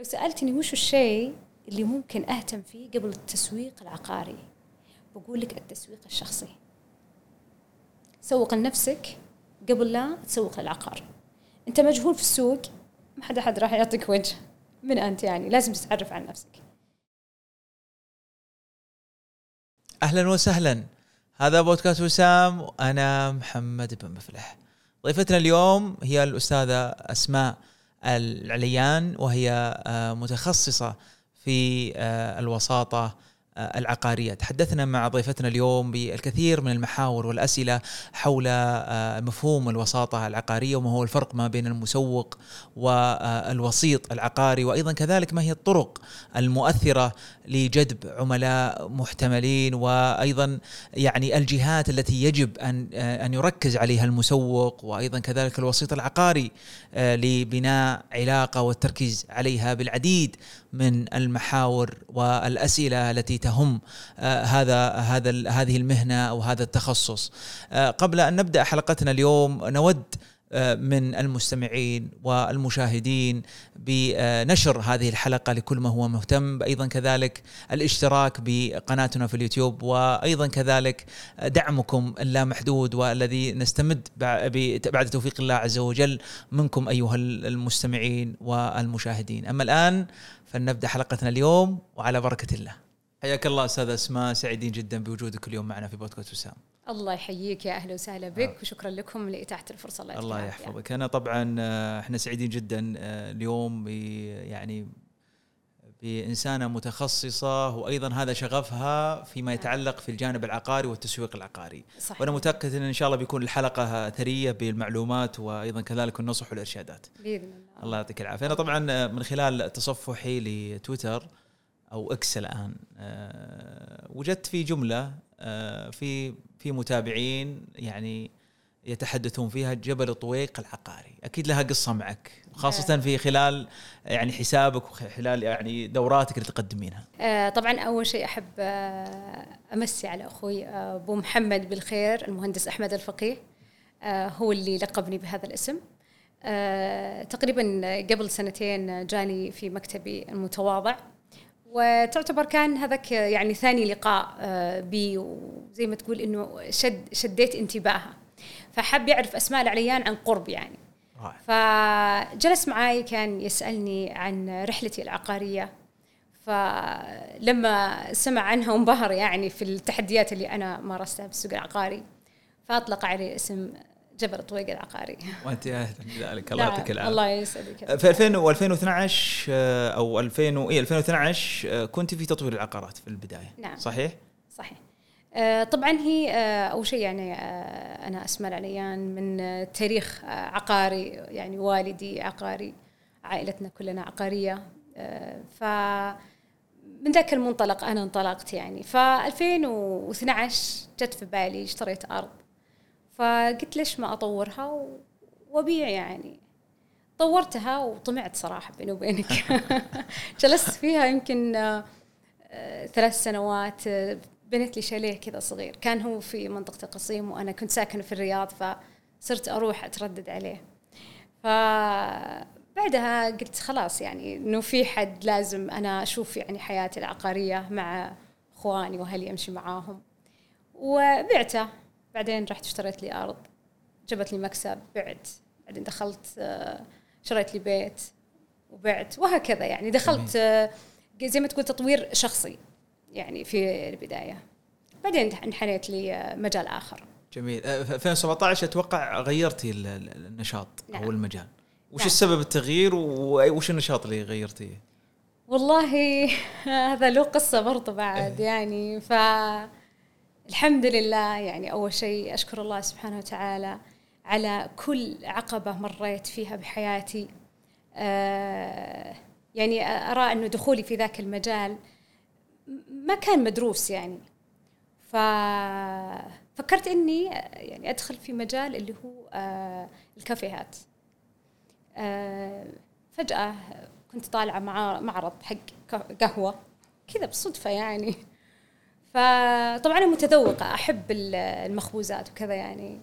لو سألتني وش الشيء اللي ممكن أهتم فيه قبل التسويق العقاري بقول لك التسويق الشخصي. سوق لنفسك قبل لا تسوق للعقار. أنت مجهول في السوق ما حد احد راح يعطيك وجه من أنت يعني لازم تتعرف عن نفسك. أهلا وسهلا. هذا بودكاست وسام وأنا محمد بن مفلح. ضيفتنا اليوم هي الأستاذة أسماء العليان وهي آه، متخصصة في آه، آه، العقارية. تحدثنا مع ضيفتنا اليوم بالكثير من المحاور والأسئلة حول آه، مفهوم الوساطة العقارية وما هو الفرق ما بين المسوق والوسيط العقاري وأيضا كذلك ما هي الطرق المؤثرة لجذب عملاء محتملين وأيضا يعني الجهات التي يجب أن آه، أن يركز عليها المسوق وأيضا كذلك الوسيط العقاري لبناء علاقة والتركيز عليها بالعديد من المحاور والأسئلة التي تهم آه، هذا هذا هذه المهنة أو هذا التخصص. آه، قبل أن نبدأ حلقتنا اليوم نود من المستمعين والمشاهدين بنشر هذه الحلقة لكل ما هو مهتم. أيضا كذلك الاشتراك بقناتنا في اليوتيوب وأيضا كذلك دعمكم اللامحدود والذي نستمد بعد توفيق الله عز وجل منكم أيها المستمعين والمشاهدين. أما الآن فلنبدأ حلقتنا اليوم وعلى بركة الله. حياك الله أستاذ أسماء سعيدين جدا بوجودك اليوم معنا في بودكاست وسام. الله يحييك يا أهلا وسهلا بك آه. وشكرا لكم لإتاحة الفرصة الله الله يحفظك. أنا طبعا آه، إحنا سعيدين جدا آه، اليوم يعني بإنسانة متخصصة وأيضا هذا شغفها فيما يتعلق في الجانب العقاري والتسويق العقاري. صحيح. وأنا متأكد إن إن شاء الله بيكون الحلقة ثرية بالمعلومات وأيضا كذلك النصح والإرشادات. بإذن الله. الله يعطيك العافية. أنا طبعا من خلال تصفحي لتويتر أو إكس الآن وجدت في جملة في في متابعين يعني يتحدثون فيها جبل طويق العقاري. أكيد لها قصة معك خاصة في خلال يعني حسابك وخلال يعني دوراتك اللي تقدمينها. آه طبعا أول شيء أحب آه أمسي على أخوي آه، أبو محمد بالخير المهندس أحمد الفقيه هو اللي لقبني بهذا الاسم. تقريبا قبل سنتين جاني في مكتبي المتواضع. وتعتبر كان هذاك يعني ثاني لقاء آه، بي وزي ما تقول إنه شد شديت انتباهه فحب يعرف أسماء العليان عن قرب يعني. فجلس معي كان يسألني عن رحلتي العقارية. فلما سمع عنها وانبهر يعني في التحديات اللي أنا مارستها في السوق العقاري فأطلق علي اسم جبل طويق العقاري وأنت أهلا بذلك الله يعطيك العافية. الله يسعدك في 2000 و2012 أو 2000 اي 2012 كنت في تطوير العقارات في البداية. نعم. صحيح؟ صحيح. آه، طبعا هي آه، أول شيء يعني آه، أنا اسماء العليان من تاريخ عقاري يعني والدي عقاري عائلتنا كلنا عقارية. ف من ذاك المنطلق أنا انطلقت يعني. ف 2012 جت في بالي اشتريت أرض. فقلت ليش ما أطورها؟ وأبيع يعني. طورتها وطمعت صراحة بيني وبينك. جلست فيها يمكن آه، ثلاث سنوات بنيت لي شاليه كذا صغير. كان هو في منطقة القصيم وأنا كنت ساكنة في الرياض فصرت أروح أتردد عليه. فبعدها قلت خلاص يعني إنه في حد لازم أنا أشوف يعني حياتي العقارية مع إخواني واهلي امشي معاهم. وبعته. بعدين رحت اشتريت لي أرض. جابت لي مكسب بعت. بعدين دخلت آه، شريت لي بيت وبعت وهكذا يعني. دخلت آه، زي ما تقول تطوير شخصي يعني في البداية. بعدين انحنيت لي آه، مجال آخر. جميل. في 2017 أتوقع غيرتي النشاط نعم. أو المجال. وش نعم. السبب التغيير وش النشاط اللي غيرتيه والله هذا له قصة برضه بعد إيه. يعني. ف الحمد لله. يعني أول شيء أشكر الله سبحانه وتعالى على كل عقبة مريت فيها بحياتي. آه يعني أرى أنه دخولي في ذاك المجال ما كان مدروس يعني. ففكرت إني يعني أدخل في مجال اللي هو آه الكافيهات. آه فجأة كنت طالعة مع معرض حق قهوة. كذا بالصدفه يعني. فطبعا أنا متذوقة أحب المخبوزات وكذا يعني.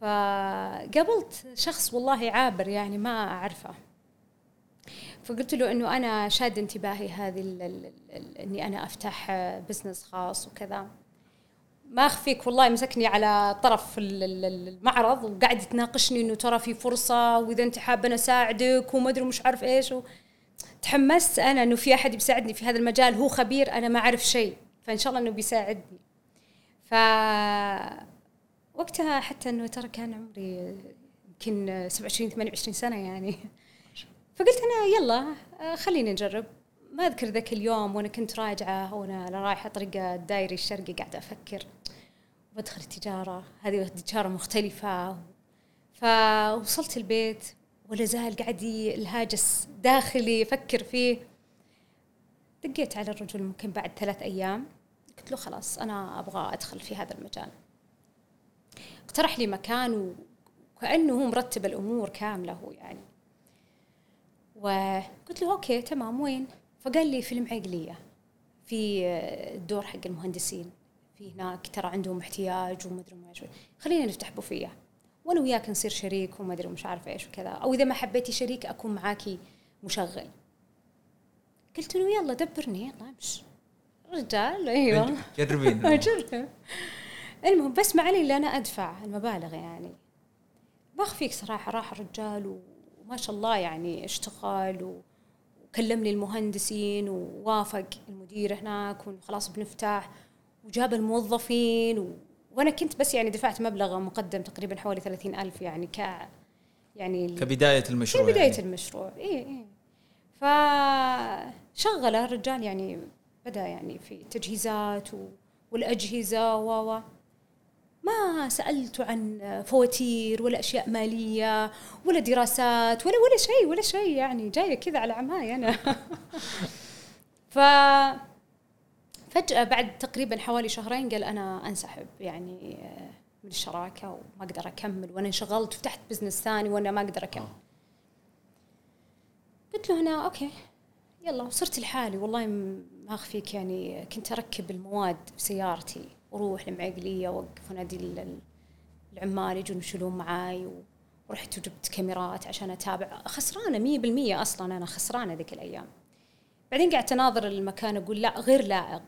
فقابلت شخص والله عابر يعني ما أعرفه. فقلت له إنه أنا شاد انتباهي هذه ال ال ال إني أنا أفتح بزنس خاص وكذا. ما أخفيك والله مسكني على طرف المعرض وقاعد يتناقشني إنه ترى في فرصة وإذا أنت حابة أنا أساعدك وما أدري مش عارف إيش و... تحمست أنا إنه في أحد بيساعدني في هذا المجال هو خبير أنا ما أعرف شيء. فإن شاء الله إنه بيساعدني. ف وقتها حتى إنه ترى كان عمري يمكن 27 28 سنة يعني. فقلت أنا يلا خليني نجرب ما أذكر ذاك اليوم وأنا كنت راجعة وأنا رايحة طريق الدايري الشرقي قاعدة أفكر. بدخل التجارة. هذه تجارة مختلفة. فوصلت البيت ولا زال قاعد الهاجس داخلي يفكر فيه. دقيت على الرجل ممكن بعد ثلاث أيام. قلت له خلاص أنا أبغى أدخل في هذا المجال. اقترح لي مكان وكأنه هو مرتب الأمور كاملة هو يعني. وقلت له أوكي تمام وين؟ فقال لي في المعيقليه في الدور حق المهندسين. في هناك ترى عندهم احتياج وما أدري إيش خلينا نفتح بوفيه. وأنا وياك نصير شريك وما أدري مش عارفه إيش وكذا. أو إذا ما حبيتي شريك أكون معاكي مشغل. قلت له يلا دبرني. يلا امشي. رجال أيوه. جربين أجرب. المهم بس ما علي إلا أنا أدفع المبالغ يعني. ما اخفيك صراحة راح الرجال وما شاء الله يعني اشتغل وكلمني المهندسين ووافق المدير هناك وخلاص بنفتح. وجاب الموظفين و... وأنا كنت بس يعني دفعت مبلغ مقدم تقريبا حوالي ثلاثين ألف يعني ك يعني كبداية المشروع كبداية يعني. المشروع. اي اي فشغله الرجال يعني بدأ يعني في التجهيزات و... والأجهزة و ما سالته عن فواتير ولا أشياء مالية ولا دراسات ولا ولا شيء ولا شيء يعني جاية كذا على عماي أنا. ف فجأة بعد تقريبا حوالي شهرين قال أنا أنسحب يعني من الشراكة وما أقدر أكمل وأنا انشغلت وفتحت business ثاني وأنا ما أقدر أكمل. قلت له هنا أوكي. يلا وصرت لحالي. والله ما أخفيك يعني كنت أركب المواد في سيارتي وأروح المعقلية وأوقف ونادي العمال يجون يشيلون معاي ورحت وجبت كاميرات عشان أتابع. خسرانة مية بالمية أصلا أنا خسرانة ذيك الأيام. بعدين قعدت أناظر المكان أقول لا غير لائق.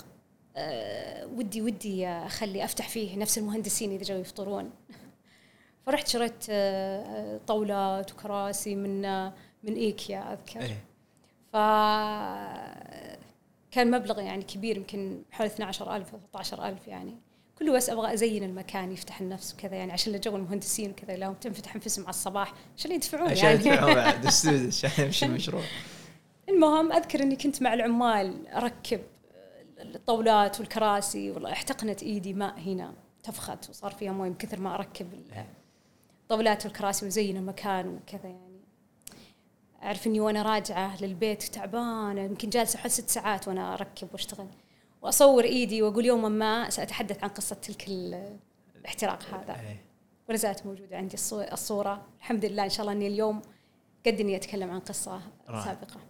أه ودي ودي أخلي أفتح فيه نفس المهندسين إذا جاوا يفطرون. فرحت شريت أه طاولات وكراسي من من إيكيا أذكر. إيه. ف كان مبلغ يعني كبير يمكن حوالي 12000 أو 13000 يعني. كله بس أبغى أزين المكان يفتح النفس وكذا يعني عشان جو المهندسين وكذا لو تنفتح انفسهم على الصباح. عشان يدفعون عشان يعني. عشان يدفعون بعد عشان يمشي المشروع. المهم أذكر إني كنت مع العمال أركب الطاولات والكراسي والله احتقنت إيدي ماء هنا تفخت وصار فيها موية من كثر ما أركب الطاولات والكراسي وزين المكان وكذا يعني. أعرف إني وأنا راجعة للبيت تعبانة يمكن جالسة حوالي ست ساعات وأنا أركب وأشتغل. وأصور إيدي وأقول يوما ما سأتحدث عن قصة تلك الاحتراق هذا. ولا زالت موجودة عندي الصورة. الحمد لله إن شاء الله إني اليوم قد إني أتكلم عن قصة سابقة.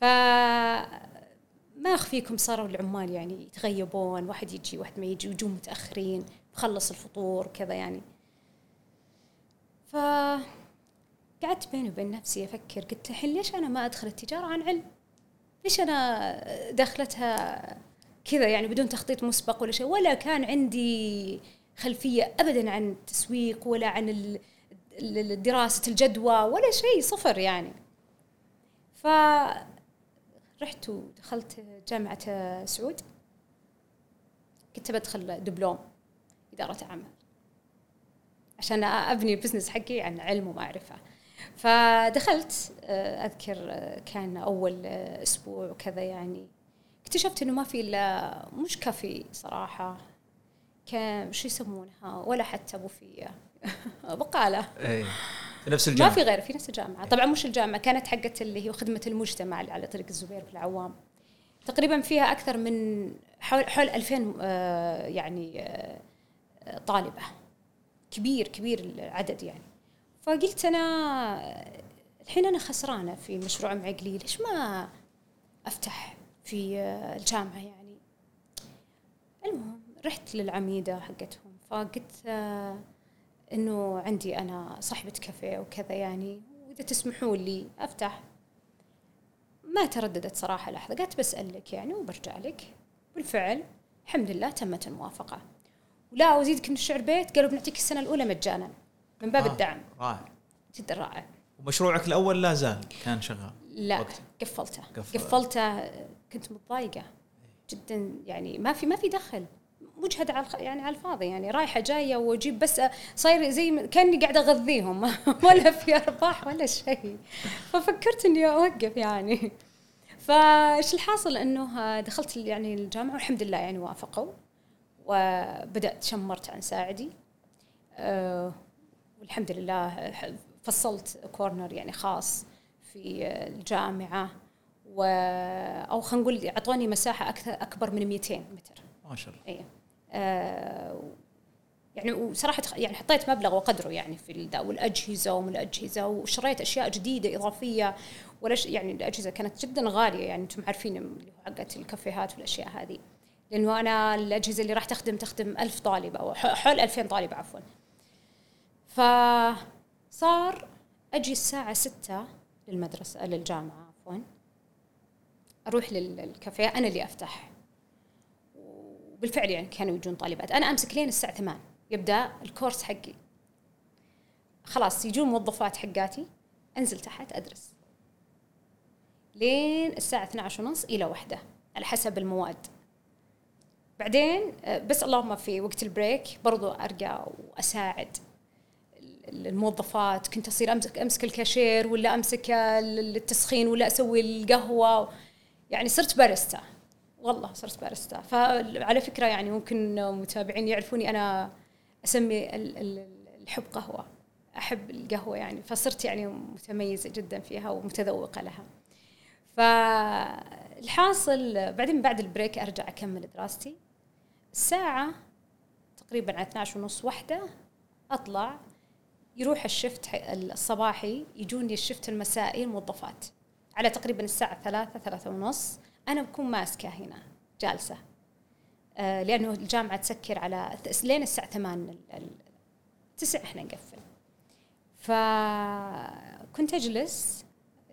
ف ما أخفيكم صاروا العمال يعني يتغيبون واحد يجي واحد ما يجي ويجون متأخرين بخلص الفطور وكذا يعني. ف قعدت بيني وبين نفسي أفكر قلت الحين ليش أنا ما أدخل التجارة عن علم؟ ليش أنا دخلتها كذا يعني بدون تخطيط مسبق ولا شيء؟ ولا كان عندي خلفية ابدا عن التسويق ولا عن دراسة الجدوى ولا شيء صفر يعني. ف رحت ودخلت جامعة سعود. كنت بدخل دبلوم إدارة أعمال. عشان أبني ال business حقي عن علم ومعرفة فدخلت آه، أذكر آه، كان أول آه، أسبوع وكذا يعني. اكتشفت إنه ما في إلا مش كافي صراحة. كان شو يسمونها؟ ولا حتى بوفية بقالة إيه. في نفس الجامعة. ما في غير في نفس الجامعة. طبعا مش الجامعة كانت حقت اللي هي خدمة المجتمع اللي على طريق الزبير في العوام تقريبا فيها أكثر من حول حول 2000 آه، يعني آه، طالبة. كبير كبير العدد يعني. فقلت أنا الحين أنا خسرانة في مشروع معقلي ليش ما أفتح في الجامعة يعني؟ المهم رحت للعميدة حقتهم فقلت إنه عندي أنا صاحبة كافيه وكذا يعني وإذا تسمحوا لي أفتح. ما ترددت صراحة لحظة قالت بسالك يعني وبرجع لك. بالفعل الحمد لله تمت الموافقة. ولا وزيدك من الشعر بيت؟ قالوا بنعطيك السنة الأولى مجانا. من باب آه الدعم. رائع. جدا رائع. ومشروعك الأول لا زال كان شغال لا وقت. قفلته. قفلته. كنت متضايقة. جدا يعني ما في ما في دخل. مجهد على يعني على الفاضي يعني رايحة جاية وأجيب بس صاير زي كأني قاعدة أغذيهم. ولا في أرباح ولا شيء. ففكرت إني أوقف يعني. فايش الحاصل؟ إنه دخلت يعني الجامعة والحمد لله يعني وافقوا. وبدأت شمرت عن ساعدي. أه والحمد لله فصلت كورنر يعني خاص في الجامعة و أو خلينا نقول أعطوني مساحة أكثر أكبر من 200 متر. ما شاء الله. اي آه يعني وصراحة يعني حطيت مبلغ وقدره يعني في والأجهزة ومن الاجهزه وشريت أشياء جديدة إضافية ولا يعني الأجهزة كانت جدا غالية يعني أنتم عارفين حقت الكافيهات والأشياء هذه. لأنه أنا الأجهزة اللي راح تخدم تخدم ألف طالب أو حول 2000 طالب عفوا. فصار أجي الساعة 6 للمدرسة للجامعة عفوا. أروح للكافيه أنا اللي أفتح. وبالفعل يعني كانوا يجون طالبات. أنا أمسك لين الساعة 8 يبدأ الكورس حقي. خلاص يجون موظفات حقاتي أنزل تحت أدرس. لين الساعة 12 ونص إلى واحدة على حسب المواد. بعدين آه، بس اللهم في وقت ال break برضو أرجع وأساعد. الموظفات كنت أصير أمسك, أمسك الكاشير ولا أمسك التسخين ولا أسوي القهوة. يعني صرت باريستا. والله صرت باريستا. فعلى فكرة يعني ممكن متابعين يعرفوني أنا أسمي الحب قهوة. أحب القهوة يعني. فصرت يعني متميزة جدا فيها ومتذوقة لها. فالحاصل بعدين بعد البريك أرجع أكمل دراستي. الساعة تقريبا على 12 ونص واحدة أطلع يروح الشفت الصباحي يجوني الشفت المسائي الموظفات على تقريبا الساعة ثلاثة ثلاثة ونص. أنا بكون ماسكة هنا جالسة. آه لأنه الجامعة تسكر على لين الساعة ثمان تسع إحنا نقفل. فكنت أجلس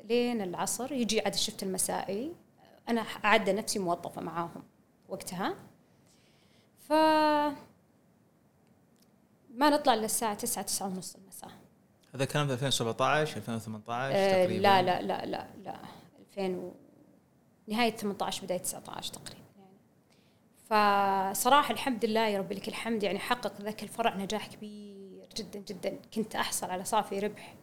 لين العصر يجي عاد الشفت المسائي. أنا أعد نفسي موظفة معاهم وقتها. ف ما نطلع الساعة 9 9 ونص. هذا كان في 2017 2018 أه تقريبا. لا لا لا لا لا. 2000 و... نهاية 18 بداية 19 تقريبا يعني. فصراحة الحمد لله يا رب لك الحمد يعني حقق ذاك الفرع نجاح كبير جدا جدا. كنت أحصل على صافي ربح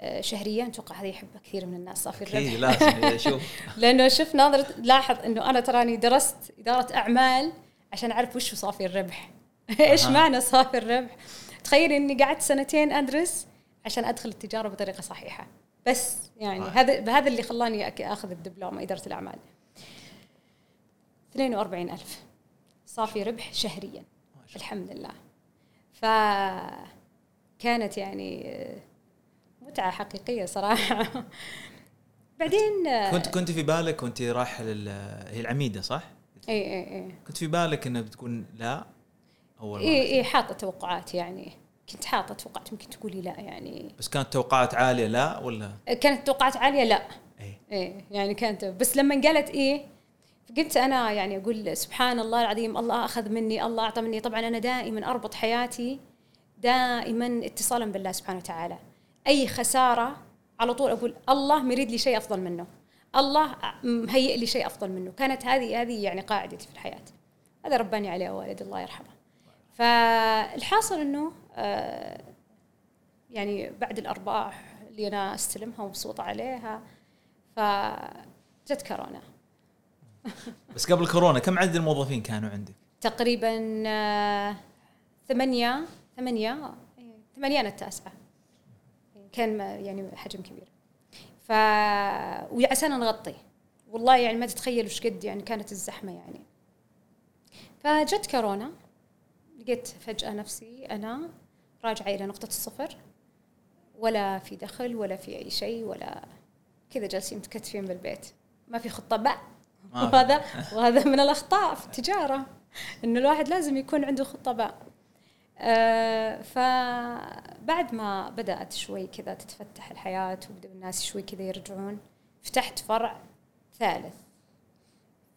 آه، شهريا. أتوقع هذه يحبها كثير من الناس صافي الربح. لازم شوف لأنه شوف ناظر لاحظ إنه أنا تراني درست إدارة أعمال عشان أعرف وش صافي الربح. إيش معنى صافي الربح؟ تخيل إني قعدت سنتين أدرس عشان أدخل التجارة بطريقة صحيحة. بس يعني هذا هذا اللي خلاني أخذ الدبلومة إدارة الأعمال. 42000 صافي ربح شهريا. الحمد لله. فكانت يعني متعة حقيقية صراحة. بعدين كنت كنت في بالك وأنت رايحة هي العميدة صح؟ اي اي إي. كنت في بالك انها بتكون لا؟ أول اي إي حاطة توقعات يعني. كنت حاطة توقعات يمكن تقولي لا يعني. بس كانت توقعات عالية لا ولا؟ كانت توقعات عالية لا. اي اي يعني كانت بس لما قالت إيه قلت أنا يعني أقول سبحان الله العظيم الله أخذ مني الله أعطى مني. طبعا أنا دائما أربط حياتي دائما اتصالا بالله سبحانه وتعالى. أي خسارة على طول أقول الله مريد لي شيء أفضل منه. الله مهيئ لي شيء أفضل منه. كانت هذه هذه يعني قاعدتي في الحياة. هذا رباني عليه والد الله يرحمه. فالحاصل إنه يعني بعد الأرباح اللي أنا أستلمها ومبسوطة عليها فجت كورونا. بس قبل كورونا كم عدد الموظفين كانوا عندك؟ تقريبا آه، ثمانية ثمانية ثمانية التاسعة. كان يعني حجم كبير. ف وعشان نغطي والله يعني ما تتخيل وش قد يعني كانت الزحمة يعني. فجت كورونا لقيت فجأة نفسي أنا راجعة إلى نقطة الصفر. ولا في دخل ولا في أي شيء ولا كذا جالسين متكتفين بالبيت. ما في خطة. بقى وهذا وهذا من الأخطاء في التجارة. إنه الواحد لازم يكون عنده خطة. بقى آه، فبعد ما بدأت شوي كذا تتفتح الحياة وبدأ الناس شوي كذا يرجعون فتحت فرع ثالث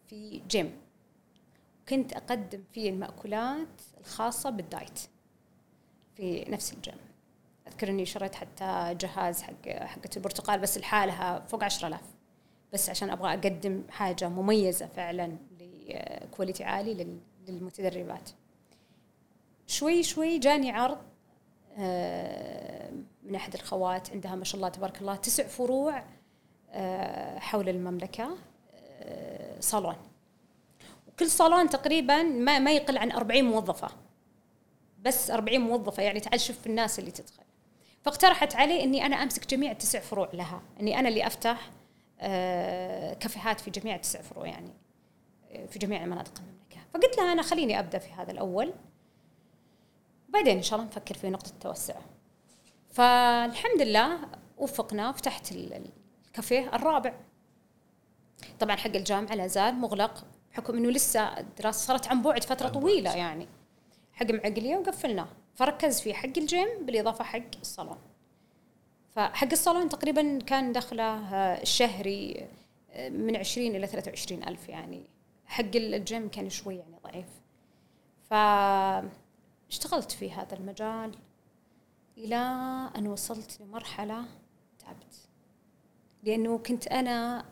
في جيم كنت أقدم فيه المأكولات الخاصة بال diet. في نفس الجيم. أذكر إني شريت حتى جهاز حق حقة البرتقال بس لحالها فوق عشرة آلاف. بس عشان أبغى أقدم حاجة مميزة فعلا ل quality عالي للمتدربات. شوي شوي جاني عرض آه، من أحد الخوات عندها ما شاء الله تبارك الله تسع فروع آه، حول المملكة آه، صالون. وكل صالون تقريبا ما ما يقل عن 40 موظفة. بس 40 موظفة يعني تعال شوف الناس اللي تدخل. فاقترحت علي إني أنا أمسك جميع التسع فروع لها. إني أنا اللي أفتح كافيهات في جميع التسع فروع يعني في جميع مناطق المملكة. فقلت لها أنا خليني أبدأ في هذا الأول. بعدين إن شاء الله نفكر في نقطة التوسع. فالحمد لله وفقنا فتحت الكافيه الرابع. طبعا حق الجامعة لا زال مغلق بحكم إنه لسه الدراسة صارت عن بعد فترة طويلة يعني. حق معقلية وقفلناه. فركز في حق الجيم بالإضافة حق الصالون. فحق الصالون تقريبا كان دخله الشهري من 20 إلى 23 ألف يعني. حق الجيم كان شوي يعني ضعيف. فاشتغلت في هذا المجال إلى أن وصلت لمرحلة تعبت. لأنه كنت أنا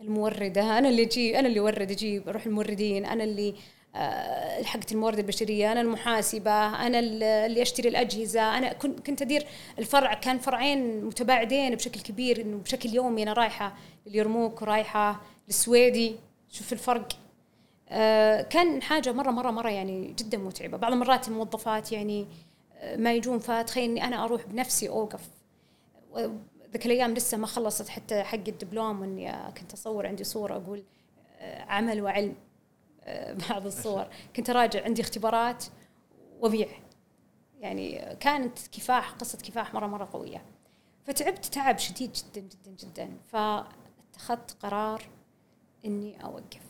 الموردة أنا اللي أجيب أنا اللي أورد أجيب أروح الموردين أنا اللي آه، حقت الموارد البشرية أنا المحاسبة أنا اللي أشتري الأجهزة أنا كنت أدير الفرع كان فرعين متباعدين بشكل كبير إنه بشكل يومي أنا رايحة لليرموك ورايحه للسويدي شوف الفرق. آه، كان حاجة مرة مرة مرة يعني جدا متعبة. بعض المرات الموظفات يعني آه، ما يجون فتخيل اني أنا أروح بنفسي أوقف. ذيك الأيام لسه ما خلصت حتى حق الدبلوم اني كنت أصور عندي صورة أقول عمل وعلم. بعض الصور. كنت أراجع عندي اختبارات وأبيع. يعني كانت كفاح قصة كفاح مرة مرة قوية. فتعبت تعب شديد جدا جدا جدا. فأتخذت قرار إني أوقف.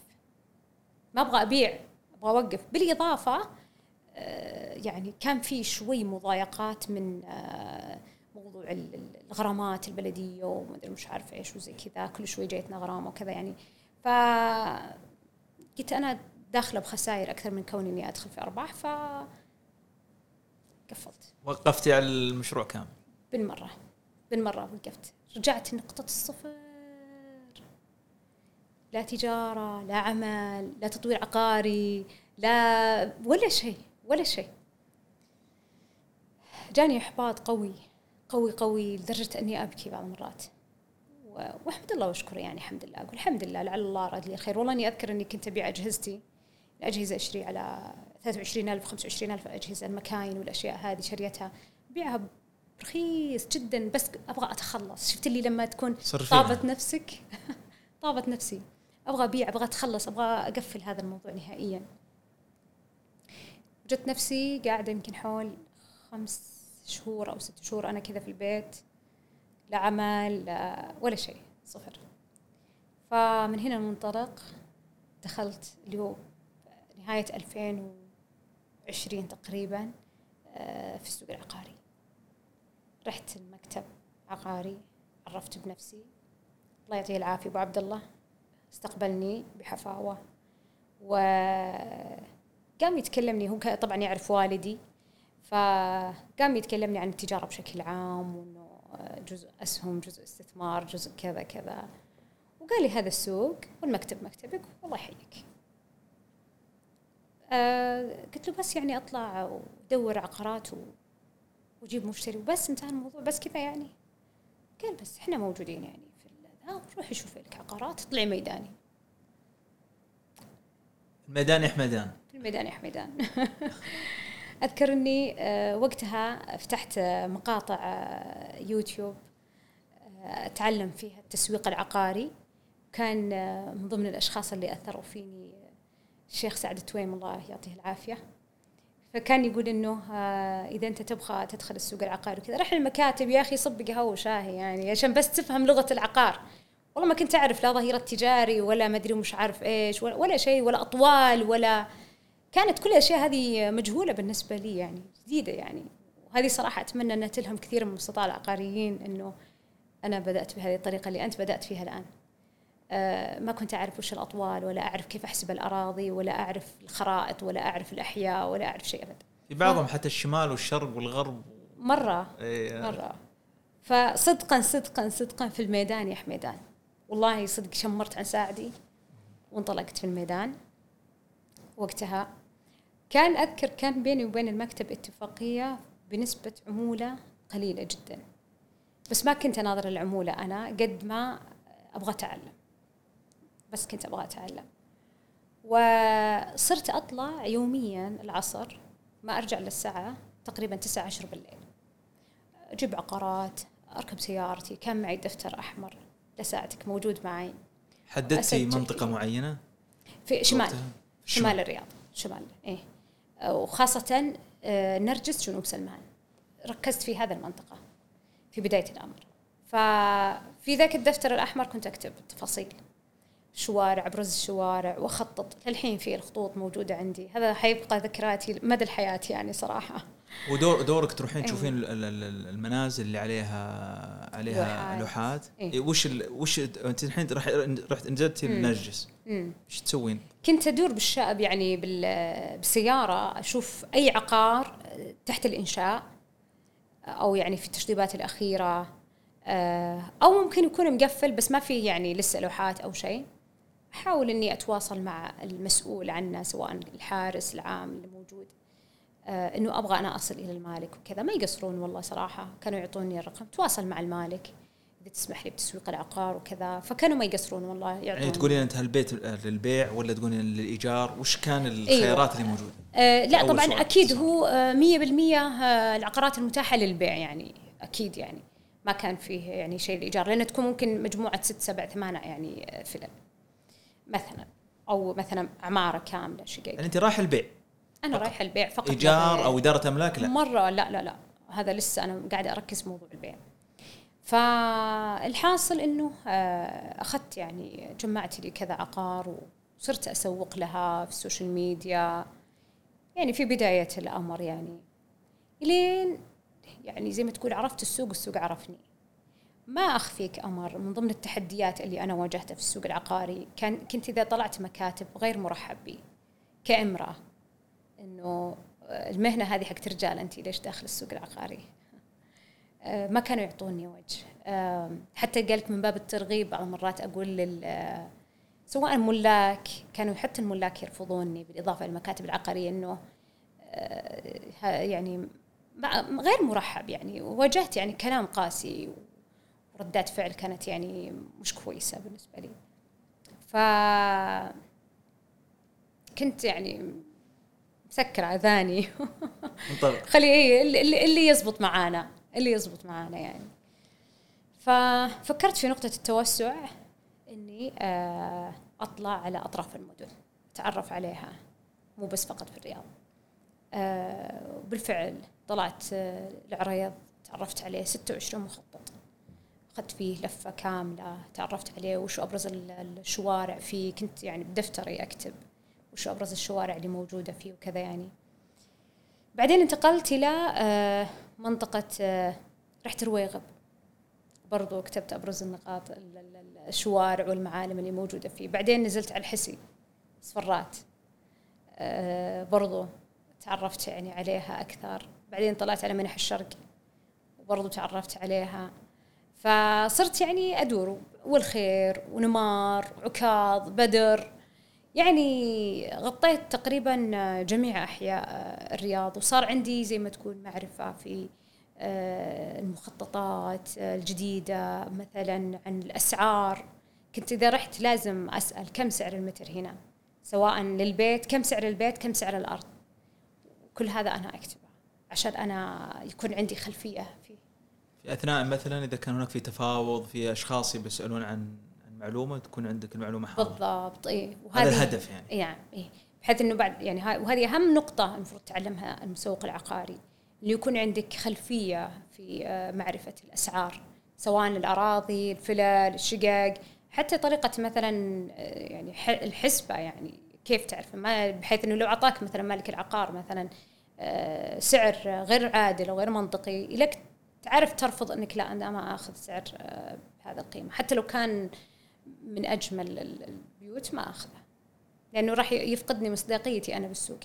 ما أبغى أبيع أبغى أوقف. بالإضافة آه، يعني كان في شوي مضايقات من آه، موضوع الغرامات البلدية ومدري مش عارفة إيش وزي كذا. كل شوي جايتنا غرامة وكذا يعني. ف قلت أنا داخلة بخسائر أكثر من كوني إني أدخل في أرباح ف قفلت. وقفتي على المشروع كامل؟ بالمرة بالمرة وقفت. رجعت نقطة الصفر. لا تجارة لا عمل لا تطوير عقاري لا ولا شيء ولا شيء. جاني إحباط قوي قوي قوي لدرجة إني أبكي بعض المرات. واحمد الله واشكره يعني الحمد لله. أقول الحمد لله لعل الله اراد لي الخير. والله إني أذكر إني كنت أبيع أجهزتي الأجهزة أشتري على 23000 25000 أجهزة المكاين والأشياء هذه شريتها. أبيعها رخيص جدا بس أبغى أتخلص. شفت اللي لما تكون طابت نفسك؟ طابت نفسي. أبغى أبيع أبغى أتخلص أبغى أقفل هذا الموضوع نهائيا. وجدت نفسي قاعدة يمكن حول خمس شهور أو ست شهور أنا كذا في البيت. لا عمل لا ولا شيء صفر. فمن هنا المنطلق دخلت اللي هو نهاية 2020 تقريبا آه، في السوق العقاري. رحت المكتب عقاري عرفت بنفسي. الله يعطيه العافية أبو عبد الله استقبلني بحفاوة. وقام يتكلمني هو طبعا يعرف والدي. فقام يتكلمني عن التجارة بشكل عام وإنه جزء أسهم جزء استثمار جزء كذا كذا. وقال لي هذا السوق والمكتب مكتبك والله يحييك. آه قلت له بس يعني أطلع ودور عقارات وأجيب مشتري وبس انتهى الموضوع. بس كذا يعني. قال بس إحنا موجودين يعني في ها روحي شوفي لك عقارات اطلعي ميداني. الميدان يا حميدان. الميدان يا حميدان. أذكر إني آه، وقتها فتحت مقاطع آه، يوتيوب آه، أتعلم فيها التسويق العقاري. كان من ضمن الأشخاص اللي أثروا فيني الشيخ سعد التويم الله يعطيه العافية. فكان يقول إنه إذا أنت تبغى تدخل السوق العقاري وكذا رح المكاتب يا أخي صب قهوة وشاهي يعني عشان بس تفهم لغة العقار. والله ما كنت أعرف لا ظهيرة تجاري ولا ما أدري مش عارف إيش ولا شيء ولا أطوال ولا كانت كل الأشياء هذه مجهولة بالنسبة لي يعني جديدة يعني. وهذه صراحة أتمنى انها تلهم كثير من المستطاع العقاريين إنه أنا بدأت بهذه الطريقة اللي أنت بدأت فيها الآن. آه، ما كنت أعرف وش الأطوال ولا أعرف كيف أحسب الأراضي ولا أعرف الخرائط ولا أعرف الأحياء ولا أعرف شيء ابدا. في بعضهم حتى الشمال والشرق والغرب. مرة إيه. مرة. فصدقا صدقا صدقا في الميدان يا حميدان والله صدق شمرت عن ساعدي وانطلقت في الميدان. وقتها كان أذكر كان بيني وبين المكتب اتفاقية بنسبة عمولة قليلة جدا. بس ما كنت أناظر العمولة أنا قد ما أبغى أتعلم. بس كنت أبغى أتعلم. وصرت أطلع يوميا العصر ما أرجع للساعه تقريبا 9 10 بالليل. أجيب عقارات أركب سيارتي كان معي دفتر أحمر لساعتك موجود معي. حددتي فيه. معينة؟ في شمال؟ شمال الرياض شمال إيه. وخاصة آه، نرجس جنوب سلمان. ركزت في هذا المنطقة في بداية الأمر. ففي ذاك الدفتر الأحمر كنت أكتب التفاصيل. شوارع أبرز الشوارع وأخطط. للحين في الخطوط موجودة عندي. هذا حيبقى ذكرياتي مدى الحياة يعني صراحة. ودور دورك تروحين إيه. تشوفين ال- ال- ال- المنازل اللي عليها عليها لوحات. لوحات إيه. إيه، وش ال وش أنت الحين راح رحت نزلتي مم. إيش تسوين؟ كنت أدور بالشعب يعني بال- بالسيارة أشوف أي عقار تحت الإنشاء أو يعني في التشطيبات الأخيرة آه، أو ممكن يكون مقفل بس ما فيه يعني لسه لوحات أو شيء أحاول إني أتواصل مع المسؤول عنه سواء الحارس العام اللي موجود إنه أبغى أنا أصل إلى المالك وكذا. ما يقصرون والله صراحة. كانوا يعطوني الرقم. تواصل مع المالك. إذا تسمح لي بتسويق العقار وكذا. فكانوا ما يقصرون والله يعطوني. يعني تقولين أنت هالبيت للبيع ولا تقولين للإيجار؟ وش كان أيوة. الخيارات اللي موجودة؟ آه لا طبعا سؤال. أكيد هو آه، مية بالمية آه، العقارات المتاحة للبيع يعني. أكيد يعني. ما كان فيه يعني شيء الايجار لأن تكون ممكن مجموعة ست سبع ثمان يعني آه، فلل مثلا. أو مثلا عمارة كاملة شقق يعني أنت رايح البيع. أنا رايحة البيع فقط إيجار. أو إدارة أملاك؟ لا. مرة لا لا لا. هذا لسه أنا قاعدة أركز في موضوع البيع. فالحاصل إنه آه، أخذت يعني جمعت لي كذا عقار وصرت أسوق لها في ال social media. يعني في بداية الأمر يعني. إلين يعني زي ما تقول عرفت السوق السوق عرفني. ما أخفيك أمر. من ضمن التحديات اللي أنا واجهتها في السوق العقاري كان كنت إذا طلعت مكاتب غير مرحب بي كامرأة. إنه المهنة هذه حق رجال انت ليش داخل السوق العقاري؟ آه، ما كانوا يعطوني وجه. حتى قالك من باب الترغيب بعض المرات أقول لل آه، سواء ملاك كانوا حتى الملاك يرفضوني بالإضافة للمكاتب العقارية إنه آه، يعني غير مرحب يعني. واجهت يعني كلام قاسي وردات فعل كانت يعني مش كويسة بالنسبة لي. ف كنت يعني مسكر أذاني. انطلق خلي إيه اللي- اللي, اللي يزبط معانا اللي يزبط معانا يعني. ففكرت في نقطة التوسع إني آه، أطلع على أطراف المدن أتعرف عليها مو بس فقط في الرياض. آه، بالفعل طلعت آه، العريض تعرفت عليه 26 مخطط. أخذت فيه لفة كاملة تعرفت عليه وش أبرز ال- الشوارع فيه. كنت يعني بدفتري أكتب. وش أبرز الشوارع اللي موجودة فيه وكذا يعني. بعدين انتقلت إلى آه، منطقة آه، رحت رويغب برضو كتبت أبرز النقاط ال- ال- ال- الشوارع والمعالم اللي موجودة فيه. بعدين نزلت على الحسي صفرات آه، برضو تعرفت يعني عليها أكثر. بعدين طلعت على منح الشرق وبرضو تعرفت عليها. فصرت يعني أدور والخير ونمار عكاظ بدر. يعني غطيت تقريبا جميع أحياء الرياض وصار عندي زي ما تقول معرفة في آه، المخططات الجديدة مثلا عن الأسعار. كنت إذا رحت لازم أسأل كم سعر المتر هنا؟ سواء للبيت كم سعر البيت كم سعر الأرض؟ كل هذا أنا أكتبه عشان أنا يكون عندي خلفية فيه. في أثناء مثلا إذا كان هناك في تفاوض في أشخاص بيسالون عن عن معلومة تكون عندك المعلومة حاضره بالضبط اي هذا الهدف يعني. يعني إيه. بحيث إنه بعد يعني ها- وهذه أهم نقطة المفروض تعلمها المسوق العقاري إنه يكون عندك خلفية في آه، معرفة الأسعار سواء الأراضي، الفلل، الشقق، حتى طريقة مثلا آه، يعني الحسبة يعني كيف تعرف ما بحيث إنه لو أعطاك مثلا مالك العقار مثلا آه، سعر غير عادل أو غير منطقي لك تعرف ترفض إنك لا أنا ما أخذ سعر بهذا القيمة. حتى لو كان من أجمل البيوت ما أخذه. لأنه راح يفقدني مصداقيتي أنا بالسوق.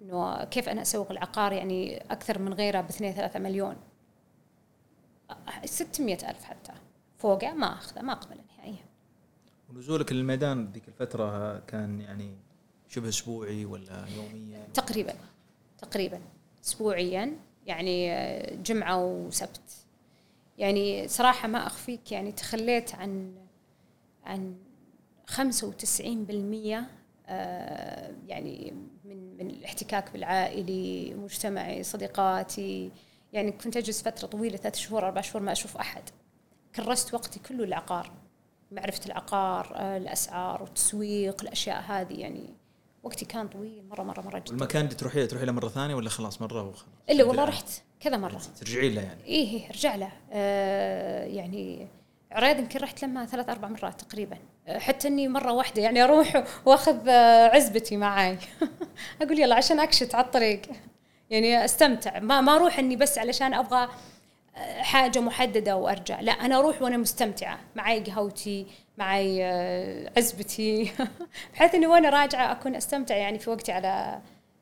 إنه كيف أنا أسوق العقار يعني أكثر من غيره ب 2 3 مليون. 600 ألف حتى. فوقه ما أخذه ما أقبله نهائيا. ونزولك للميدان ذيك الفترة كان يعني شبه أسبوعي ولا يوميا؟ تقريبا. تقريبا. أسبوعيا. يعني جمعة وسبت. يعني صراحة ما أخفيك يعني تخليت عن عن 95% آه، يعني من من الاحتكاك بالعائلي مجتمعي صديقاتي. يعني كنت أجلس فترة طويلة ثلاث شهور أربع شهور ما أشوف أحد. كرست وقتي كله العقار معرفة العقار آه، الأسعار والتسويق الأشياء هذه. يعني وقتي كان طويل مره مره مرة جدا. المكان اللي تروحي تروحي له مرة ثانية ولا خلاص مرة وخلاص؟ إلا والله رحت كذا مرة. ترجعين له يعني. إيه إيه ارجع له. آه يعني عريض يمكن رحت لما ثلاث أربع مرات تقريبا. آه، حتى إني مرة واحدة يعني أروح وأخذ آه، عزبتي معاي. أقول يلا عشان أكشت على الطريق. يعني أستمتع. ما ما أروح إني بس علشان أبغى آه، حاجة محددة وأرجع، لا أنا أروح وأنا مستمتعة، معي قهوتي، معي عزبتي. بحيث إني وأنا راجعة أكون أستمتع يعني في وقتي على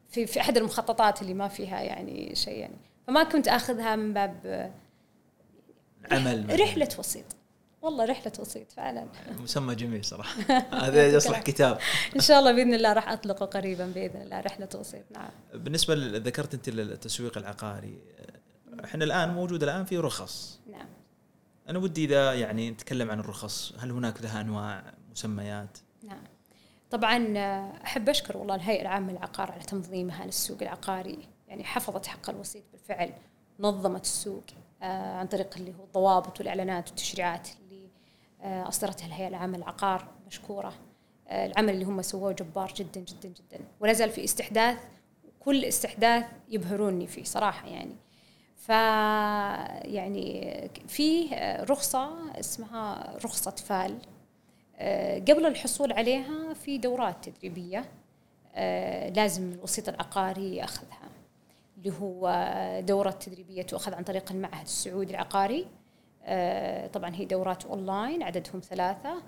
في في أحد المخططات اللي ما فيها يعني شيء يعني، فما كنت أخذها من باب عمل رحلة وسيط. والله رحلة وسيط فعلا. مسمى جميل صراحة. هذا يصلح كتاب. إن شاء الله بإذن الله راح اطلقه قريبا بإذن الله رحلة وسيط نعم. بالنسبة ذكرت أنت التسويق العقاري. إحنا الآن موجود الآن في رخص. نعم. أنا ودي إذا يعني نتكلم عن الرخص. هل هناك لها أنواع مسميات؟ نعم. طبعا أحب أشكر والله الهيئة العامة للعقار على تنظيمها للسوق العقاري. يعني حفظت حق الوسيط بالفعل نظمت السوق آه، عن طريق اللي هو الضوابط والإعلانات والتشريعات آه، أصدرتها الهيئة العامة للعقار مشكورة آه، العمل اللي هم سووه جبار جدا جدا جدا. ولا زال في استحداث كل استحداث يبهروني فيه صراحة يعني. ف يعني في رخصة اسمها رخصة فال آه، قبل الحصول عليها في دورات تدريبية لازم الوسيط العقاري يأخذها اللي هو دورة تدريبية تؤخذ عن طريق المعهد السعودي العقاري. آه، طبعا هي دورات أونلاين عددهم ثلاثة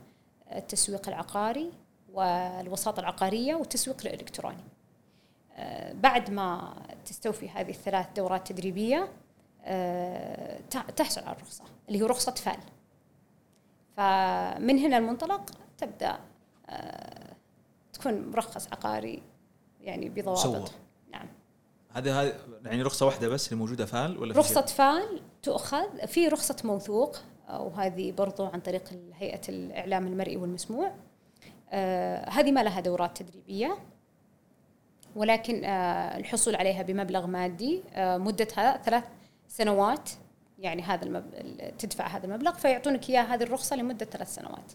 التسويق العقاري والوساطه العقارية والتسويق الإلكتروني. آه، بعد ما تستوفي هذه الثلاث دورات تدريبية آه، تحصل على الرخصة اللي هي رخصة فال فمن هنا المنطلق تبدأ تكون مرخص عقاري يعني بضوابط. نعم. هذه هذه يعني رخصة واحدة بس اللي موجودة فال ولا رخصة فال تؤخذ في رخصة موثوق وهذه برضو عن طريق هيئة الإعلام المرئي والمسموع آه هذه ما لها دورات تدريبية ولكن آه الحصول عليها بمبلغ مادي آه مدتها ثلاث سنوات يعني هذا المب... تدفع هذا المبلغ فيعطونك إياه هذه الرخصة لمدة ثلاث سنوات.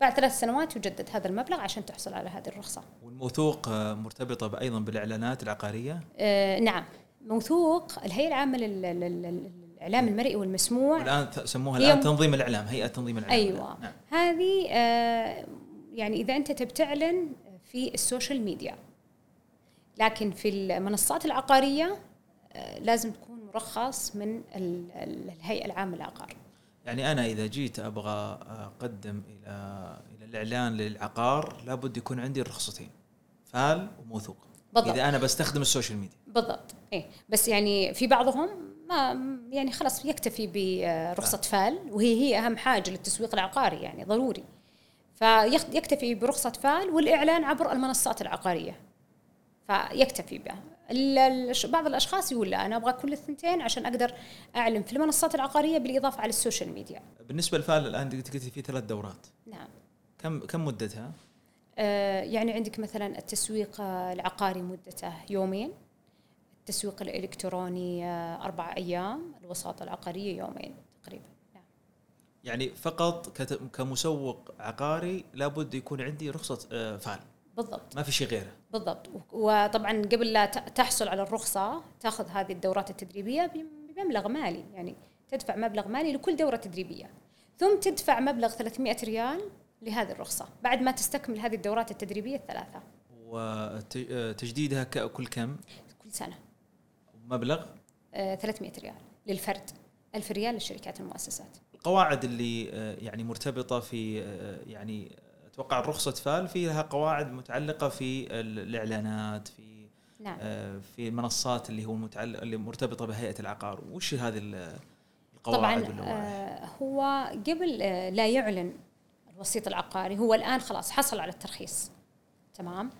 بعد ثلاث سنوات يجدد هذا المبلغ عشان تحصل على هذه الرخصة. والموثوق مرتبطة أيضا بالإعلانات العقارية؟ آه نعم موثوق الهيئة العامة لل... الاعلام المرئي والمسموع. الان سموها الآن تنظيم الإعلام هيئة تنظيم الإعلام. أيوه. نعم. هذه آه يعني إذا أنت تبي تعلن في ال social media لكن في المنصات العقارية آه لازم تكون مرخص من الهيئة العامة للعقار. يعني أنا إذا جيت أبغى أقدم إلى إلى الإعلان للعقار لابد يكون عندي الرخصتين فال وموثوق. بالضبط. إذا أنا بستخدم السوشيال ميديا. بالضبط. إيه. بس يعني في بعضهم يعني خلاص يكتفي برخصة فال وهي هي أهم حاجة للتسويق العقاري يعني ضروري فيكتفي برخصة فال والإعلان عبر المنصات العقارية فيكتفي بها بعض الأشخاص يقول لا أنا أبغى كل الثنتين عشان أقدر أعلن في المنصات العقارية بالإضافة على ال social media. بالنسبة للفال الآن قلتي في ثلاث دورات. نعم. كم كم مدتها؟ آه يعني عندك مثلا التسويق العقاري مدته يومين التسويق الإلكتروني آه، أربع أيام الوساطة العقارية يومين تقريبا. نعم. يعني فقط كمسوق عقاري لابد يكون عندي رخصة آه، فال بالضبط. ما في شيء غيره. بالضبط. وطبعا قبل لا تحصل على الرخصة تأخذ هذه الدورات التدريبية بمبلغ مالي. يعني تدفع مبلغ مالي لكل دورة تدريبية. ثم تدفع مبلغ 300 ريال لهذه الرخصة. بعد ما تستكمل هذه الدورات التدريبية الثلاثة. وتجديدها كل كم؟ كل سنة. مبلغ؟ آه 300 ريال للفرد 1000 ريال للشركات المؤسسات القواعد اللي آه، يعني مرتبطة في آه، يعني أتوقع رخصة فال في لها قواعد متعلقة في الإعلانات في نعم. آه، في المنصات اللي هو متعلق اللي مرتبطة بهيئة العقار. وش هذه ال- طبعا القواعد آه، هو قبل آه، لا يعلن الوسيط العقاري هو الآن خلاص حصل على الترخيص تمام؟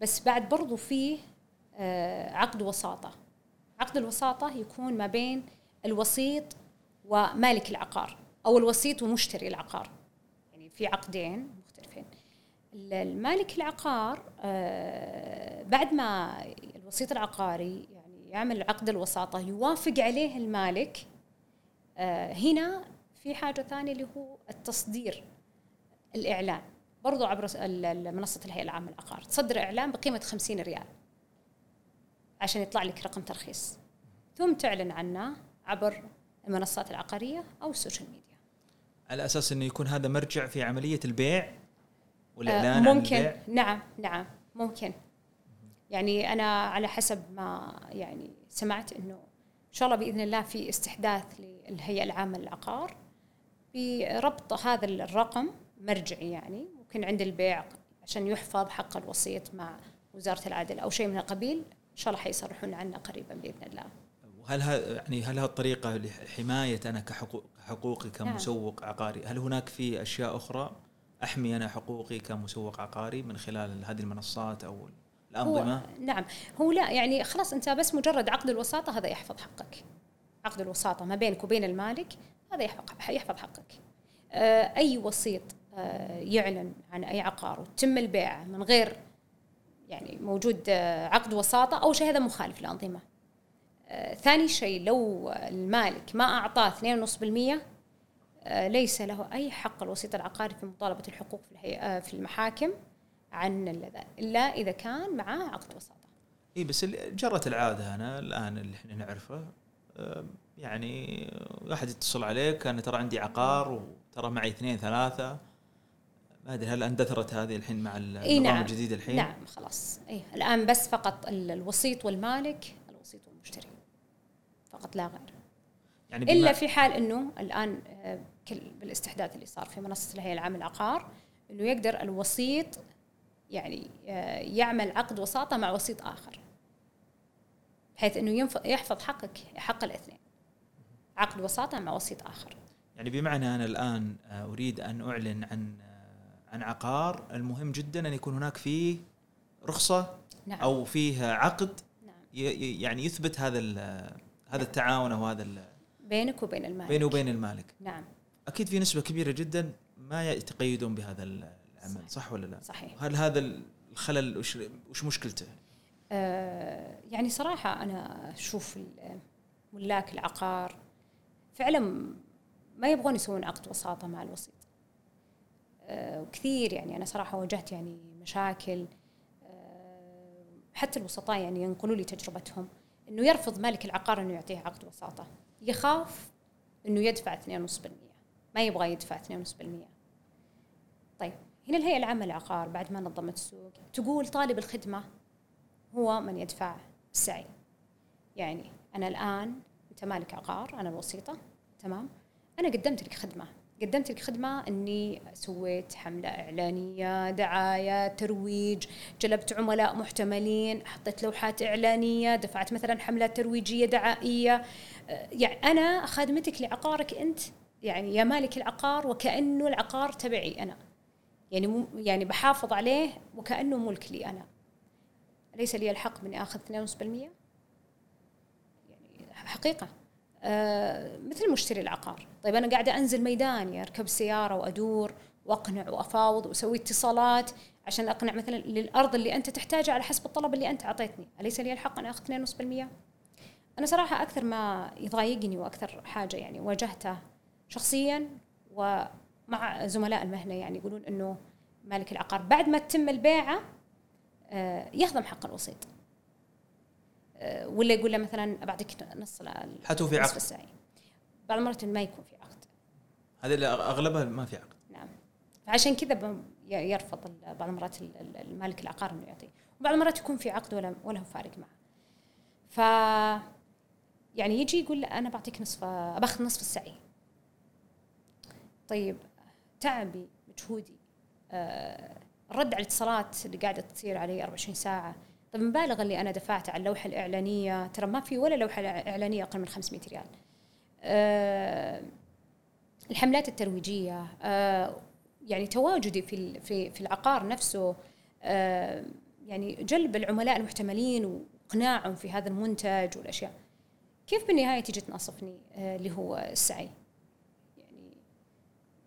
بس بعد برضو فيه آه، عقد وساطة. عقد الوساطة يكون ما بين الوسيط ومالك العقار أو الوسيط ومشتري العقار. يعني في عقدين مختلفين. ال- المالك العقار آه، بعد ما الوسيط العقاري يعني يعمل عقد الوساطة يوافق عليه المالك آه، هنا في حاجة ثانية اللي هو التصدير الإعلان. برضو عبر منصة الهيئة العامة للعقار. تصدر إعلان بقيمة 50 ريال. عشان يطلع لك رقم ترخيص. ثم تعلن عنه عبر المنصات العقارية أو ال social media على أساس إنه يكون هذا مرجع في عملية البيع والإعلان آه، عن ممكن. البيع؟ نعم نعم ممكن. يعني أنا على حسب ما يعني سمعت إنه إن شاء الله بإذن الله في استحداث للهيئة العامة للعقار بربط هذا الرقم مرجعي يعني ممكن عند البيع عشان يحفظ حق الوسيط مع وزارة العدل أو شيء من القبيل. شاء الله حيصرحون عنه قريبا بإذن الله. وهل ها يعني هل هالطريقه لحماية أنا كحقوق حقوقي نعم. كمسوق عقاري هل هناك في أشياء أخرى؟ أحمي أنا حقوقي كمسوق عقاري من خلال هذه المنصات أو الأنظمة؟ هو نعم. هو لا يعني خلاص أنت بس مجرد عقد الوساطة هذا يحفظ حقك. عقد الوساطة ما بينك وبين المالك هذا يحفظ حقك. آه، أي وسيط آه، يعلن عن أي عقار وتم البيع من غير يعني موجود آه، عقد وساطة اول شيء هذا مخالف للأنظمة. آه، ثاني شيء لو المالك ما أعطاه 2.5% آه، ليس له أي حق الوسيط العقاري في مطالبة الحقوق في في المحاكم عن إلا إذا كان معاه عقد وساطة. اي بس جرت العادة أنا الآن اللي إحنا نعرفه. يعني واحد يتصل عليك أنا ترى عندي عقار وترى معي اثنين ثلاثة. ما ادري هل أندثرت هذه الحين مع النظام نعم. الجديد الحين؟ نعم خلاص. إي الآن بس فقط ال- الوسيط والمالك الوسيط والمشتري. فقط لا غير. يعني إلا في حال إنه الآن آه، كل بالاستحداث اللي صار في منصة الهيئة العامة للعقار إنه يقدر الوسيط يعني آه، يعمل عقد وساطة مع وسيط آخر. بحيث إنه يحفظ حقك حق الاثنين. عقد وساطة مع وسيط آخر. يعني بمعنى أنا الآن آه، أريد أن أعلن عن عن عقار المهم جدا أن يكون هناك فيه رخصة نعم. أو فيه عقد نعم. يعني يثبت هذا هذا التعاون أو هذا بينك وبين المالك. بينه وبين المالك. نعم. أكيد في نسبة كبيرة جدا ما يتقيدون بهذا ال- العمل صح ولا لا؟ صحيح. هل هذا الخلل وش وش مشكلته؟ آه، يعني صراحة أنا أشوف ال- ملاك العقار فعلا ما يبغون يسوون عقد وساطة مع الوسيط. وكثير يعني أنا صراحة واجهت يعني مشاكل آه، حتى الوسطاء يعني ينقلوا لي تجربتهم إنه يرفض مالك العقار إنه يعطيه عقد وساطة. يخاف إنه يدفع 2.5% ما يبغى يدفع 2.5% طيب هنا الهيئة العامة للعقار بعد ما نظمت السوق تقول طالب الخدمة هو من يدفع السعي. يعني أنا الآن أنت مالك عقار أنا الوسيطة تمام؟ أنا قدمت لك خدمة. قدمت لك خدمة أني سويت حملة إعلانية دعاية ترويج جلبت عملاء محتملين حطيت لوحات إعلانية دفعت مثلا حملات ترويجية دعائية. آه، يعني أنا خادمتك لعقارك أنت يعني يا مالك العقار وكأنه العقار تبعي أنا. يعني يعني بحافظ عليه وكأنه ملك لي أنا. ليس لي الحق بأني آخذ 2.5% يعني حقيقة. آه مثل مشتري العقار. طيب أنا قاعدة أنزل ميداني أركب سيارة وأدور وأقنع وأفاوض وأسوي اتصالات عشان أقنع مثلا للأرض اللي أنت تحتاجها على حسب الطلب اللي أنت أعطيتني. أليس لي الحق أن اخذ 2.5% أنا صراحة أكثر ما يضايقني وأكثر حاجة يعني واجهته شخصيا ومع زملاء المهنة يعني يقولون إنه مالك العقار. بعد ما تتم البيعة آه، يهضم حق الوسيط آه، ولا يقول له مثلا بعطيك نص ال- حتى في نصف عقد. بعض المرات ما يكون في عقد. هذا اللي أغلبها ما في عقد. نعم. فعشان كذا يرفض بعض المرات ال- ال- المالك العقار إنه يعطيه وبعض المرات يكون في عقد ولا ولا هو فارق معه. ف يعني يجي يقول أنا بعطيك نصف باخذ نصف السعي. طيب تعبي مجهودي آه، الرد على الاتصالات اللي قاعدة تصير علي 24 ساعة. طيب المبالغ اللي أنا دفعتها على اللوحة الإعلانية. ترى ما في ولا لوحة إعلانية أقل من 500 ريال. الحملات الترويجية أه يعني تواجدي في في في العقار نفسه أه يعني جلب العملاء المحتملين وإقناعهم في هذا المنتج والأشياء. كيف بالنهاية تجي تناصفني آه، اللي هو السعي؟ يعني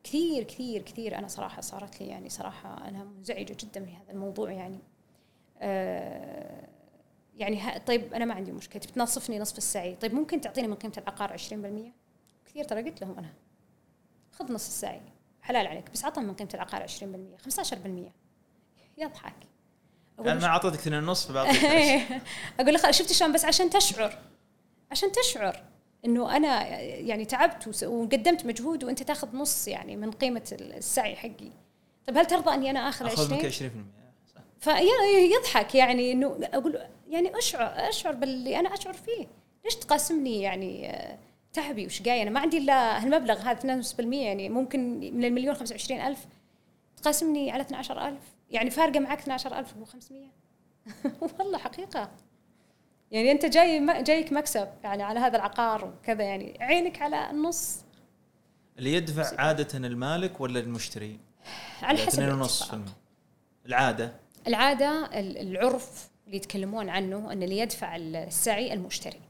كثير كثير كثير أنا صراحة صارت لي يعني صراحة أنا منزعجة جدا من هذا الموضوع يعني. آه، يعني طيب أنا ما عندي مشكلة. تبي تنصفني نصف السعي. طيب ممكن تعطيني من قيمه العقار 20% كثير ترى قلت لهم أنا. خذ نص السعي. حلال عليك. بس عطهم من قيمه العقار 20% 15% يضحك. أنا ما أعطيتك اثنين ونص أقول له شفت شلون؟ بس عشان تشعر. عشان تشعر إنه أنا يعني تعبت وقدمت مجهود وأنت تاخذ نص يعني من قيمة السعي حقي. طيب هل ترضى أني أنا آخذ 20 أخذ منك 20% فيضحك يعني إنه أقول يعني أشعر أشعر باللي أنا أشعر فيه. ليش تقاسمني يعني تعبي وشقاي أنا ما عندي إلا هالمبلغ هذا 2.5% يعني ممكن من المليون 25000 تقاسمني على 12000 يعني فارقة معك 12500 والله حقيقة. يعني أنت جاي جايك مكسب يعني على هذا العقار وكذا يعني عينك على النص. اللي يدفع عادة المالك ولا المشتري؟ على حسب ونص العادة. العادة العرف اللي يتكلمون عنه أن اللي يدفع السعي المشتري.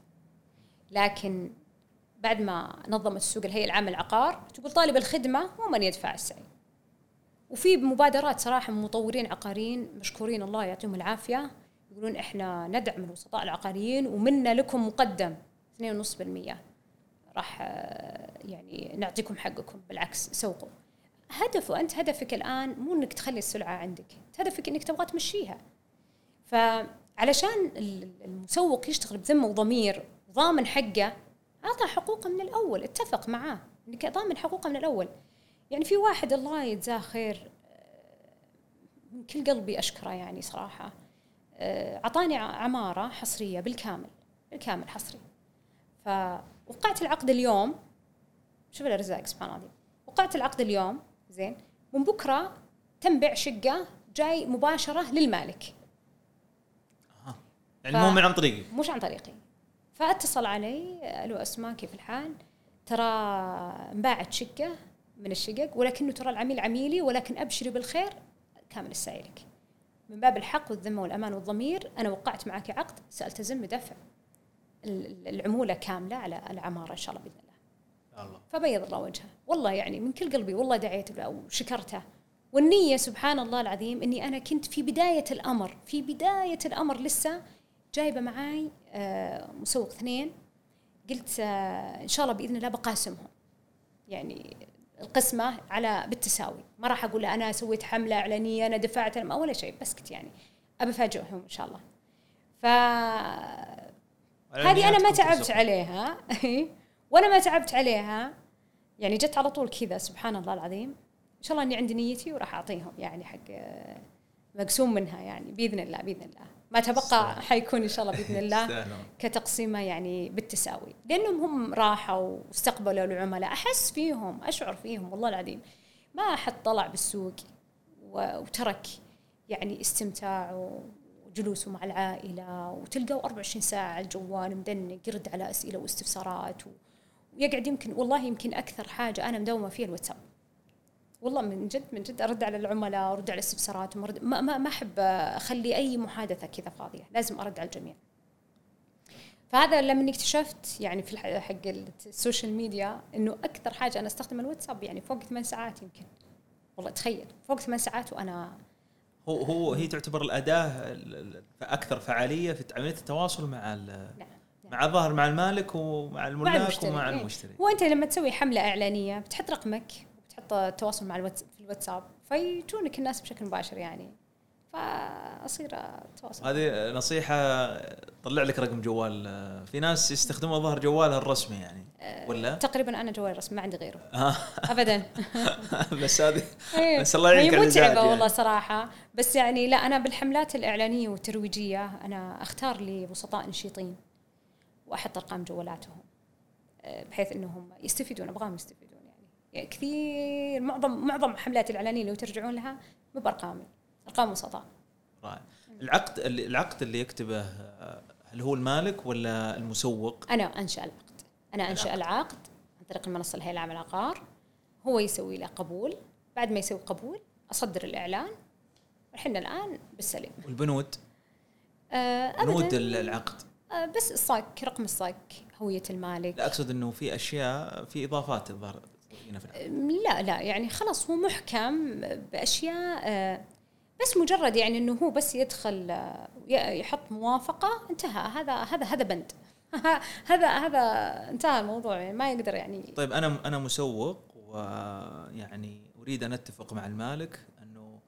لكن بعد ما نظمت السوق الهيئة العامة للعقار تقول طالب الخدمة هو من يدفع السعي. وفي مبادرات صراحة مطورين عقاريين مشكورين الله يعطيهم العافية يقولون إحنا ندعم الوسطاء العقاريين ومنا لكم مقدم 2.5% راح آه، يعني نعطيكم حقكم بالعكس سوقوا. هدفه أنت هدفك الآن مو إنك تخلي السلعة عندك هدفك إنك تبغى تمشيها. فعلشان المسوق يشتغل بذمه وضمير ضامن حقه أعطى حقوقه من الأول اتفق معاه إنك ضامن حقوقه من الأول. يعني في واحد الله يجزاه خير آه، من كل قلبي أشكره يعني صراحة. أعطاني عمارة حصرية بالكامل بالكامل حصري. فوقعت العقد اليوم شوف الأرزاق سبحان الله. وقعت العقد اليوم زين من بكرة تم بيع شقة جاي مباشرة للمالك. يعني مو من عن طريقي مش عن طريقي فاتصل علي ألو أسماء كيف الحال ترى انباعت شقة من الشقق ولكنه ترى العميل عميلي ولكن أبشري بالخير كامل السائلك من باب الحق والذمة والأمان والضمير أنا وقعت معك عقد سالتزم بدفع العمولة كاملة على العمارة إن شاء الله بإذن الله. الله. فبيض الله وجهه، والله يعني من كل قلبي والله دعيت له وشكرته. والنية سبحان الله العظيم إني أنا كنت في بداية الأمر، في بداية الأمر لسه جايبة معاي آه، مسوق اثنين. قلت آه، إن شاء الله بإذن الله بقاسمهم. يعني القسمة على بالتساوي. ما راح أقول أنا سويت حملة إعلانية أنا دفعت أنا ولا شيء بسكت يعني ابى أفاجئهم إن شاء الله. ف هذه أنا ما تعبت عليها. ولا ما تعبت عليها. يعني جت على طول كذا سبحان الله العظيم. إن شاء الله إني عندي نيتي وراح أعطيهم يعني حق مقسوم منها يعني بإذن الله بإذن الله. ما تبقى حيكون إن شاء الله بإذن الله كتقسيمة يعني بالتساوي. لأنهم هم راحوا واستقبلوا العملاء. أحس فيهم أشعر فيهم والله العظيم. ما احد طلع بالسوق وترك يعني استمتاع وجلوسه مع العائلة وتلقوا 24 ساعة على الجوال مدنق يرد على أسئلة واستفسارات ويقعد يمكن والله يمكن أكثر حاجة أنا مداومه فيها الواتساب. والله من جد من جد أرد على العملاء أرد على استفساراتهم ما ما ما أحب أخلي أي محادثة كذا فاضية لازم أرد على الجميع. فهذا لما اكتشفت يعني في حق ال social media إنه أكثر حاجة أنا استخدم الواتساب يعني فوق ثمان ساعات يمكن. والله تخيل فوق ثمان ساعات وأنا هو هو هي تعتبر الأداة أكثر فعالية في عمليه التواصل مع نعم. مع الظاهر مع المالك ومع الملاك ومع المشتري. هو انت لما تسوي حملة إعلانية بتحط رقمك تحط التواصل مع الواتس في الواتساب. فيجونك الناس بشكل مباشر يعني. فأصير اتواصل هذه نصيحة طلع لك رقم جوال. في ناس يستخدمون ظهر جوالها الرسمي يعني. أه، ولا؟ تقريبا أنا جوالي رسمي ما عندي غيره. آه. ابدا. بس هذه إيه. بس الله يعينك هي متعبة يعني. والله صراحة. بس يعني لا أنا بالحملات الإعلانية والترويجية أنا أختار لي وسطاء نشيطين وأحط أرقام جوالاتهم أه، بحيث إنهم يستفيدون أبغاهم يستفيدون. يعني كثير معظم معظم حملات الإعلانية لو ترجعون لها مو بأرقام أرقام وسطاء. رائع العقد اللي العقد اللي يكتبه هل هو المالك ولا المسوق؟ أنا أنشأ العقد. أنا أنشأ العقد. عن طريق المنصة الهيئه العامه للعقار هو يسوي له قبول. بعد ما يسوي قبول أصدر الإعلان. إحنا الآن بالسليم. والبنود؟ آه بنود العقد. آه بس الصك رقم الصك هوية المالك. لا أقصد إنه في أشياء في إضافات الظاهر هنا في العقد. لا لا يعني خلاص هو محكم بأشياء آه، بس مجرد يعني إنه هو بس يدخل آه، يحط موافقة انتهى هذا هذا هذا بند هذا هذا انتهى الموضوع يعني ما يقدر يعني طيب أنا أنا مسوق ويعني أريد أن أتفق مع المالك أنه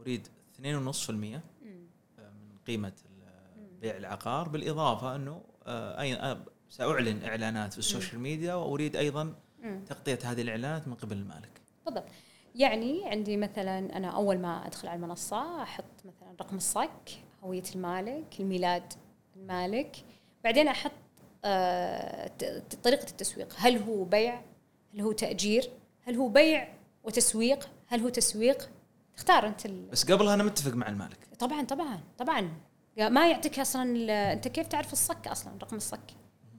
أريد 2.5% من قيمة بيع العقار بالإضافة أنه آه، اي آه، سأعلن إعلانات في ال social media وأريد أيضا. تغطية هذه الإعلانات من قبل المالك. بالضبط. يعني عندي مثلا أنا أول ما أدخل على المنصة أحط مثلا رقم الصك هوية المالك الميلاد المالك. بعدين أحط آه، طريقة التسويق. هل هو بيع؟ هل هو تأجير؟ هل هو بيع وتسويق؟ هل هو تسويق؟ تختار أنت ال... بس قبلها أنا متفق مع المالك. طبعا طبعا طبعا. ما يعطيك أصلا ال- أنت كيف تعرف الصك أصلا رقم الصك؟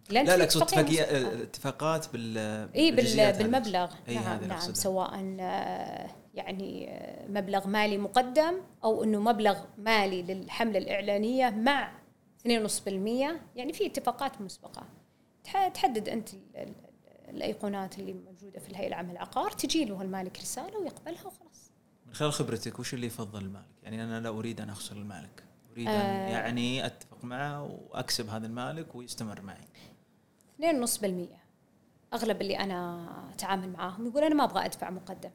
لا لا اقصد. آه، اتفاقات بال اي بال-. بالمبلغ هذه نعم نعم. سواء آه، يعني آه، مبلغ مالي مقدم أو إنه مبلغ مالي للحملة الإعلانية مع 2.5% يعني في اتفاقات مسبقة تح- تحدد أنت ال- ال- الأيقونات اللي موجودة في الهيئة العامة للعقار تجي له المالك رسالة ويقبلها وخلاص من خلال خبرتك وش اللي يفضل المالك؟ يعني أنا لا أريد أن أخسر المالك، أريد آه. يعني أتفق معه وأكسب هذا المالك ويستمر معي. 2.5% أغلب اللي أنا أتعامل معاهم يقول أنا ما أبغى أدفع مقدم.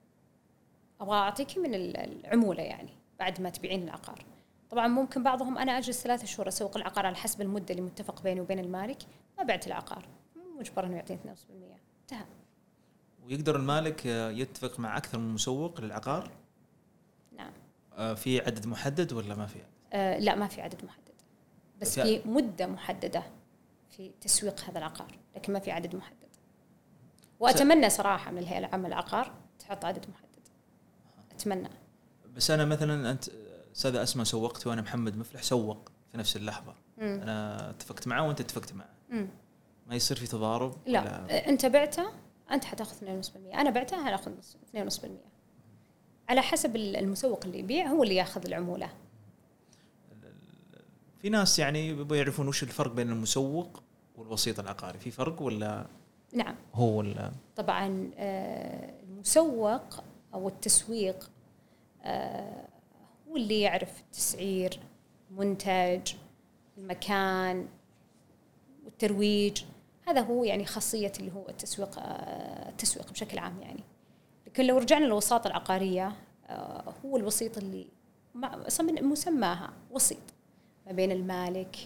أبغى أعطيكي من ال- العمولة يعني بعد ما تبيعين العقار. طبعا ممكن بعضهم أنا أجلس ثلاثة شهور أسوق العقار على حسب المدة اللي متفق بيني وبين المالك ما بعت العقار. مجبر إنه يعطيني 2.5% انتهى. ويقدر المالك يتفق مع أكثر من مسوق للعقار؟ نعم. آه، في عدد محدد ولا ما في؟ آه لا ما في عدد محدد. بس في- في مدة محددة. في تسويق هذا العقار لكن ما في عدد محدد وأتمنى صراحة من الهيئة العامة للعقار تحط عدد محدد أتمنى بس أنا مثلا أنت أستاذة أسماء سوقت وأنا محمد مفلح سوق في نفس اللحظة. مم. أنا اتفقت معه وأنت اتفقت معه. مم. ما يصير في تضارب؟ لا ولا أنت بعته أنت حتأخذ 2.5% أنا بعته هنأخذ 2.5% على حسب المسوق اللي يبيع هو اللي ياخذ العمولة في ناس يعني يبغوا يعرفون وش الفرق بين المسوق والوسيط العقاري، في فرق ولا نعم. هو ولا؟ طبعا آه، المسوق أو التسويق آه، هو اللي يعرف التسعير المنتج المكان والترويج هذا هو يعني خاصية اللي هو التسويق آه، التسويق بشكل عام يعني. لكن لو رجعنا للوساطة العقارية هو الوسيط اللي مع أصلاً من مسماها وسيط. ما بين المالك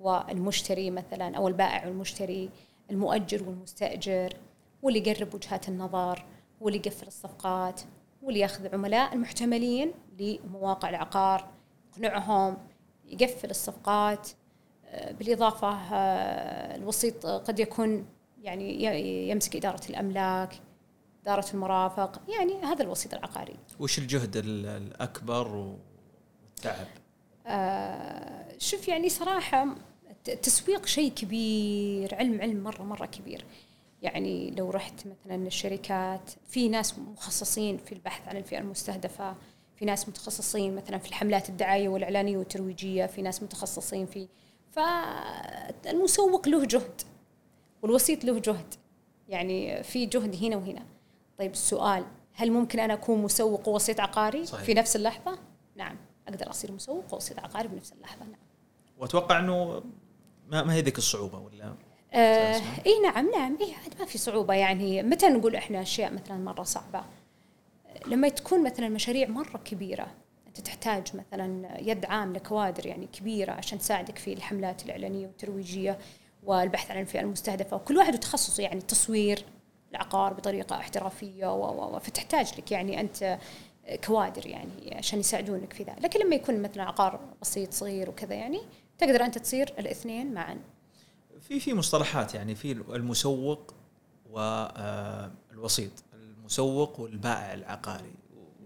والمشتري مثلا أو البائع والمشتري المؤجر والمستأجر هو اللي يقرب وجهات النظر هو اللي يقفل الصفقات هو اللي ياخذ عملاء المحتملين لمواقع العقار يقنعهم يقفل الصفقات آه، بالإضافة آه، الوسيط قد يكون يعني يمسك إدارة الأملاك إدارة المرافق يعني هذا الوسيط العقاري وش الجهد ال- الأكبر والتعب؟ آه، شوف يعني صراحة الت- التسويق شيء كبير علم علم مرة مرة كبير يعني لو رحت مثلا الشركات في ناس مخصصين في البحث عن الفئة المستهدفة في ناس متخصصين مثلا في الحملات الدعاية والإعلانية والترويجية في ناس متخصصين في فالمسوق له جهد والوسيط له جهد يعني في جهد هنا وهنا طيب السؤال هل ممكن أنا أكون مسوق ووسيط عقاري صحيح. في نفس اللحظة؟ نعم أقدر أصير مسوق ووسيط عقاري بنفس اللحظة نعم. وأتوقع إنه ما, ما هي ذيك الصعوبة ولا؟ آه. إي نعم نعم. إي عاد ما في صعوبة يعني. متى نقول إحنا أشياء مثلا مرة صعبة؟ لما تكون مثلا مشاريع مرة كبيرة أنت تحتاج مثلا يد عام لكوادر يعني كبيرة عشان تساعدك في الحملات الإعلانية والترويجية والبحث عن الفئة المستهدفة. وكل واحد وتخصصه يعني تصوير العقار بطريقة احترافية و- و- و- فتحتاج لك يعني أنت كوادر يعني عشان يساعدونك في ذا. لكن لما يكون مثلا عقار بسيط صغير وكذا يعني تقدر أنت تصير الاثنين معا. في في مصطلحات يعني في المسوق والوسيط المسوق والبائع العقاري.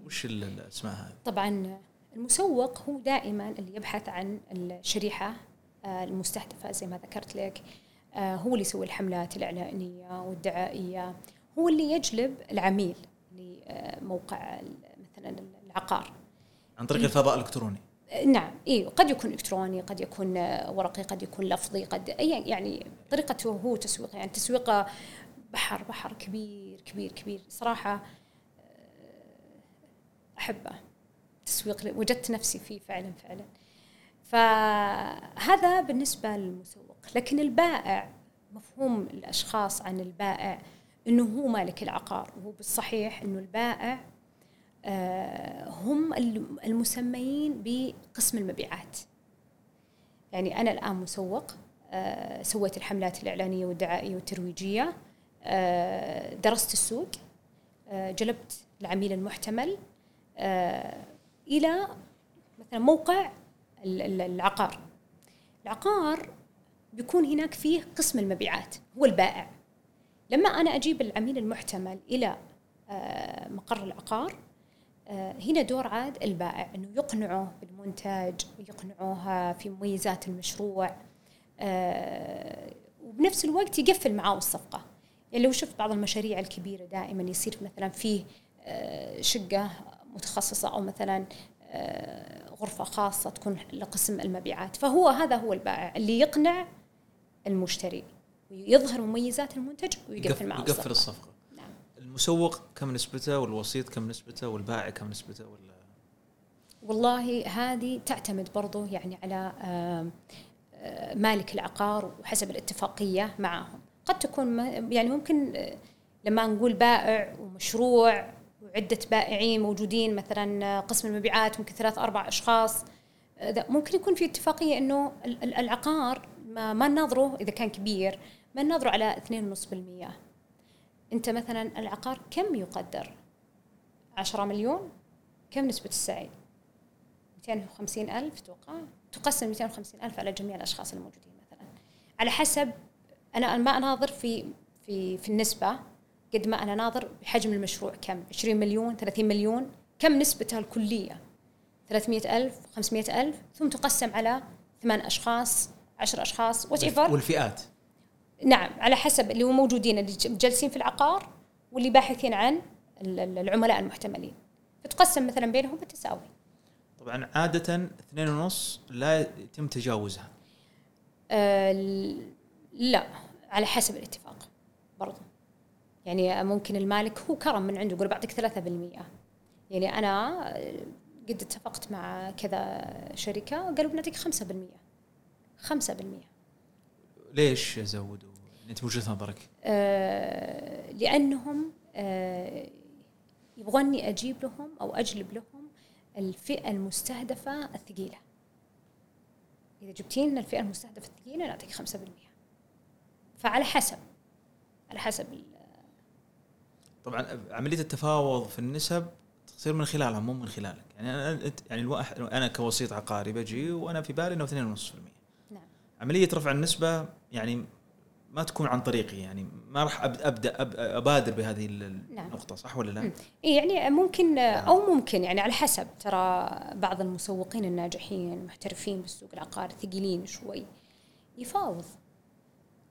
وش الاسماء هذه؟ طبعا المسوق هو دائما اللي يبحث عن الشريحة آه، المستهدفة زي ما ذكرت لك. آه، هو اللي يسوي الحملات الإعلانية والدعائية. هو اللي يجلب العميل لموقع العقار. عن طريق الفضاء الإلكتروني. نعم اي قد يكون إلكتروني قد يكون ورقي قد يكون لفظي قد أي يعني طريقته هو تسويق يعني تسويقه بحر بحر كبير كبير كبير. صراحة آه، أحبه. تسويق وجدت نفسي فيه فعلا فعلا. فهذا بالنسبة للمسوق. لكن البائع مفهوم الأشخاص عن البائع إنه هو مالك العقار. وهو بالصحيح إنه البائع هم المسميين بقسم المبيعات. يعني أنا الآن مسوق آه، سويت الحملات الإعلانية والدعائية والترويجية آه، درست السوق جلبت العميل المحتمل إلى مثلا موقع العقار. العقار بيكون هناك فيه قسم المبيعات هو البائع. لما أنا أجيب العميل المحتمل إلى مقر العقار آه، هنا دور عاد البائع إنه يقنعه بالمنتج ويقنعوها في مميزات المشروع آه، وبنفس الوقت يقفل معاه الصفقة. يعني لو شفت بعض المشاريع الكبيرة دائما يصير مثلا فيه آه، شقة متخصصة أو مثلا غرفة خاصة تكون لقسم المبيعات. فهو هذا هو البائع اللي يقنع المشتري ويظهر مميزات المنتج ويقفل معه يقفل الصفقة. المسوق كم نسبته والوسيط كم نسبته والبائع كم نسبته ولا والله هذه تعتمد برضو يعني على مالك العقار وحسب الاتفاقية معهم. قد تكون يعني ممكن لما نقول بائع ومشروع وعدة بائعين موجودين مثلا قسم المبيعات ممكن ثلاث أربع أشخاص ممكن يكون في اتفاقية أنه العقار ما نناظره إذا كان كبير ما نناظره على 2.5% أنت مثلا العقار كم يقدر؟ عشرة مليون؟ كم نسبة السعي؟ 250 ألف توقع؟ تقسم 250 ألف على جميع الأشخاص الموجودين مثلا. على حسب أنا ما أناظر في في في النسبة قد ما أنا ناظر بحجم المشروع. كم؟ 20 مليون؟ 30 مليون؟ كم نسبتها الكلية؟ 300 ألف؟ 500 ألف؟ ثم تقسم على ثمان أشخاص 10 أشخاص وات والفئات؟ نعم على حسب اللي هو موجودين اللي جالسين في العقار واللي باحثين عن العملاء المحتملين. فتقسم مثلا بينهم بالتساوي. طبعا عادة اثنين ونص لا يتم تجاوزها. آه لا على حسب الاتفاق برضو. يعني ممكن المالك هو كرم من عنده يقول بعطيك ثلاثة بالمية يعني أنا قد اتفقت مع كذا شركة قالوا بنعطيك خمسة بالمية خمسة بالمية ليش زودوا؟ انت وجهة نظرك؟ آه لأنهم آه يبغوني أجيب لهم أو أجلب لهم الفئة المستهدفة الثقيلة. إذا جبتي لنا الفئة المستهدفة الثقيلة نعطيك 5%. فعلى حسب على حسب طبعا عملية التفاوض في النسب تصير من خلالها مو من خلالك يعني أنا يعني الواحد أنا كوسيط عقاري بجي وأنا في بالي إنه 2.5% عملية رفع النسبة يعني ما تكون عن طريقي يعني ما راح أبدأ أبادر بهذه نعم. النقطة صح ولا لا؟ إيه يعني ممكن أو ممكن يعني على حسب ترى بعض المسوقين الناجحين المحترفين بالسوق العقاري ثقيلين شوي يفاوض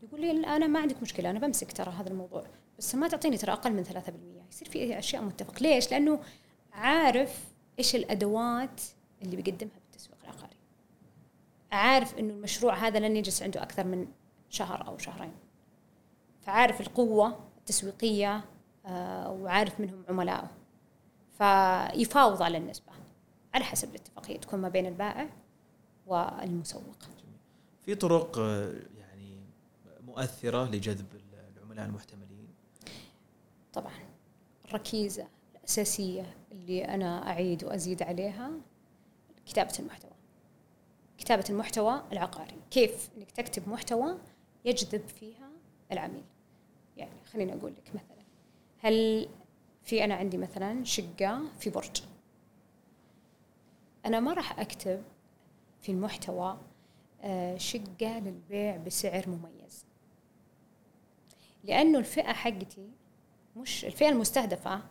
يقول لي أنا ما عندك مشكلة أنا بمسك ترى هذا الموضوع بس ما تعطيني ترى أقل من 3% يصير في أشياء متفق ليش؟ لأنه عارف إيش الأدوات اللي بيقدمها عارف إنه المشروع هذا لن يجلس عنده أكثر من شهر أو شهرين. فعارف القوة التسويقية آه، وعارف منهم عملائه. فيفاوض على النسبة على حسب الاتفاقية تكون ما بين البائع والمسوق. في طرق آه، يعني مؤثرة لجذب العملاء المحتملين؟ طبعا. الركيزة الأساسية اللي أنا أعيد وأزيد عليها كتابة المحتوى. كتابة المحتوى العقاري. كيف إنك تكتب محتوى يجذب فيها العميل؟ يعني خليني أقول لك مثلا هل في أنا عندي مثلا شقة في برج. أنا ما راح أكتب في المحتوى آه، شقة للبيع بسعر مميز. لأنه الفئة حقتي مش الفئة المستهدفة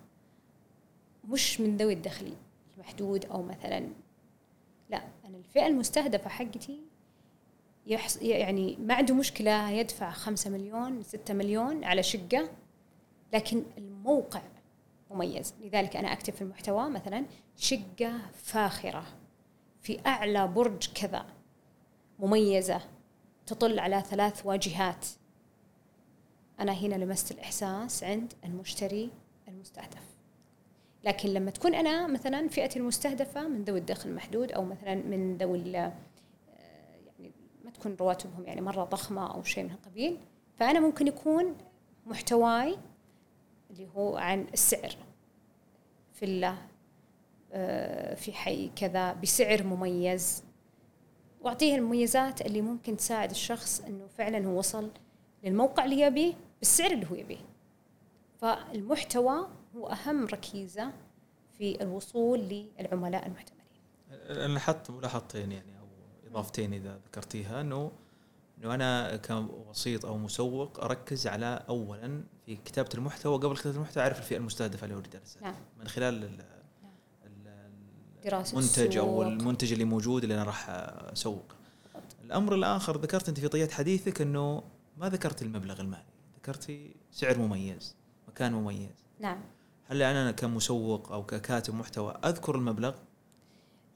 مش من ذوي الدخل المحدود أو مثلا لا أنا الفئة المستهدفة حقتي يحص يعني ما عنده مشكلة يدفع خمسة مليون ستة مليون على شقة لكن الموقع مميز. لذلك أنا أكتب في المحتوى مثلا شقة فاخرة في أعلى برج كذا مميزة تطل على ثلاث واجهات. أنا هنا لمست الإحساس عند المشتري المستهدف. لكن لما تكون أنا مثلا فئتي المستهدفة من ذوي الدخل المحدود أو مثلا من ذوي يعني ما تكون رواتبهم يعني مرة ضخمة أو شيء من القبيل فأنا ممكن يكون محتواي اللي هو عن السعر فيلا آه، في حي كذا بسعر مميز. وأعطيه المميزات اللي ممكن تساعد الشخص إنه فعلا هو وصل للموقع اللي يبيه بالسعر اللي هو يبيه. فالمحتوى هو أهم ركيزة في الوصول للعملاء المحتملين. أنا لاحظت ملاحظتين يعني أو إضافتين إذا ذكرتيها أنه إنه أنا كوسيط أو مسوق أركز على اولا في كتابة المحتوى قبل كتابة المحتوى أعرف الفئة المستهدفة اللي أريد أرسلها. نعم. من خلال نعم. المنتج أو المنتج اللي موجود اللي أنا راح أسوق. الأمر الآخر ذكرت أنت في طيات حديثك إنه ما ذكرت المبلغ المالي. ذكرتي سعر مميز مكان مميز. نعم. هل أنا كمسوق أو ككاتب محتوى أذكر المبلغ؟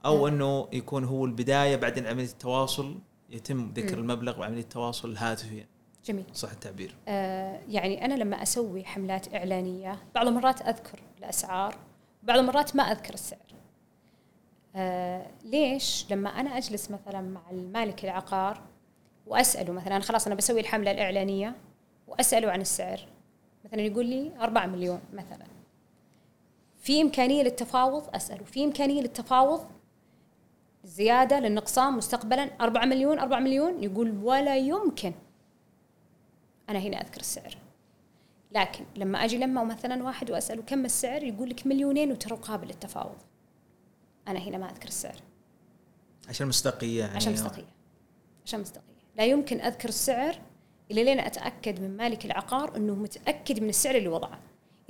أو آه. أنه يكون هو البداية بعدين عملية التواصل يتم ذكر م. المبلغ وعملية التواصل الهاتفي جميل. صح التعبير. آه يعني أنا لما أسوي حملات إعلانية بعض المرات أذكر الأسعار بعض المرات ما أذكر السعر. آه ليش؟ لما أنا أجلس مثلا مع المالك العقار وأسأله مثلا خلاص أنا بسوي الحملة الإعلانية وأسأله عن السعر. مثلا يقول لي 4 مليون مثلا. في إمكانية للتفاوض؟ اساله في إمكانية للتفاوض؟ زيادة للنقصان مستقبلا؟ 4 مليون 4 مليون؟ يقول ولا يمكن. أنا هنا أذكر السعر. لكن لما أجي لما مثلا واحد وأسأله كم السعر؟ يقول لك مليونين وترى قابل للتفاوض. أنا هنا ما أذكر السعر. عشان مصداقية يعني. عشان مصداقية. عشان مصداقية. لا يمكن أذكر السعر الا لين أتأكد من مالك العقار إنه متأكد من السعر اللي وضعه.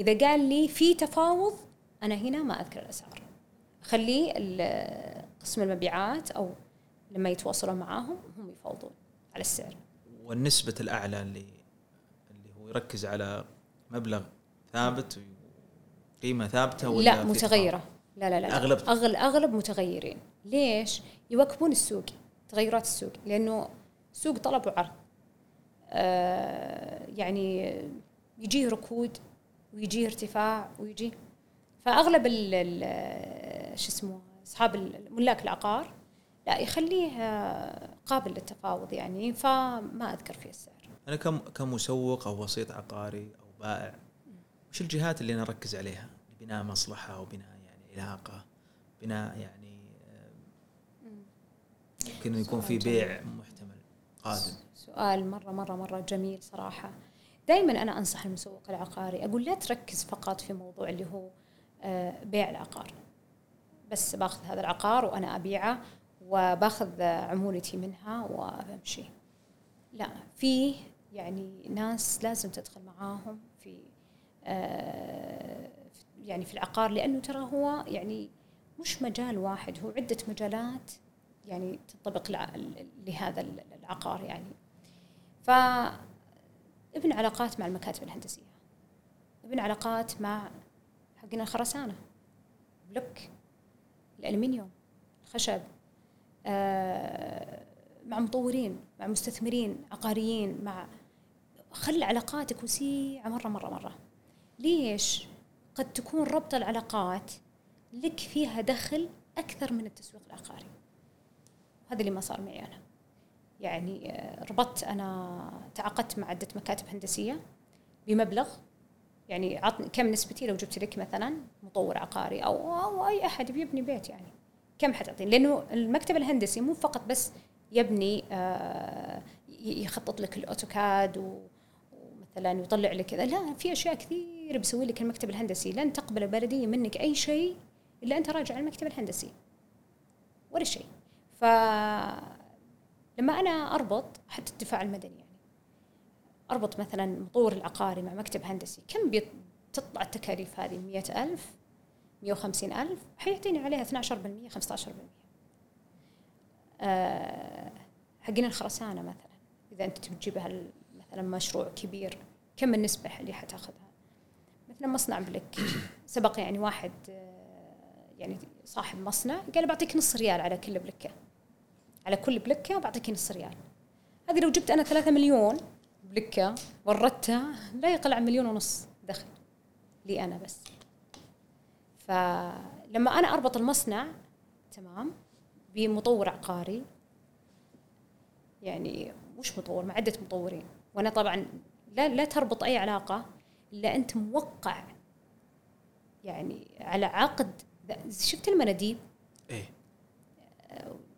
إذا قال لي في تفاوض أنا هنا ما أذكر الأسعار. خليه قسم المبيعات أو لما يتواصلون معاهم هم يفاوضون على السعر. والنسبة الأعلى اللي اللي هو يركز على مبلغ ثابت قيمة ثابتة ولا لا متغيرة. لا لا لا. أغلب؟ أغلب, أغلب متغيرين. ليش؟ يواكبون السوق تغيرات السوق لأنه سوق طلب وعرض. آه يعني يجيه ركود ويجيه ارتفاع ويجي فأغلب شو اسمه أصحاب ملاك العقار لا يخليه آه، قابل للتفاوض يعني فما أذكر فيه السعر. أنا كم كمسوق أو وسيط عقاري أو بائع وش الجهات اللي أنا أركز عليها؟ بناء مصلحة أو بناء يعني علاقة بناء يعني يمكن يكون في بيع محتمل قادم. سؤال مره مره مرة جميل صراحة. دائما أنا أنصح المسوق العقاري أقول لا تركز فقط في موضوع اللي هو آه، بيع العقار. بس باخذ هذا العقار وأنا أبيعه وباخذ عمولتي منها وبمشي لا في يعني ناس لازم تدخل معاهم في آه، يعني في العقار لأنه ترى هو يعني مش مجال واحد هو عدة مجالات يعني تنطبق لهذا العقار يعني. ف ابن علاقات مع المكاتب الهندسية ابن علاقات مع حقنا الخرسانه بلوك. الألمنيوم الخشب آه مع مطورين مع مستثمرين عقاريين مع خل علاقاتك وسيعة مرة مرة مرة. ليش؟ قد تكون ربط العلاقات لك فيها دخل أكثر من التسويق العقاري؟ هذا اللي ما صار معي أنا. يعني آه، ربطت أنا تعاقدت مع عدة مكاتب هندسية بمبلغ يعني عطني كم نسبتي لو جبت لك مثلا مطور عقاري أو أو أي أحد بيبني بيت يعني. كم حتعطيني لأنه المكتب الهندسي مو فقط بس يبني آه يخطط لك الأوتوكاد ومثلا يطلع لك كذا. لا في أشياء كثير بيسوي لك المكتب الهندسي. لن تقبل البلديه منك أي شيء إلا أنت راجع المكتب الهندسي. ولا شيء. ف لما أنا أربط حتى الدفاع المدني يعني. أربط مثلا مطور العقاري مع مكتب هندسي. كم تطلع التكاليف هذه؟ مئة ألف؟ مئة وخمسين ألف؟ حيعطيني عليها 12% 15% آه حقين الخرسانة مثلا أنت تبي تجيبها مثلا مشروع كبير كم النسبة اللي حتأخذها؟ مثلا مصنع بلك. سبق يعني واحد آه، يعني صاحب مصنع قال بعطيك نص ريال على كل بلكة. على كل بلكة بعطيك نص ريال. هذه لو جبت أنا ثلاثة مليون بلكة وردتها لا يقل عن مليون ونص دخل لي أنا بس. فلما أنا أربط المصنع تمام بمطور عقاري يعني مش مطور مع عدة مطورين. وأنا طبعا لا لا تربط أي علاقة إلا أنت موقع يعني على عقد. شفت المناديب؟ إيه.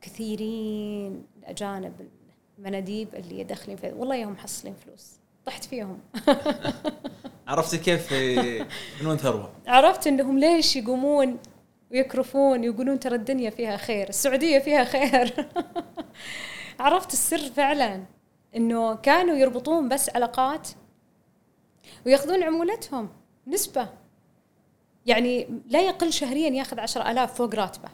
كثيرين الأجانب المناديب اللي داخلين في والله يوم محصلين فلوس. طحت فيهم. عرفت كيف من وين ثروه؟ عرفت إنهم ليش يقومون ويكرفون يقولون ترى الدنيا فيها خير السعودية فيها خير. عرفت السر فعلا إنه كانوا يربطون بس علاقات ويأخذون عمولتهم نسبة. يعني لا يقل شهريا يأخذ عشر ألاف فوق راتبه.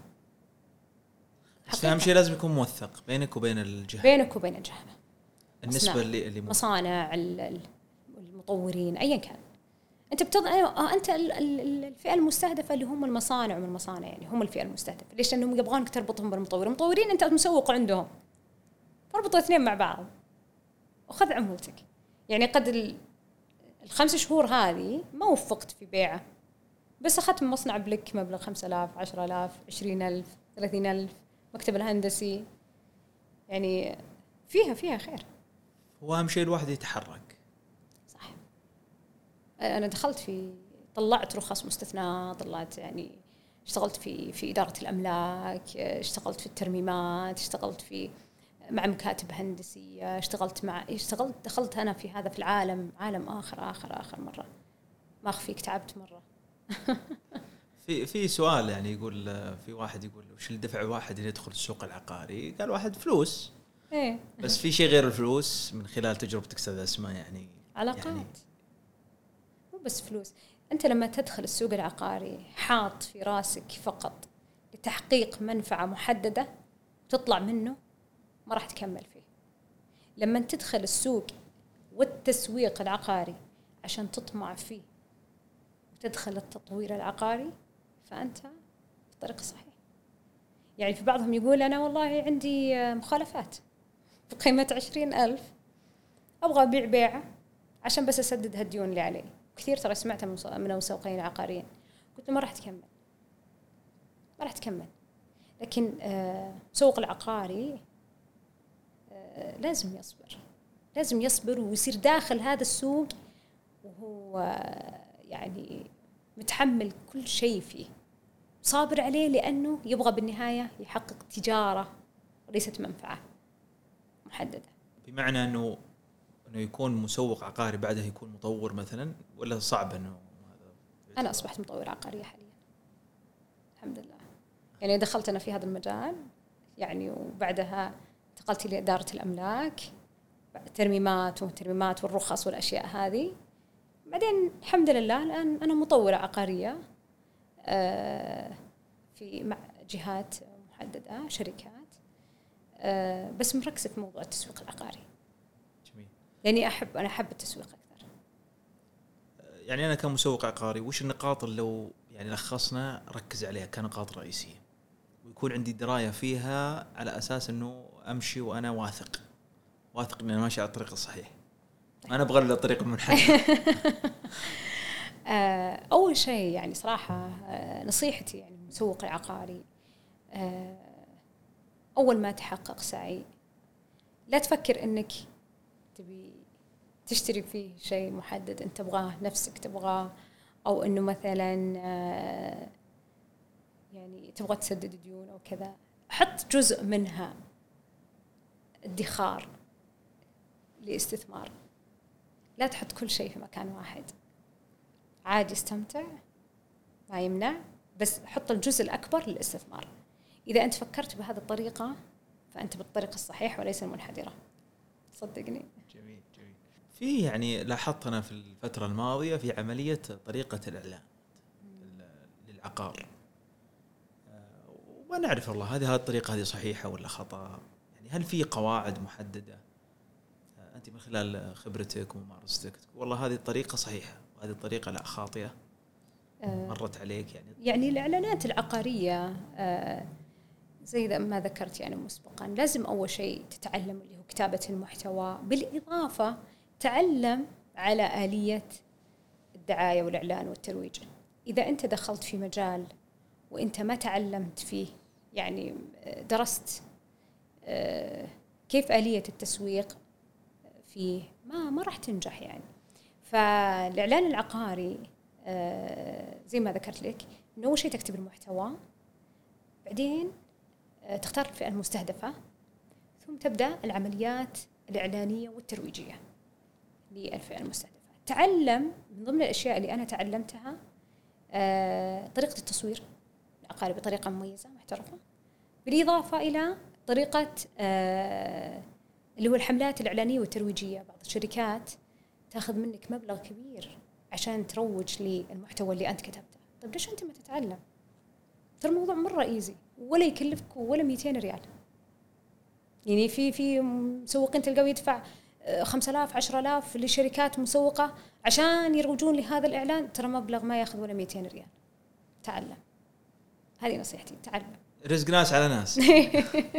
بس أهم شيء لازم يكون موثق بينك وبين الجهة. بينك وبين الجهة. النسبة اللي اللي مصانع المطورين ايا كان. أنت بتض... آه أنت الفئة المستهدفة اللي هم المصانع ومن المصانع يعني هم الفئة المستهدفة. ليش؟ لأنهم يبغونك تربطهم بالمطورين المطورين أنت مسوق عندهم. اربط الاثنين مع بعض. وخذ عمولتك. يعني قد الخمس شهور هذه ما وفقت في بيعه. بس أخذت من مصنع بلك مبلغ 5000 10000 20000 30000 مكتب الهندسي. يعني فيها فيها خير. هو أهم شيء الواحد يتحرك. صح. أنا دخلت في طلعت رخص مستثنى طلعت يعني اشتغلت في في إدارة الأملاك اشتغلت في الترميمات اشتغلت في مع مكاتب هندسية اشتغلت مع اشتغلت دخلت أنا في هذا في العالم عالم آخر آخر آخر مرة. ما أخفيك تعبت مرة. في في سؤال يعني يقول في واحد يقول وش اللي دفع واحد يدخل السوق العقاري؟ قال واحد فلوس. إيه. بس في شيء غير الفلوس من خلال تجربتك أستاذ أسماء يعني؟ علاقات. يعني مو بس فلوس. أنت لما تدخل السوق العقاري حاط في راسك فقط لتحقيق منفعة محددة تطلع منه ما راح تكمل فيه. لما تدخل السوق والتسويق العقاري عشان تطمع فيه وتدخل التطوير العقاري فأنت في الطريق الصحيح. يعني في بعضهم يقول أنا والله عندي مخالفات بقيمة عشرين ألف أبغى أبيع بيعة عشان بس أسدد هالديون اللي علي. كثير ترى سمعتها من المسوقين العقاريين. قلت ما راح تكمل. ما راح تكمل. لكن المسوق العقاري لازم يصبر. لازم يصبر ويصير داخل هذا السوق وهو يعني متحمل كل شيء فيه. صابر عليه لأنه يبغى بالنهاية يحقق تجارة وليست منفعة محددة. بمعنى أنه أنه يكون مسوق عقاري بعده يكون مطور مثلا ولا صعب أنه أنا أصبحت مطورة عقارية حاليا. الحمد لله. يعني دخلت أنا في هذا المجال يعني وبعدها انتقلت إلى إدارة الأملاك ترميمات وترميمات والرخص والأشياء هذه. بعدين الحمد لله الآن أنا مطورة عقارية. في مع جهات محددة شركات. آه، بس مركزة في موضوع التسويق العقاري. جميل. لأني أحب أنا أحب التسويق أكثر. يعني أنا كمسوق عقاري وش النقاط اللي لو يعني لخصنا ركز عليها كنقاط رئيسية؟ ويكون عندي دراية فيها على أساس أنه أمشي وأنا واثق. واثق أني ماشي على الطريق الصحيح. أنا أبغى له طريق المنحنى آه، أول شيء يعني صراحة آه، نصيحتي يعني المسوق العقاري آه، أول ما تحقق سعي لا تفكر إنك تبي تشتري فيه شيء محدد أنت تبغاه نفسك تبغاه أو إنه مثلا يعني تبغى تسدد ديون أو كذا. حط جزء منها ادخار لاستثمار. لا تحط كل شيء في مكان واحد. عادي استمتع ما يمنع بس حط الجزء الأكبر للاستثمار. إذا أنت فكرت بهذه الطريقة فأنت بالطريق الصحيح وليس المنحدرة. صدقني. جميل جميل. في يعني لاحظت أنا في الفترة الماضية في عملية طريقة الإعلان للعقار. وما نعرف والله هذه هذه الطريقة هذه صحيحة ولا خطأ؟ يعني هل في قواعد محددة؟ أنت من خلال خبرتك وممارستك والله هذه الطريقة صحيحة. وهذه الطريقة لا خاطئة. آه، مرت عليك يعني؟ يعني الإعلانات العقارية آه، زي ما ذكرت يعني مسبقا لازم أول شيء تتعلم اللي هو كتابة المحتوى. بالإضافة تعلم على آلية الدعاية والإعلان والترويج. إذا أنت دخلت في مجال وأنت ما تعلمت فيه يعني درست آه، كيف آلية التسويق فيه ما ما راح تنجح يعني. فالإعلان العقاري آه، زي ما ذكرت لك إنه أول شيء تكتب المحتوى بعدين آه، تختار الفئة المستهدفة ثم تبدأ العمليات الإعلانية والترويجية للفئة المستهدفة. تعلم من ضمن الأشياء اللي أنا تعلمتها آه، طريقة التصوير العقاري بطريقة مميزة محترفة بالإضافة إلى طريقة اللي هو الحملات الإعلانية والترويجية. بعض الشركات تاخذ منك مبلغ كبير عشان تروج للمحتوى اللي أنت كتبته. طيب ليش أنت ما تتعلم؟ ترى الموضوع مرة ايزي ولا يكلفك ولا 200 ريال. يعني في في مسوقين تلقاه يدفع 5000 10000 لشركات مسوقة عشان يروجون لهذا الإعلان ترى مبلغ ما ياخذ ولا 200 ريال. تعلم. هذه نصيحتي تعلم. رزق ناس على ناس.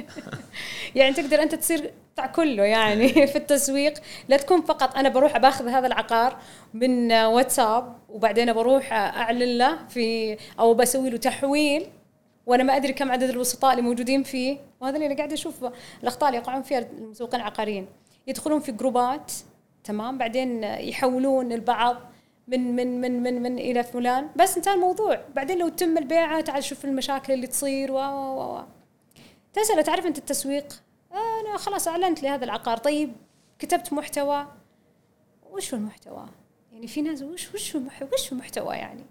يعني تقدر أنت تصير كله يعني في التسويق. لا تكون فقط أنا بروح باخذ هذا العقار من واتساب وبعدين بروح أعلن له في أو بسوي له تحويل وأنا ما أدري كم عدد الوسطاء اللي موجودين فيه. وهذا اللي أنا قاعدة أشوف الأخطاء اللي يقعون فيها المسوقين العقاريين. يدخلون في جروبات تمام؟ بعدين يحولون البعض من من من من من إلى فلان. بس انتهى الموضوع. بعدين لو تم البيعة تعال شوف المشاكل اللي تصير و و و تسأله تعرف أنت التسويق؟ أنا خلاص أعلنت لهذا العقار. طيب كتبت محتوى. وش هو المحتوى؟ يعني في ناس وش وش وش هو محتوى يعني؟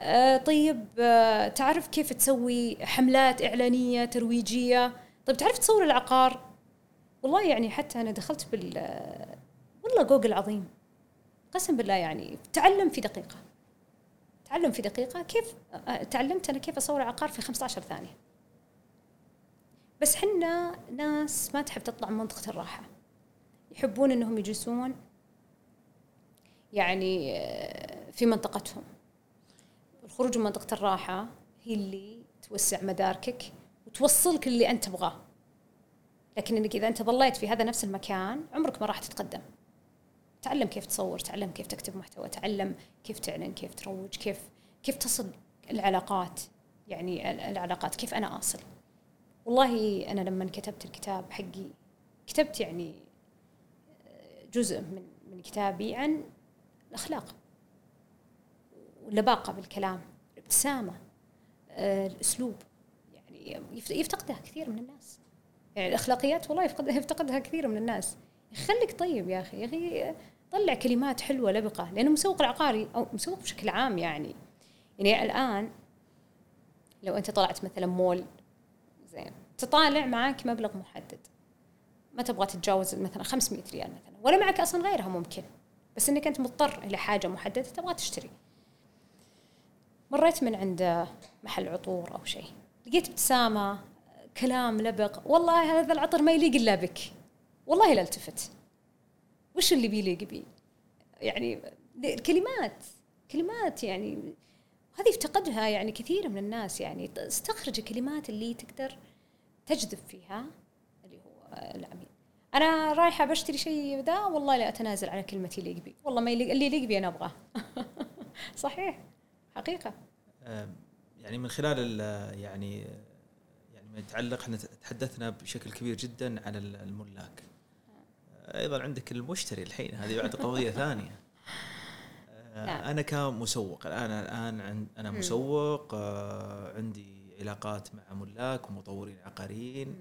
آه طيب آه تعرف كيف تسوي حملات إعلانية ترويجية؟ طيب تعرف تصور العقار؟ والله يعني حتى أنا دخلت بال والله جوجل عظيم. قسم بالله يعني تعلم في دقيقة. تعلم في دقيقة كيف آه، تعلمت أنا كيف أصور عقار في 15 ثانية. بس حنا ناس ما تحب تطلع من منطقة الراحة. يحبون إنهم يجلسون يعني آه، في منطقتهم. الخروج من منطقة الراحة هي اللي توسع مداركك وتوصلك اللي أنت تبغاه. لكن إنك إذا أنت ظليت في هذا نفس المكان عمرك ما راح تتقدم. تعلم كيف تصور تعلم كيف تكتب محتوى تعلم كيف تعلن كيف تروج كيف كيف تصل العلاقات يعني العلاقات كيف أنا أصل. والله أنا لما كتبت الكتاب حقي كتبت يعني جزء من من كتابي عن الأخلاق واللباقة بالكلام الابتسامة آه، الأسلوب يعني يفتقدها كثير من الناس. يعني الأخلاقيات والله يفتقدها كثير من الناس. خليك طيب يا أخي يا أخي طلع كلمات حلوة لبقة لأنه مسوق العقاري أو مسوق بشكل عام يعني. يعني الآن لو أنت طلعت مثلا مول زين تطالع معك مبلغ محدد. ما تبغى تتجاوز مثلا 500 ريال مثلا ولا معك أصلا غيرها ممكن. بس إنك أنت مضطر إلى حاجة محددة تبغى تشتري. مريت من عند محل عطور أو شيء. لقيت ابتسامة كلام لبق والله هذا العطر ما يليق إلا بك. والله لا التفت. وش اللي بيليق بي يعني الكلمات كلمات يعني هذه يفتقدها يعني كثير من الناس يعني. استخرج الكلمات اللي تقدر تجذب فيها اللي هو العميل. أنا رايحة بشتري شيء ذا والله لا أتنازل على كلمتي يليق بي والله ما يليق اللي يليق بي أنا أبغاه. صحيح. حقيقة. يعني من خلال يعني يعني ما يتعلق إحنا تحدثنا بشكل كبير جدا عن الملاك. أيضا عندك المشتري الحين هذه بعد قضية ثانية. نعم. أنا كمسوق الآن الآن أنا مسوق آه، عندي علاقات مع ملاك ومطورين عقاريين.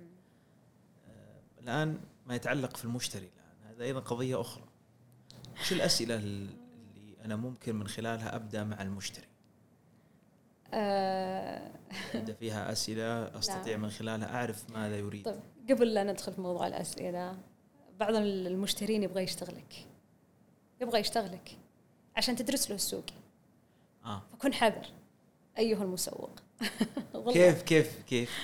آه، الآن ما يتعلق في المشتري الآن هذا أيضا قضية أخرى. إيش الأسئلة اللي أنا ممكن من خلالها أبدأ مع المشتري؟ أبدأ فيها أسئلة أستطيع. من خلالها أعرف ماذا يريد. طيب قبل لا ندخل في موضوع الأسئلة بعض المشترين يبغى يشتغلك. يبغى يشتغلك عشان تدرس له السوق. آه. فكن حذر أيها المسوق. كيف كيف كيف؟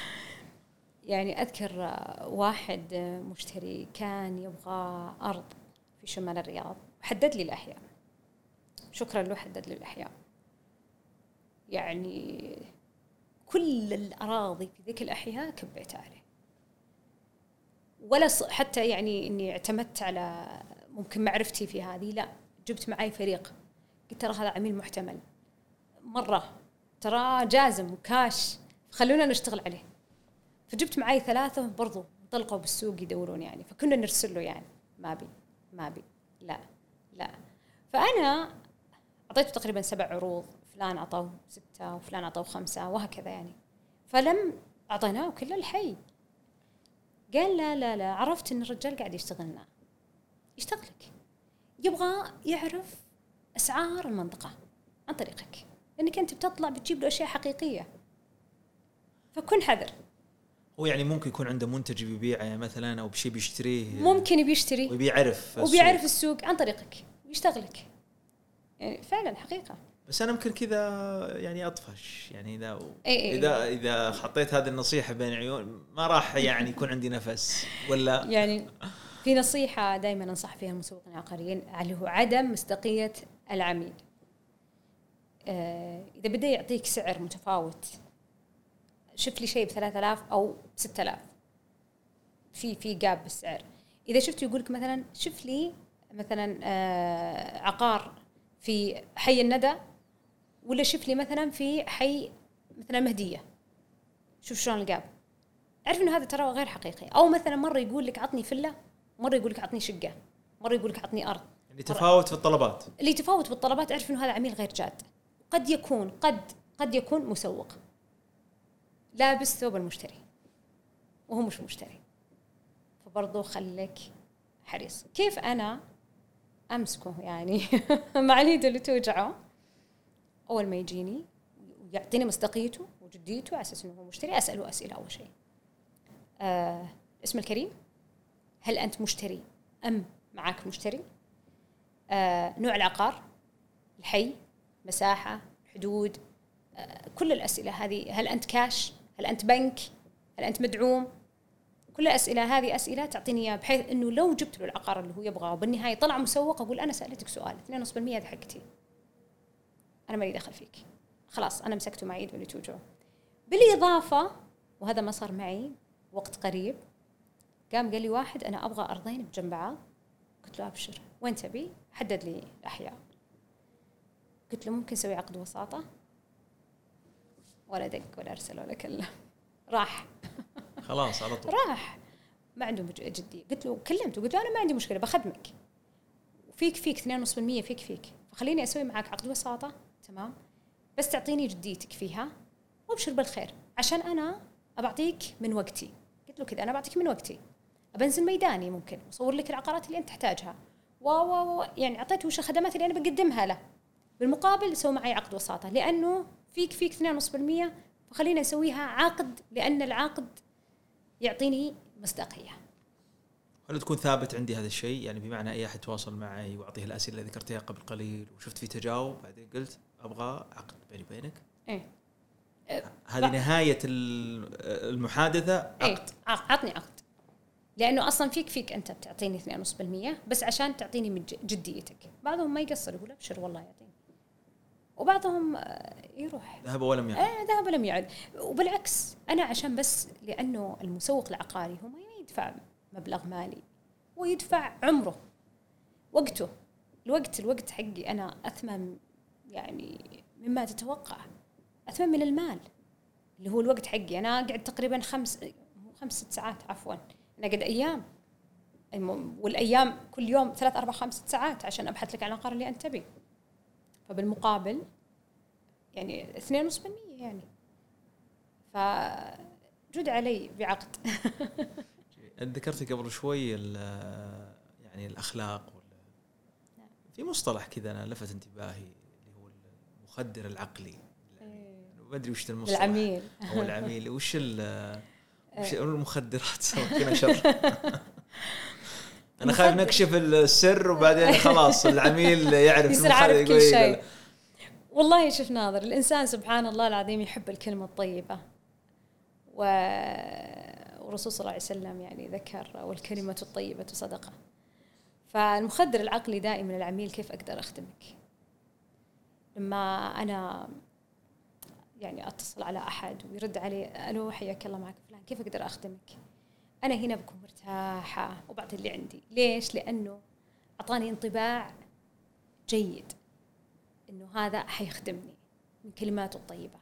يعني أذكر آه، واحد آه، مشتري كان يبغى أرض في شمال الرياض حدد لي الأحياء. شكرا له حدد لي الأحياء. يعني كل الأراضي في ذيك الأحياء كبيت عليه. ولا حتى يعني إني اعتمدت على ممكن معرفتي في هذه لا جبت معي فريق. قلت ترى هذا عميل محتمل. مرة. ترى جازم وكاش. خلونا نشتغل عليه. فجبت معي ثلاثة برضو انطلقوا بالسوق يدورون يعني. فكنا نرسل له يعني. ما بي ما بي. لا لا. فأنا أعطيته تقريبا سبع عروض. فلان أعطاه ستة وفلان أعطاه خمسة وهكذا يعني. فلم أعطيناه كل الحي. قال لا لا لا عرفت إن الرجال قاعد يشتغلنا يشتغلك. يبغى يعرف أسعار المنطقة عن طريقك. لأنك أنت بتطلع بتجيب له أشياء حقيقية. فكن حذر. هو يعني ممكن يكون عنده منتج بيبيعه مثلا أو بشيء بيشتريه. ممكن يبي يشتري وبيعرف وبيعرف السوق عن طريقك. ويشتغلك. يعني فعلا حقيقة. بس أنا يمكن كذا يعني أطفش يعني إذا إي إي. إذا إذا حطيت هذه النصيحة بين عيون ما راح يعني يكون عندي نفس ولا؟ يعني في نصيحة دائما أنصح فيها المسوقين العقاريين اللي هو عدم مصداقية العميل. آه، إذا بدأ يعطيك سعر متفاوت شوف لي شيء ب 3000 أو ب 6000 في في جاب بالسعر. إذا شفت يقول لك مثلا شوف لي مثلا آه، عقار في حي الندى ولا شوف لي مثلا في حي مثلا مهدية. شوف شلون الجاب أعرف إنه هذا ترى غير حقيقي. أو مثلا مرة يقول لك عطني فله مرة يقول لك عطني شقة مرة يقول لك عطني أرض. يعني تفاوت في الطلبات. اللي يتفاوت بالطلبات أعرف إنه هذا عميل غير جاد. قد يكون قد قد يكون مسوق. لابس ثوب المشتري. وهو مش مشتري. فبرضه خليك حريص. كيف أنا أمسكه يعني؟ مع اللي توجعه. أول ما يجيني ويعطيني مصداقيته وجديته على أساس إنه هو مشتري أسأله أسئلة أول شيء. آه اسم الكريم؟ هل أنت مشتري أم معك مشتري؟ آه نوع العقار؟ الحي؟ مساحة؟ حدود؟ آه كل الأسئلة هذه هل أنت كاش هل أنت بنك هل أنت مدعوم؟ كل الأسئلة هذه أسئلة تعطيني إياها بحيث إنه لو جبت له العقار اللي هو يبغاه وبالنهاية طلع مسوق أقول أنا سألتك سؤال 2.5% هذه حقتي أنا مالي دخل فيك. خلاص أنا مسكته مع ايد واللي توجعه بالإضافة وهذا ما صار معي وقت قريب قام قال لي واحد أنا أبغى أرضين بجنب بعض قلت له أبشر. وين تبي؟ حدد لي الأحياء. قلت له ممكن نسوي عقد وساطة؟ ولا دق ولا أرسل ولا كلم. راح. خلاص على طول. راح. ما عنده جدية. قلت له كلمته. قلت له أنا ما عندي مشكلة بخدمك. وفيك فيك 2.5% فيك فيك. فخليني أسوي معك عقد وساطة. تمام؟ بس تعطيني جديتك فيها وابشر بالخير عشان أنا أبعطيك من وقتي. قلت له كذا أنا بعطيك من وقتي. أبنزل ميداني ممكن. واصور لك العقارات اللي أنت تحتاجها. و و يعني أعطيته وش الخدمات اللي أنا بقدمها له. بالمقابل سوي معي عقد وساطة. لأنه فيك فيك 2.5% فخلينا نسويها عقد لأن العقد يعطيني مصداقية. هل تكون ثابت عندي هذا الشيء؟ يعني بمعنى أي أحد تواصل معي وأعطيه الأسئلة اللي ذكرتها قبل قليل وشفت في تجاوب بعدين قلت أبغى عقد بيني وبينك. إيه. هذه ب- نهاية ال- المحادثة إيه عقد. عق- عطني عقد. لأنه أصلا فيك فيك أنت بتعطيني 2.5% بس عشان تعطيني من جديتك. بعضهم ما يقصر يقول أبشر والله يعطيني. وبعضهم آه، يروح. ذهب ولم يعد آه ذهب لم يعد وبالعكس أنا عشان بس لأنه المسوق العقاري هو ما يدفع مبلغ مالي هو يدفع عمره. وقته الوقت الوقت حقي أنا أثمن يعني مما تتوقع. اثمن من المال اللي هو الوقت حقي. أنا قاعد تقريبا خمس خمس ست ساعات عفوا. أنا قاعد أيام. الم- والأيام كل يوم ثلاث أربع خمس ست ساعات عشان أبحث لك عن العقار اللي انت تبي. فبالمقابل يعني 2.5% يعني. فجد علي بعقد. أنت ذكرت قبل شوي يعني الأخلاق وال- نعم. في مصطلح كذا أنا لفت انتباهي. المخدر العقلي. ما أدري وش المصطلح. العميل. أو العميل. وش ال- وش المخدرات؟ سوت فينا شر أنا خايف. نكشف السر وبعدين خلاص العميل يعرف يصير عارف كل إيه، شيء. والله شوف ناظر الإنسان سبحان الله العظيم يحب الكلمة الطيبة. و... والرسول صلى الله عليه وسلم يعني ذكر والكلمة الطيبة صدقة. فالمخدر العقلي دائما العميل كيف أقدر أخدمك؟ لما أنا يعني أتصل على أحد ويرد علي ألو حياك الله معك فلان كيف أقدر أخدمك؟ أنا هنا بكون مرتاحة. وبعطي اللي عندي. ليش؟ لأنه أعطاني انطباع جيد إنه هذا حيخدمني من كلماته الطيبة.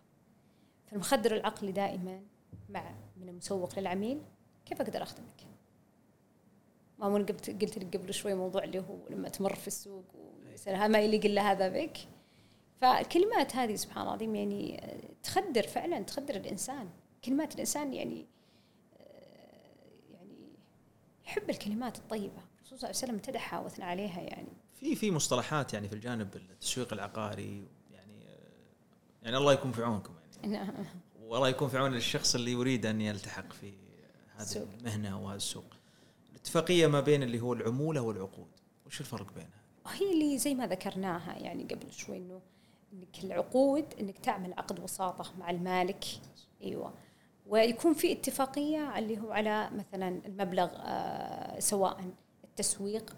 فالمخدر العقلي دائما مع من المسوق للعميل كيف أقدر أخدمك؟ ما قلت قلت لك قبل شوي موضوع اللي هو لما تمر في السوق ويصير ما يليق إلا هذا بك. فالكلمات هذه سبحان الله العظيم يعني تخدر فعلا تخدر الإنسان كلمات الإنسان يعني يعني يحب الكلمات الطيبة الرسول صلى الله عليه وسلم امتدحها واثنى عليها يعني في في مصطلحات يعني في الجانب التسويق العقاري يعني يعني الله يكون في عونكم يعني نعم والله يكون في عون الشخص اللي يريد أن يلتحق في هذه السوق. المهنة وهذا السوق. الاتفاقية ما بين اللي هو العمولة والعقود، وش الفرق بينها؟ هي اللي زي ما ذكرناها يعني قبل شوي إنه إنك العقود إنك تعمل عقد وساطة مع المالك. أيوه. ويكون في اتفاقية اللي هو على مثلا المبلغ آه سواء التسويق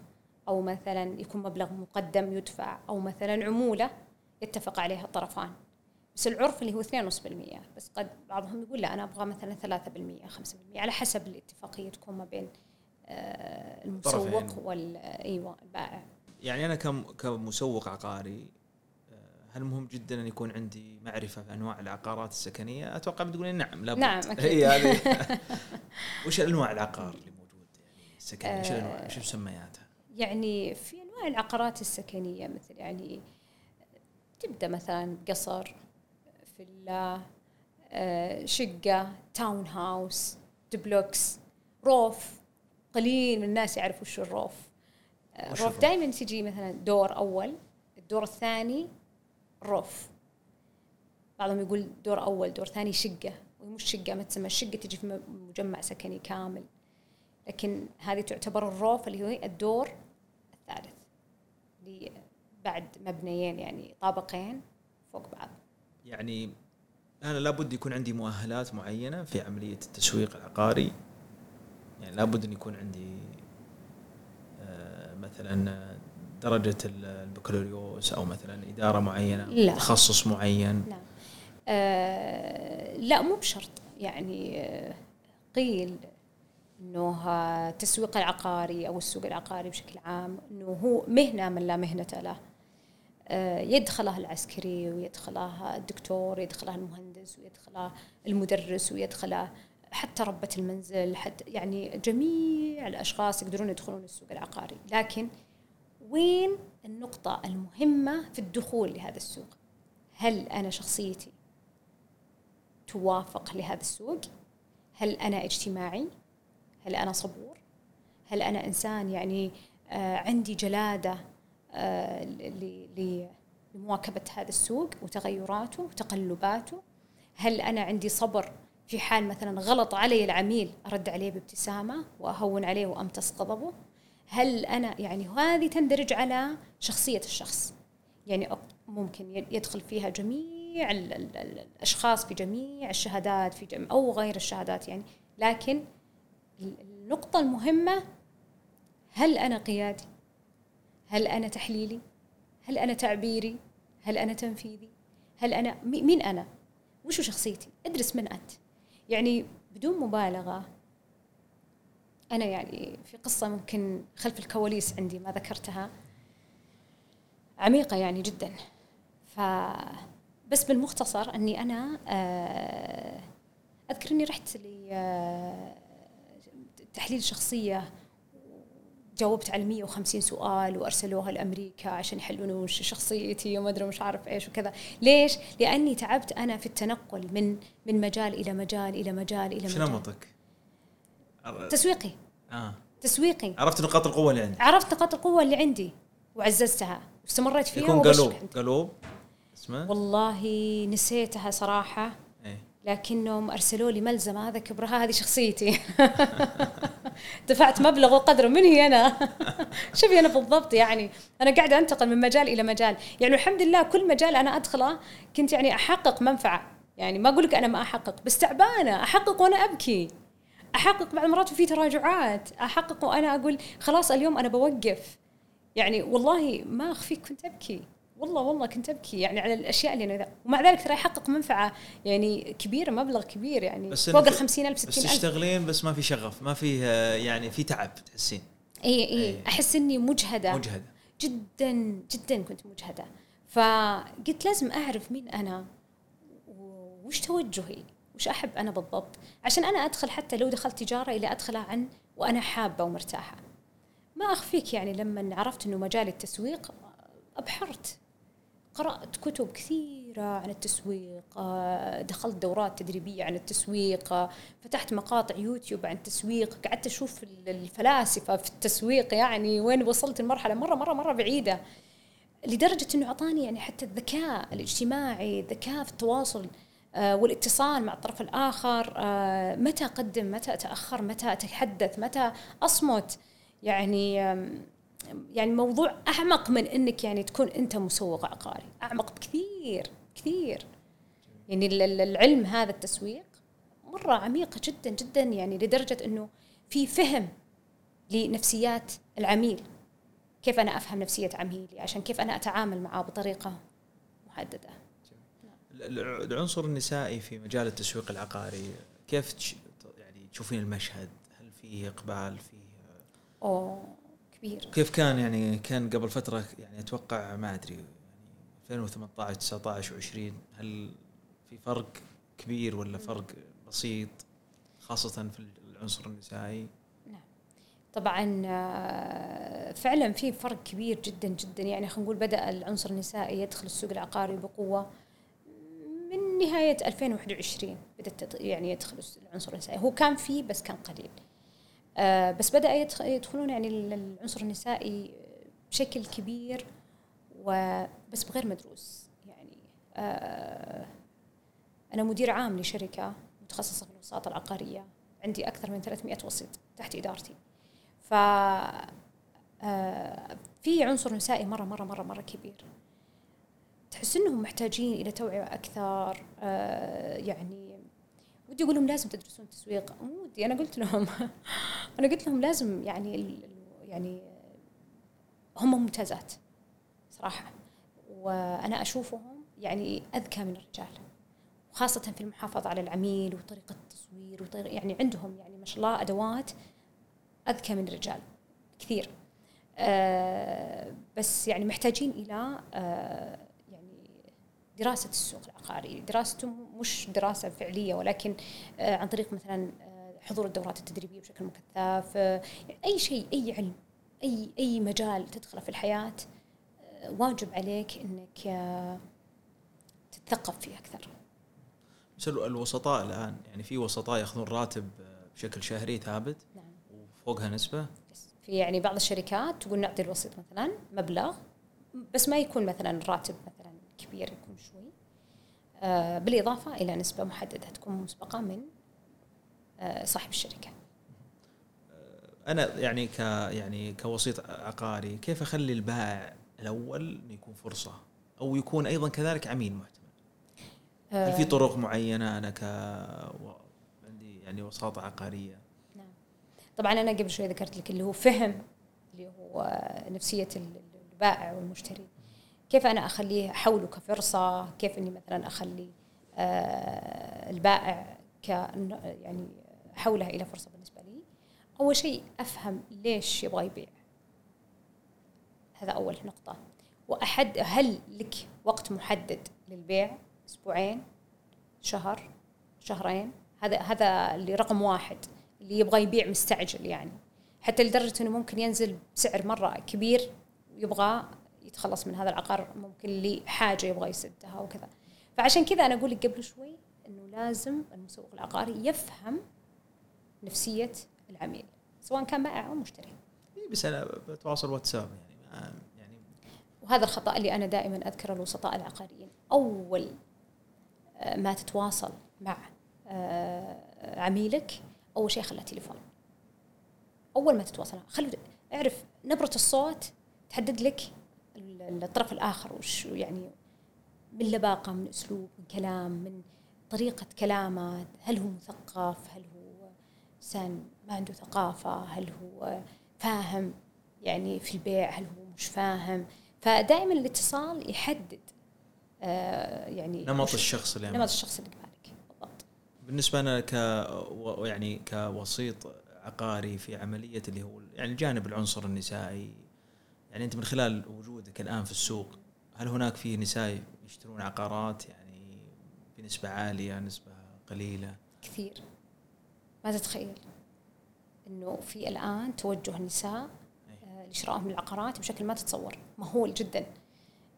أو مثلا يكون مبلغ مقدم يدفع أو مثلا عمولة يتفق عليها الطرفان. بس العرف اللي هو 2.5% بس قد بعضهم يقول لا أنا أبغى مثلا 3% 5% على حسب الاتفاقية تكون ما بين آه المسوق. وال أيوه البائع. يعني أنا كم كمسوق عقاري آه، هل مهم جدا أن يكون عندي معرفة في انواع العقارات السكنية؟ أتوقع بتقولين نعم لابد نعم، أكيد. هي هذه وش انواع العقار اللي موجود يعني السكنية؟ وش الأنواع؟ آه. وش مسمياتها؟ يعني في أنواع العقارات السكنية مثل يعني تبدأ مثلا قصر فيلا آه، شقة townhouse duplex roof قليل من الناس يعرفوا وش ال roof آه، ال roof؟ دائما تجي مثلا دور أول الدور الثاني roof. بعضهم يقول دور أول دور ثاني شقة ومش شقة ما تسمى الشقه تجي في مجمع سكني كامل. لكن هذه تعتبر الروف اللي هو الدور الثالث اللي بعد مبنيين يعني طابقين فوق بعض. يعني أنا لابد يكون عندي مؤهلات معينة في عملية التسويق العقاري. يعني لابد أن يكون عندي آه، مثلا درجة ال- البكالوريوس أو مثلا إدارة معينة لا. تخصص معين؟ نعم. آه لا مو بشرط. يعني آه قيل إنه التسويق العقاري أو السوق العقاري بشكل عام إنه هو مهنة من لا مهنة له. آه، يدخلها العسكري ويدخلها الدكتور يدخلها المهندس ويدخلها المدرس ويدخلها حتى ربة المنزل حتى يعني جميع الأشخاص يقدرون يدخلون السوق العقاري. لكن وين النقطة المهمة في الدخول لهذا السوق؟ هل أنا شخصيتي توافق لهذا السوق؟ هل أنا اجتماعي؟ هل أنا صبور؟ هل أنا إنسان يعني آه عندي جلادة آه لمواكبة هذا السوق وتغيراته وتقلباته؟ هل أنا عندي صبر في حال مثلا غلط علي العميل أرد عليه بابتسامة وأهون عليه وأمتص غضبه؟ هل أنا يعني هذه تندرج على شخصية الشخص يعني ممكن يدخل فيها جميع ال- ال- ال- الأشخاص في جميع الشهادات في جميع أو غير الشهادات يعني لكن ال- النقطة المهمة هل أنا قيادي؟ هل أنا تحليلي؟ هل أنا تعبيري؟ هل أنا تنفيذي؟ هل مي- مين أنا؟ وشو شخصيتي؟ أدرس من أنت يعني بدون مبالغة أنا يعني في قصة ممكن خلف الكواليس عندي ما ذكرتها. عميقة يعني جدا. ف بس بالمختصر أني أنا آه، أذكر أني رحت لتحليل شخصية جاوبت على 150 سؤال وأرسلوها لأمريكا عشان يحلون وش شخصيتي وما أدري مش عارف إيش وكذا، ليش؟ لأني تعبت أنا في التنقل من من مجال إلى مجال إلى مجال إلى مجال. نمطك؟ تسويقي. آه. تسويقي. عرفت نقاط القوة اللي عندك عرفت نقاط القوة اللي عندي وعززتها. واستمريت فيها يكون قلوب عندي. قلوب اسمه والله نسيتها صراحة إيه. لكنهم أرسلوا لي ملزمه هذا كبرها هذه شخصيتي. دفعت مبلغ وقدره من هي أنا؟ شوفي أنا بالضبط يعني. أنا قاعدة أنتقل من مجال إلى مجال. يعني الحمد لله كل مجال أنا أدخله كنت يعني أحقق منفعة. يعني ما أقول لك أنا ما أحقق بس تعبانة. أحقق وأنا أبكي. أحقق بعض المرات وفي تراجعات. أحقق وأنا أقول خلاص اليوم أنا بوقف. يعني والله ما أخفيك كنت أبكي. والله والله كنت أبكي. يعني على الأشياء اللي أنا ومع ذلك ترى يحقق منفعة يعني كبيرة مبلغ كبير يعني. بس فوق ال 50000 بس 60000 تشتغلين بس ما في شغف ما في يعني في تعب تحسين. إي إي. أحس إني مجهدة. مجهدة. جدا جدا كنت مجهدة. فقلت لازم أعرف مين أنا وش توجهي. وش أحب أنا بالضبط. عشان أنا أدخل حتى لو دخلت تجارة إلى أدخلها عن وأنا حابة ومرتاحة. ما أخفيك يعني لما عرفت إنه مجال التسويق أبحرت. قرأت كتب كثيرة عن التسويق دخلت دورات تدريبية عن التسويق فتحت مقاطع يوتيوب عن التسويق قعدت أشوف ال- الفلاسفة في التسويق يعني وين وصلت المرحلة. مرة مرة مرة بعيدة. لدرجة أنه أعطاني يعني حتى الذكاء الاجتماعي الذكاء في التواصل. والاتصال مع الطرف الآخر آه، متى أقدم متى أتأخر متى أتحدث متى أصمت؟ يعني يعني موضوع أعمق من إنك يعني تكون أنت مسوق عقاري. أعمق بكثير كثير. يعني ال- ال- العلم هذا التسويق مرة عميق جدا جدا يعني لدرجة إنه في فهم لنفسيات العميل. كيف أنا أفهم نفسية عميلي؟ عشان كيف أنا أتعامل معه بطريقة محددة. الع- العنصر النسائي في مجال التسويق العقاري كيف تش... يعني تشوفين المشهد؟ هل فيه إقبال؟ فيه أوه كبير. كيف كان يعني كان قبل فترة يعني أتوقع ما أدري يعني 2018 19 و20 هل في فرق كبير ولا فرق بسيط خاصة في العنصر النسائي؟ طبعا آه، فعلا في فرق كبير جدا جدا. يعني خلينا نقول بدأ العنصر النسائي يدخل السوق العقاري بقوة من نهاية 2021 بدأت تد- يعني يدخل العنصر النسائي. هو كان فيه بس كان قليل. آه، بس يدخ- يدخلون يعني ال- العنصر النسائي بشكل كبير وبس بغير مدروس. يعني آه، أنا مدير عام لشركة متخصصة في الوساطة العقارية. عندي أكثر من 300 وسيط تحت إدارتي. ف آه، في عنصر نسائي مرة مرة مرة مرة كبير. تحس إنهم محتاجين إلى توعية أكثر آه، يعني ودي أقول لهم لازم تدرسون تسويق. مو ودي أنا قلت لهم أنا قلت لهم لازم يعني يعني هم ممتازات صراحة. وأنا أشوفهم يعني أذكى من الرجال وخاصة في المحافظة على العميل وطريقة التصوير وطريقة يعني عندهم يعني ما شاء الله أدوات أذكى من الرجال كثير. آه بس يعني محتاجين إلى آه دراسة السوق العقاري. دراسته مش دراسة فعلية ولكن آه عن طريق مثلا آه حضور الدورات التدريبية بشكل مكثف آه أي شيء أي علم أي أي مجال تدخله في الحياة واجب عليك أنك تتثقف فيه أكثر. الوسطاء الآن يعني في وسطاء يأخذون راتب بشكل شهري ثابت نعم. وفوقها نسبة؟ بس في يعني بعض الشركات تقول نعطي الوسيط مثلا مبلغ بس ما يكون مثلا الراتب كبير يكون شوي. آه بالإضافة إلى نسبة محدده تكون مسبقة من آه صاحب الشركة. أنا يعني ك يعني كوسيط عقاري كيف أخلي البائع الأول إنه يكون فرصة؟ أو يكون أيضا كذلك عميل معتمد؟ هل في آه، طرق معينة؟ أنا ك عندي يعني وساطة عقارية. نعم. طبعا أنا قبل شوي ذكرت لك اللي هو فهم اللي هو نفسية البائع والمشتري. كيف أنا اخليه احوله كفرصة؟ كيف إني مثلا أخلي آه، البائع ك يعني احولها إلى فرصة بالنسبة لي؟ أول شيء أفهم ليش يبغى يبيع. هذا أول نقطة. وأحد هل لك وقت محدد للبيع؟ أسبوعين؟ شهر؟ شهرين؟ هذا هذا اللي رقم واحد اللي يبغى يبيع مستعجل يعني. حتى لدرجة إنه ممكن ينزل بسعر مرة كبير ويبغى يتخلص من هذا العقار ممكن لحاجه يبغى يسدها وكذا. فعشان كذا أنا أقول لك قبل شوي إنه لازم المسوق العقاري يفهم نفسية العميل سواء كان بائع أو مشتري. إيه بس أنا بتواصل واتساب يعني يعني وهذا الخطأ اللي أنا دائما اذكر الوسطاء العقاريين. أول آه، ما تتواصل مع آه، عميلك أول شيء خلها تليفون. أول ما تتواصل خلوا اعرف نبرة الصوت تحدد لك الطرف الآخر وش يعني من لباقة من أسلوب من كلام من طريقة كلامه هل هو مثقف هل هو إنسان ما عنده ثقافة هل هو فاهم يعني في البيع هل هو مش فاهم. فدائما الاتصال يحدد آه يعني نمط الشخص اللي نمط. الشخص اللي قبالك. بالضبط. بالنسبة أنا ك يعني كوسيط عقاري في عملية اللي هو يعني الجانب العنصر النسائي يعني أنت من خلال وجودك الآن في السوق هل هناك في نساء يشترون عقارات؟ يعني بنسبة عالية نسبة قليلة؟ كثير. ما تتخيل إنه في الآن توجه النساء آه، لشرائهم العقارات بشكل ما تتصور مهول جدا.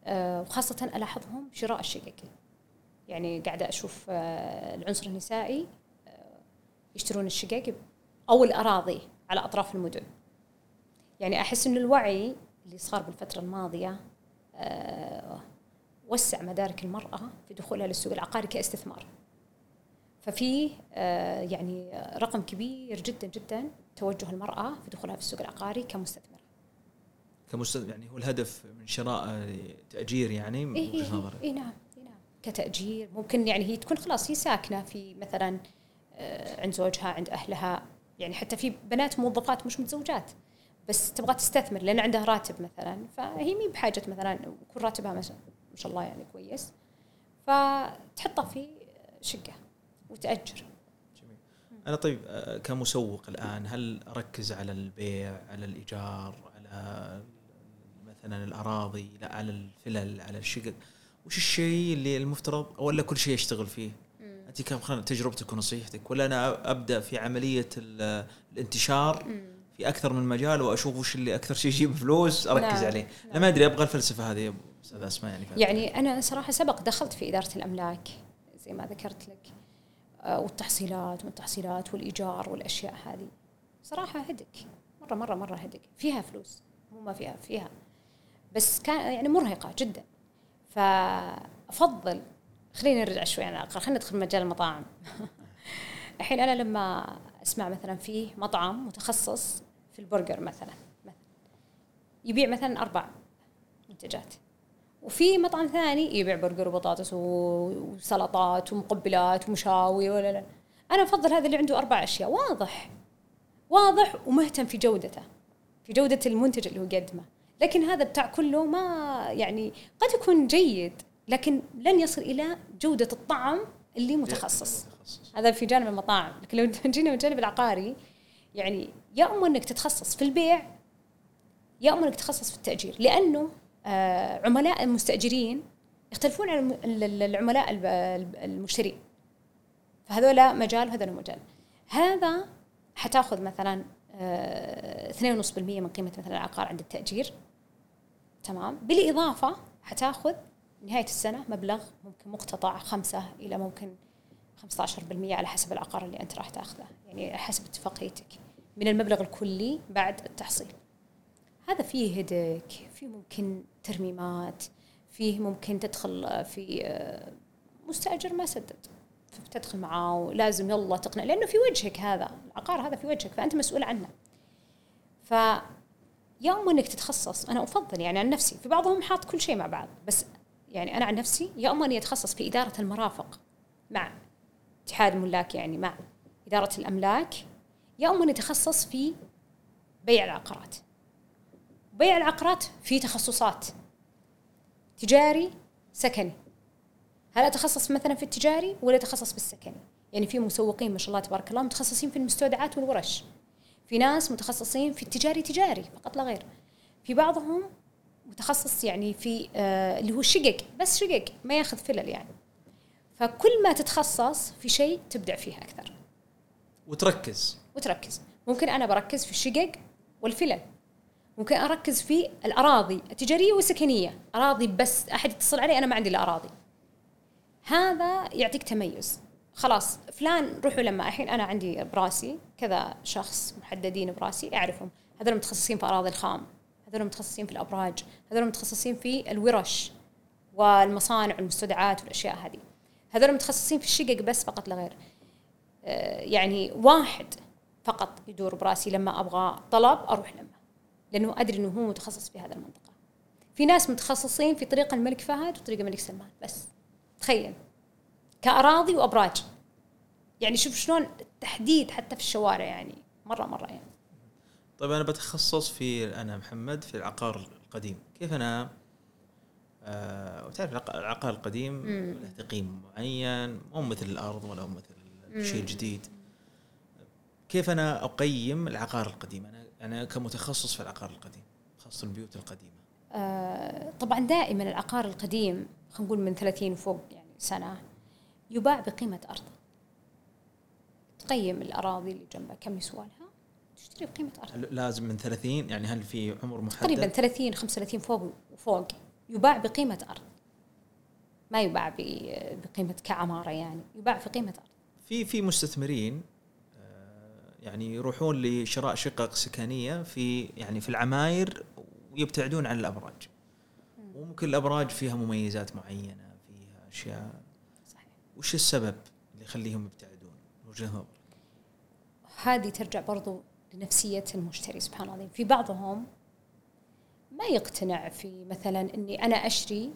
آه، وخاصة ألاحظهم شراء الشقق. يعني قاعدة أشوف آه، العنصر النسائي يشترون الشقق أو الأراضي على أطراف المدن. يعني أحس إنه الوعي اللي صار بالفترة الماضية آه، وسع مدارك المرأة في دخولها للسوق العقاري كاستثمار. ففي آه، يعني رقم كبير جدا جدا توجه المرأة في دخولها في السوق العقاري كمستثمرة. كمستثمر يعني هو الهدف من شراء آه، تأجير يعني من إيه إيه نظرك. إيه نعم إيه نعم. كتأجير ممكن يعني هي تكون خلاص هي ساكنة في مثلا عند زوجها عند أهلها. يعني حتى في بنات موظفات مش متزوجات. بس تبغى تستثمر لأن عندها راتب مثلا. فهي مي بحاجة مثلا يكون راتبها مثلا ما شاء الله يعني كويس. فتحطها في شقة وتأجر. جميل. أنا طيب آه، كمسوق الآن هل أركز على البيع على الإيجار على مثلا الأراضي لا على الفلل على الشقق؟ وش الشيء اللي المفترض ولا كل شيء اشتغل فيه؟ أنت كم تجربتك ونصيحتك ولا أنا أبدأ في عملية ال- الانتشار؟ في أكثر من مجال وأشوف وش اللي أكثر شيء يجيب فلوس أركز نعم. عليه. لا ما أدري أبغى الفلسفة هذه أستاذ أسماء يعني. يعني أنا صراحة سبق دخلت في إدارة الأملاك زي ما ذكرت لك. آه، والتحصيلات والتحصيلات والإيجار والأشياء هذه. صراحة هدك. مرة مرة مرة هدك. فيها فلوس. مو ما فيها فيها. بس كان يعني مرهقة جدا. فأفضل خلينا نرجع شوي على العقار خلينا ندخل مجال المطاعم. الحين أنا لما أسمع مثلا في مطعم متخصص في البرجر مثلا. مثلا يبيع مثلا أربع منتجات. وفي مطعم ثاني يبيع برجر وبطاطس وسلطات ومقبلات ومشاوي ولا لا. أنا أفضل هذا اللي عنده أربع أشياء. واضح. واضح ومهتم في جودته في جودة المنتج اللي هو يقدمه لكن هذا بتاع كله ما يعني قد يكون جيد لكن لن يصل إلى جودة الطعم اللي متخصص. متخصص. هذا في جانب المطاعم. لكن لو جينا من الجانب العقاري يعني يا اما إنك تتخصص في البيع يا اما إنك تتخصص في التأجير لأنه آه، عملاء المستأجرين يختلفون عن العملاء المشترين. فهذولا مجال وهذول مجال. هذا حتأخذ مثلا آه، 2.5% من قيمة مثلا العقار عند التأجير. تمام؟ بالإضافة حتأخذ نهاية السنة مبلغ ممكن مقتطع خمسة إلى ممكن 15% على حسب العقار اللي أنت راح تأخذه يعني حسب اتفاقيتك. من المبلغ الكلي بعد التحصيل. هذا فيه هدك فيه ممكن ترميمات فيه ممكن تدخل في آه، مستأجر ما سدد. تدخل معاه ولازم يلا تقنع لأنه في وجهك هذا العقار هذا في وجهك فأنت مسؤول عنه. ف يا إنك تتخصص أنا أفضل يعني عن نفسي في بعضهم حاط كل شيء مع بعض بس يعني أنا عن نفسي يا اما اني اتخصص في إدارة المرافق مع اتحاد الملاك يعني مع إدارة الأملاك يا اما اني اتخصص في بيع العقارات. بيع العقارات في تخصصات. تجاري سكني. هل أتخصص مثلا في التجاري ولا أتخصص بالسكني يعني في مسوقين ما شاء الله تبارك الله متخصصين في المستودعات والورش. في ناس متخصصين في التجاري تجاري فقط لا غير. في بعضهم متخصص يعني في آه اللي هو الشقق بس شقق ما ياخذ فلل يعني. فكل ما تتخصص في شيء تبدع فيه أكثر. وتركز. وتركز. ممكن أنا بركز في الشقق والفلل. ممكن أركز في الأراضي التجارية والسكنية. أراضي بس أحد يتصل علي أنا ما عندي إلا أراضي. هذا يعطيك تميز. خلاص فلان روحوا لما الحين أنا عندي براسي كذا شخص محددين براسي أعرفهم. هذول متخصصين في أراضي الخام. هذول متخصصين في الأبراج. هذول متخصصين في الورش والمصانع والمستودعات والأشياء هذه. هذول متخصصين في الشقق بس فقط لا غير. آه، يعني واحد فقط يدور براسي لما أبغى طلب أروح لما لأنه أدري إنه هو متخصص في هذا المنطقة. في ناس متخصصين في طريق الملك فهد وطريق الملك سلمان بس تخيل كأراضي وأبراج. يعني شوف شلون التحديد حتى في الشوارع يعني مرة مرة يعني. طيب أنا بتخصص في أنا محمد في العقار القديم. كيف أنا؟ آه وتعرف العق- العقار القديم. له تقييم معين مو مثل الأرض ولا مثل الشيء الجديد كيف أنا أقيم العقار القديم؟ أنا أنا كمتخصص في العقار القديم خاصة البيوت القديمة. آه، طبعا دائما العقار القديم خلينا نقول من 30 وفوق يعني سنة يباع بقيمة ارضه تقيم الأراضي اللي جنبها كم يسوى لها تشتري بقيمة أرض. لازم من 30 يعني هل في عمر محدد؟ تقريبا 30 35 فوق وفوق يباع بقيمة أرض. ما يباع بقيمة كعمارة يعني يباع في قيمة أرض. في في مستثمرين يعني يروحون لشراء شقق سكنية في يعني في العماير ويبتعدون عن الأبراج. وممكن الأبراج فيها مميزات معينة فيها أشياء. صحيح. وش السبب اللي يخليهم يبتعدون؟ وجهة نظر هذه ترجع برضو لنفسية المشتري سبحان الله. في بعضهم ما يقتنع في مثلا إني أنا اشتري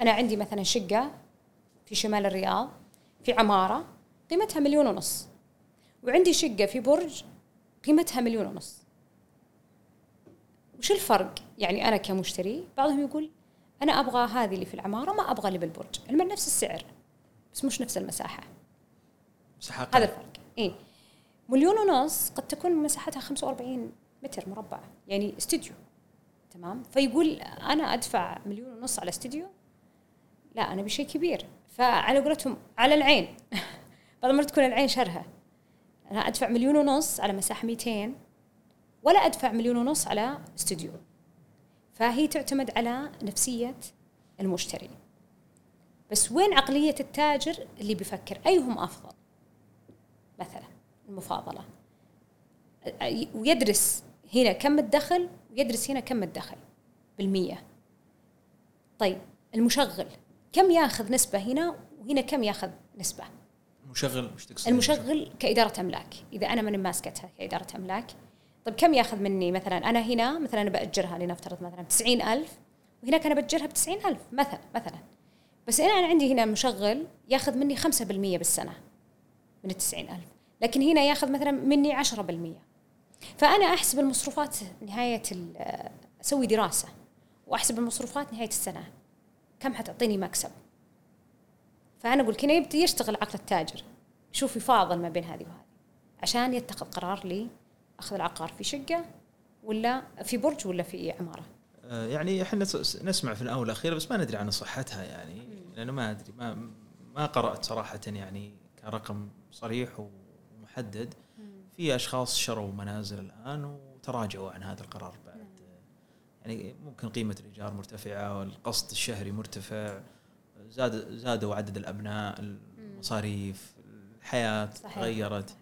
أنا عندي مثلا شقة في شمال الرياض في عمارة قيمتها مليون ونص. وعندي شقة في برج قيمتها مليون ونص. وش الفرق؟ يعني أنا كمشتري بعضهم يقول أنا أبغى هذه اللي في العمارة ما أبغى اللي بالبرج. علما نفس السعر بس مش نفس المساحة. مساحة هذا الفرق. إي. مليون ونص قد تكون مساحتها 45 متر مربع يعني استوديو تمام؟ فيقول أنا أدفع مليون ونص على استوديو لا أنا بشيء كبير. فعلى قولتهم على العين. بعض المرات تكون العين شرها أنا ادفع مليون ونص على مساحة 200 ولا ادفع مليون ونص على استوديو. فهي تعتمد على نفسية المشتري. بس وين عقلية التاجر اللي بيفكر؟ أيهم أفضل؟ مثلا المفاضلة. ويدرس هنا كم الدخل ويدرس هنا كم الدخل بالمية. طيب المشغل كم ياخذ نسبة هنا وهنا كم ياخذ نسبة؟ مشغل وش تقصد المشغل كإدارة أملاك. إذا أنا ماني ماسكتها كإدارة أملاك طيب كم ياخذ مني؟ مثلا أنا هنا مثلا أنا بأجرها لنفترض مثلا بتسعين ألف وهناك أنا بأجرها بتسعين ألف مثلا مثلا. بس أنا عندي هنا مشغل ياخذ مني خمسة بالمية بالسنة من التسعين ألف. لكن هنا ياخذ مثلا مني عشرة بالمية. فأنا أحسب المصروفات نهاية ال- أسوي دراسة وأحسب المصروفات نهاية السنة. كم حتعطيني مكسب؟ فأنا أقول كنا يبدأ يشتغل عقل التاجر يشوف يفاضل ما بين هذه وهذه عشان يتخذ قرار لي أخذ العقار في شقة ولا في برج ولا في عمارة. آه، يعني إحنا نسمع في الآونة والاخيره بس ما ندري عن صحتها يعني لأنه ما أدري ما ما قرأت صراحة يعني كرقم صريح ومحدد. في أشخاص شروا منازل الآن وتراجعوا عن هذا القرار بعد. يعني ممكن قيمة الإيجار مرتفعة والقسط الشهري مرتفع. زاد زادوا عدد الأبناء المصاريف الحياة صحيح. تغيرت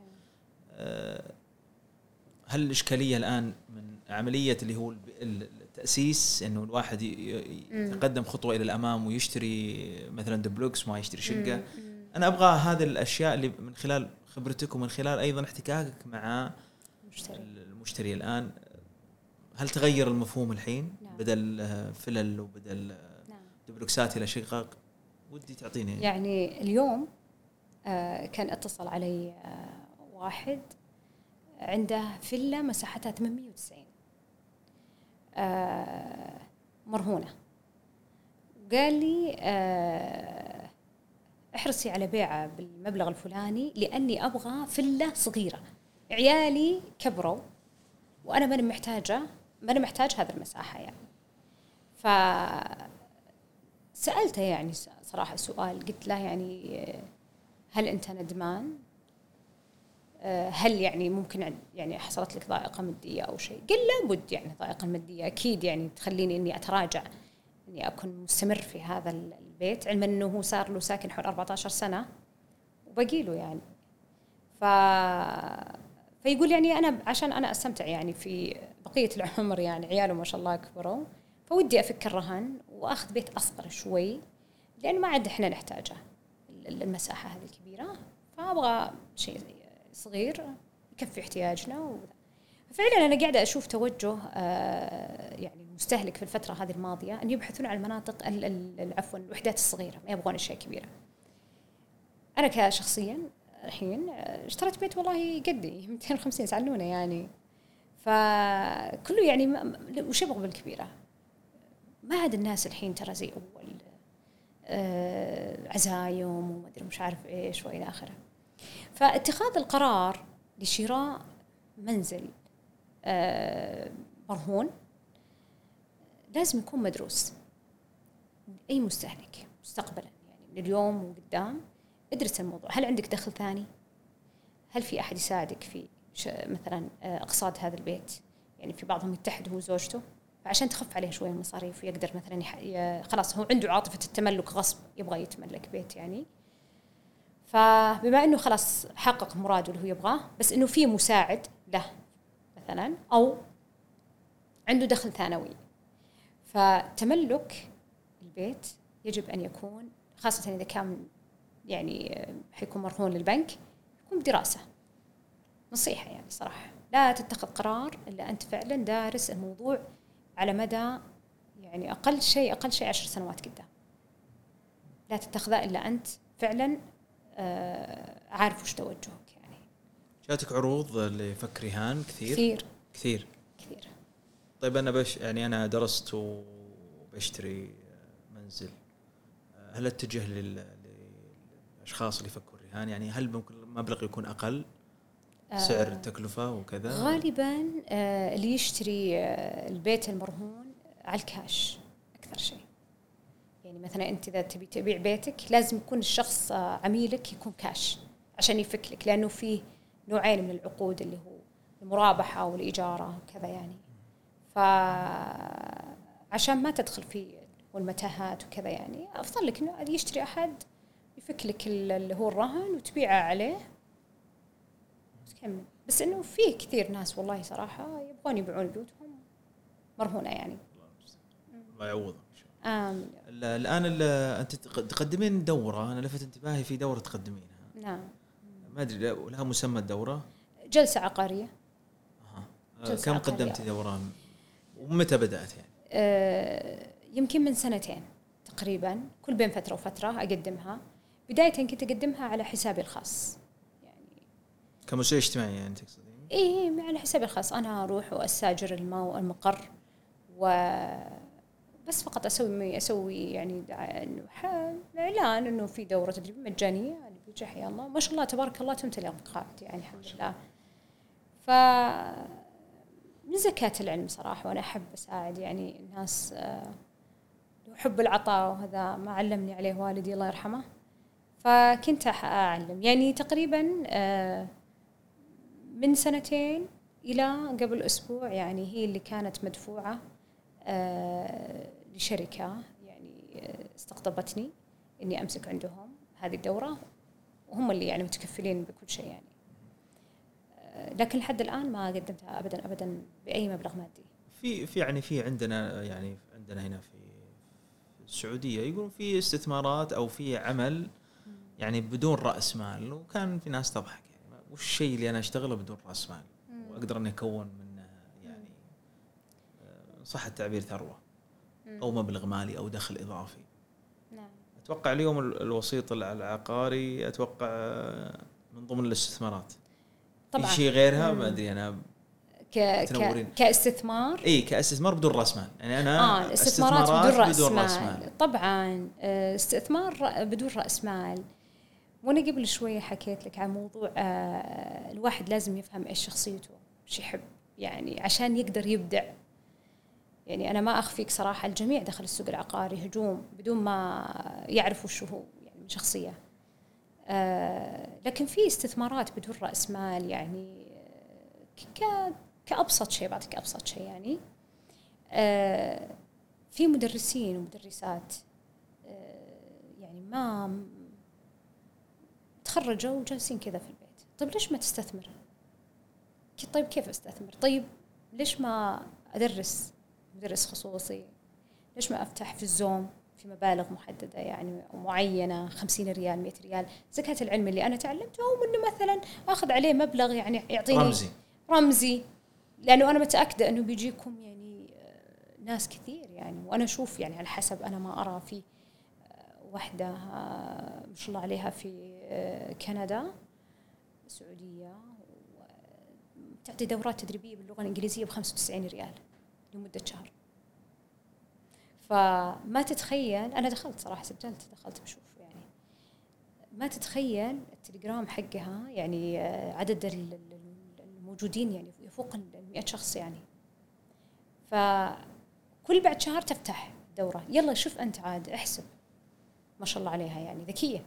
آه، هل الإشكالية الآن من عملية اللي هو التأسيس إنه الواحد. يتقدم خطوة إلى الأمام ويشتري مثلا دبلوكس ما يشتري شقة. أنا أبغى هذه الأشياء اللي من خلال خبرتك ومن خلال أيضا احتكاكك مع مشتري المشتري الآن هل تغير المفهوم الحين نعم. بدل فلل وبدل نعم دبلوكسات إلى شقق ودي تعطيني. يعني اليوم آه، كان اتصل علي آه، واحد عنده فيلا مساحتها 890 آه، مرهونة. قال لي احرصي على بيعه بالمبلغ الفلاني لأني أبغى فيلا صغيرة. عيالي كبروا وأنا ماني محتاجة ماني محتاج هذه المساحة يعني. ف سألته يعني صراحة سؤال قلت له يعني آه، هل أنت ندمان؟ آه، هل يعني ممكن عن- يعني حصلت لك ضائقة مادية أو شيء؟ قال لابد يعني ضائقة مادية أكيد يعني تخليني إني أتراجع إني أكون مستمر في هذا ال- البيت علما إنه هو صار له ساكن حول 14 سنة وبقي له يعني ف فيقول يعني أنا عشان أنا أستمتع يعني في بقية العمر يعني عياله ما شاء الله كبروا فودي أفك الرهن وأخذ بيت أصغر شوي لأن ما عاد إحنا نحتاجه ال- المساحة هذه الكبيرة فأبغى شيء صغير يكفي احتياجنا. فعلا أنا قاعدة أشوف توجه آه، يعني المستهلك في الفترة هذه الماضية أن يبحثون عن المناطق ال- ال- عفوا الوحدات الصغيرة ما يبغون أشياء كبيرة. أنا كشخصيا الحين آه، اشتريت بيت والله قدي 250 زعلونا يعني فكله يعني وش يبغى بالكبيرة؟ ما عاد الناس الحين ترى زي أول آه، عزايم وما أدري مش عارف إيش وإلى آخره. فاتخاذ القرار لشراء منزل آه، مرهون لازم يكون مدروس. أي مستهلك مستقبلا يعني من اليوم وقدام ادرس الموضوع. هل عندك دخل ثاني؟ هل في أحد يساعدك في مثلا آه، اقساط هذا البيت؟ يعني في بعضهم يتحد هو وزوجته فعشان تخف عليه شوية المصاريف ويقدر مثلا يح... ي... خلاص هو عنده عاطفة التملك غصب يبغى يتملك بيت يعني. فبما إنه خلاص حقق مراده اللي هو يبغاه بس إنه في مساعد له مثلا أو عنده دخل ثانوي. فتملك البيت يجب أن يكون خاصة إذا كان يعني حيكون مرهون للبنك يكون بدراسة. نصيحة يعني صراحة. لا تتخذ قرار إلا أنت فعلا دارس الموضوع على مدى يعني أقل شيء أقل شيء عشر سنوات قدام. لا تتخذه إلا أنت فعلا آه، عارف وش توجهك يعني. جاتك عروض لفك رهان كثير؟ كثير. كثير. كثير. طيب أنا بش يعني أنا درست وبشتري منزل. هل أتجه لل... للأشخاص اللي يفكوا الرهان؟ يعني هل ممكن المبلغ يكون أقل؟ سعر التكلفه وكذا. غالبا آه، اللي يشتري آه، البيت المرهون على الكاش أكثر شيء. يعني مثلا أنت إذا تبي تبيع بيتك لازم يكون الشخص آه، عميلك يكون كاش عشان يفك لك لأنه في نوعين من العقود اللي هو المرابحة والاجاره وكذا يعني. فعشان ما تدخل في والمتاهات وكذا يعني. أفضل لك إنه يشتري أحد يفك لك ال- اللي هو الرهن وتبيعه عليه. وتكمل بس إنه في كثير ناس والله صراحة يبغون يبيعون بيوتهم مرهونة يعني. الله يعوضك. امين ال- الآن ال- أنت تق- تقدمين دورة أنا لفت انتباهي في دورة تقدمينها. نعم. ما أدري لها مسمى الدورة؟ جلسة عقارية. آه، جلسة كم عقارية. قدمتي دورة؟ ومتى بدأت يعني؟ آه، يمكن من سنتين تقريبا كل بين فترة وفترة أقدمها. بدايه كنت أقدمها على حسابي الخاص. كمسؤول اجتماعي يعني تقصدين إيه على حسابي الخاص. أنا أروح وأستأجر المو المقر و بس فقط أسوي أسوي يعني ح- اعلان انه في دورة تدريب مجانية. اللي بيجي حيا الله. ما شاء الله تبارك الله تمتلئ القاعات يعني الحمد لله. ف من زكاة العلم صراحة وأنا أحب أساعد يعني الناس آه، حب العطاء وهذا ما علمني عليه والدي الله يرحمه. فكنت أعلم. يعني تقريبا آه، من سنتين إلى قبل أسبوع يعني هي اللي كانت مدفوعة آه، لشركة يعني آه، استقطبتني إني أمسك عندهم هذه الدورة. وهم اللي يعني متكفلين بكل شيء يعني. آه، لكن لحد الآن ما قدمتها أبدا أبدا بأي مبلغ مادي. في في يعني في عندنا يعني عندنا هنا في السعودية يقولون في استثمارات أو في عمل يعني بدون رأس مال وكان في ناس تضحك. وش الشيء اللي أنا أشتغله بدون رأس مال. وأقدر إني أكون منه يعني آه، صح التعبير ثروة. أو مبلغ مالي أو دخل إضافي. نعم. أتوقع اليوم ال- الوسيط الع- العقاري أتوقع آه، من ضمن الاستثمارات. طبعا. في شيء غيرها. ما أدري أنا ك... تنورين. كاستثمار؟ إي كاستثمار بدون رأس مال. يعني أنا آه الاستثمارات بدون رأس, بدون مال. راس مال. طبعا آه، استثمار بدون رأس مال. وأنا قبل شوية حكيت لك عن موضوع آه، الواحد لازم يفهم إيش شخصيته إيش يحب يعني عشان يقدر يبدع. يعني أنا ما أخفيك صراحة الجميع دخل السوق العقاري هجوم بدون ما يعرف وش هو يعني من شخصية. آه، لكن في استثمارات بدون رأس مال يعني آه، ك- كأبسط شيء بعطيك أبسط شيء يعني. في مدرسين ومدرسات يعني ما تخرجوا وجالسين كذا في البيت. طيب ليش ما تستثمر؟ طيب كيف استثمر؟ طيب ليش ما أدرس؟ مدرس خصوصي. ليش ما أفتح في الزوم في مبالغ محددة يعني معينة 50 ريال 100 ريال؟ زكاة العلم اللي أنا تعلمته أو إنه مثلا أخذ عليه مبلغ يعني يعطيني رمزي. رمزي. لأنه أنا متأكدة إنه بيجيكم يعني آه، ناس كثير يعني. وأنا أشوف يعني على حسب أنا ما أرى في واحدة آه، ما شاء الله عليها في آه، كندا السعوديه تعطي دورات تدريبية باللغة الإنجليزية ب 95 ريال لمدة شهر. فما تتخيل أنا دخلت صراحة سجلت دخلت بشوف يعني. ما تتخيل التليجرام حقها يعني آه، عدد ال- ال- الموجودين يعني يفوق ال 100 شخص يعني. فكل بعد شهر تفتح دورة. يلا شوف أنت عاد احسب. ما شاء الله عليها يعني ذكية.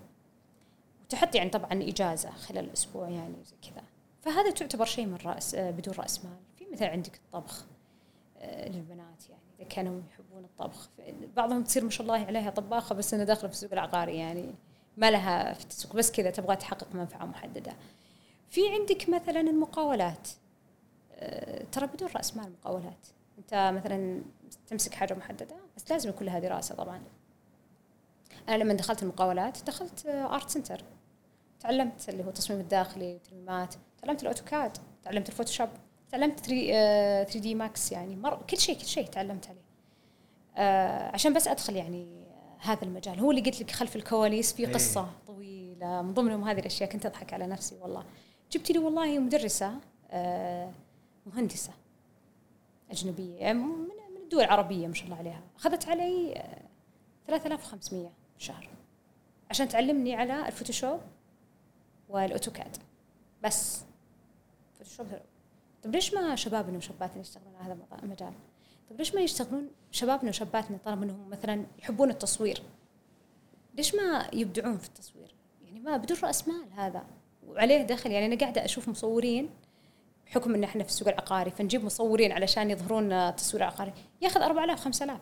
وتحط يعني طبعا إجازة خلال الأسبوع يعني زي كذا. فهذا تعتبر شيء من رأس آه، بدون رأس مال. في مثلا عندك الطبخ آه، للبنات يعني إذا كانوا يحبون الطبخ. بعضهم تصير ما شاء الله عليها طباخة بس أنا داخلة في السوق العقاري يعني ما لها في التسويق بس كذا تبغى تحقق منفعة محددة. في عندك مثلا المقاولات. آه، ترى بدون رأس مال مقاولات. أنت مثلا تمسك حاجة محددة بس لازم يكون لها دراسة طبعا. أنا لما دخلت المقاولات دخلت Art Center تعلمت اللي هو التصميم الداخلي وترميمات تعلمت ال AutoCAD تعلمت ال Photoshop تعلمت 3D Max يعني. مر كل شيء كل شيء تعلمت عليه. آه عشان بس أدخل يعني هذا المجال. هو اللي قلت لك خلف الكواليس في إيه. قصة طويلة. من ضمنهم هذه الأشياء كنت أضحك على نفسي والله. جبت لي والله مدرسة آه مهندسة أجنبية يعني من من الدول العربية ما شاء الله عليها. أخذت علي آه 3500 شهر. عشان تعلمني على ال Photoshop وال AutoCAD. بس. Photoshop طيب ليش ما شبابنا وشاباتنا يشتغلون على هذا المجال؟ طيب ليش ما يشتغلون شبابنا وشاباتنا طالما إنهم مثلا يحبون التصوير؟ ليش ما يبدعون في التصوير؟ يعني ما بدون رأس مال هذا. وعليه دخل. يعني أنا قاعدة أشوف مصورين بحكم إن إحنا في السوق العقاري فنجيب مصورين علشان يظهرون التصوير العقاري ياخذ 4000 5000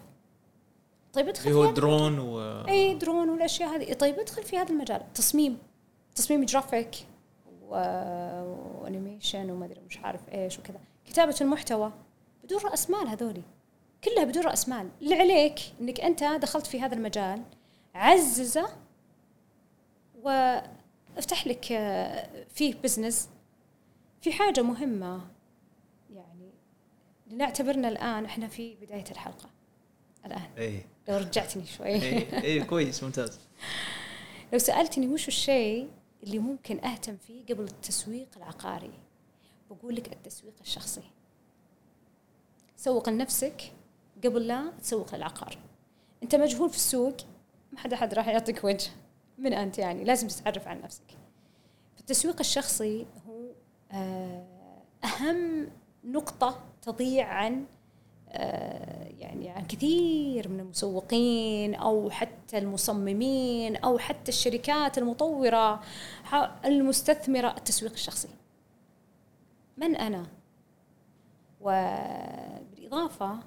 طيب ادخل هو الدرون و إي درون والأشياء هذه. طيب ادخل في هذا المجال. تصميم. تصميم جرافيك و... و animation وما أدري مش عارف إيش وكذا. كتابة المحتوى. بدون رأس مال هذولي. كلها بدون رأس مال. اللي عليك إنك أنت دخلت في هذا المجال عززة وافتح لك آه، فيه business في حاجة مهمة يعني لنعتبرنا الآن إحنا في بداية الحلقة. الآن. اي لو رجعتني شوي. اي اي كويس ممتاز. لو سألتني وش الشيء اللي ممكن أهتم فيه قبل التسويق العقاري بقول لك التسويق الشخصي. سوق لنفسك قبل لا تسوق للعقار. أنت مجهول في السوق ما حد أحد راح يعطيك وجه من أنت يعني لازم تتعرف عن نفسك. فالتسويق الشخصي هو آه، أهم نقطة تضيع عن يعني عن كثير من المسوقين أو حتى المصممين أو حتى الشركات المطورة المستثمرة التسويق الشخصي. من أنا؟ وبالإضافة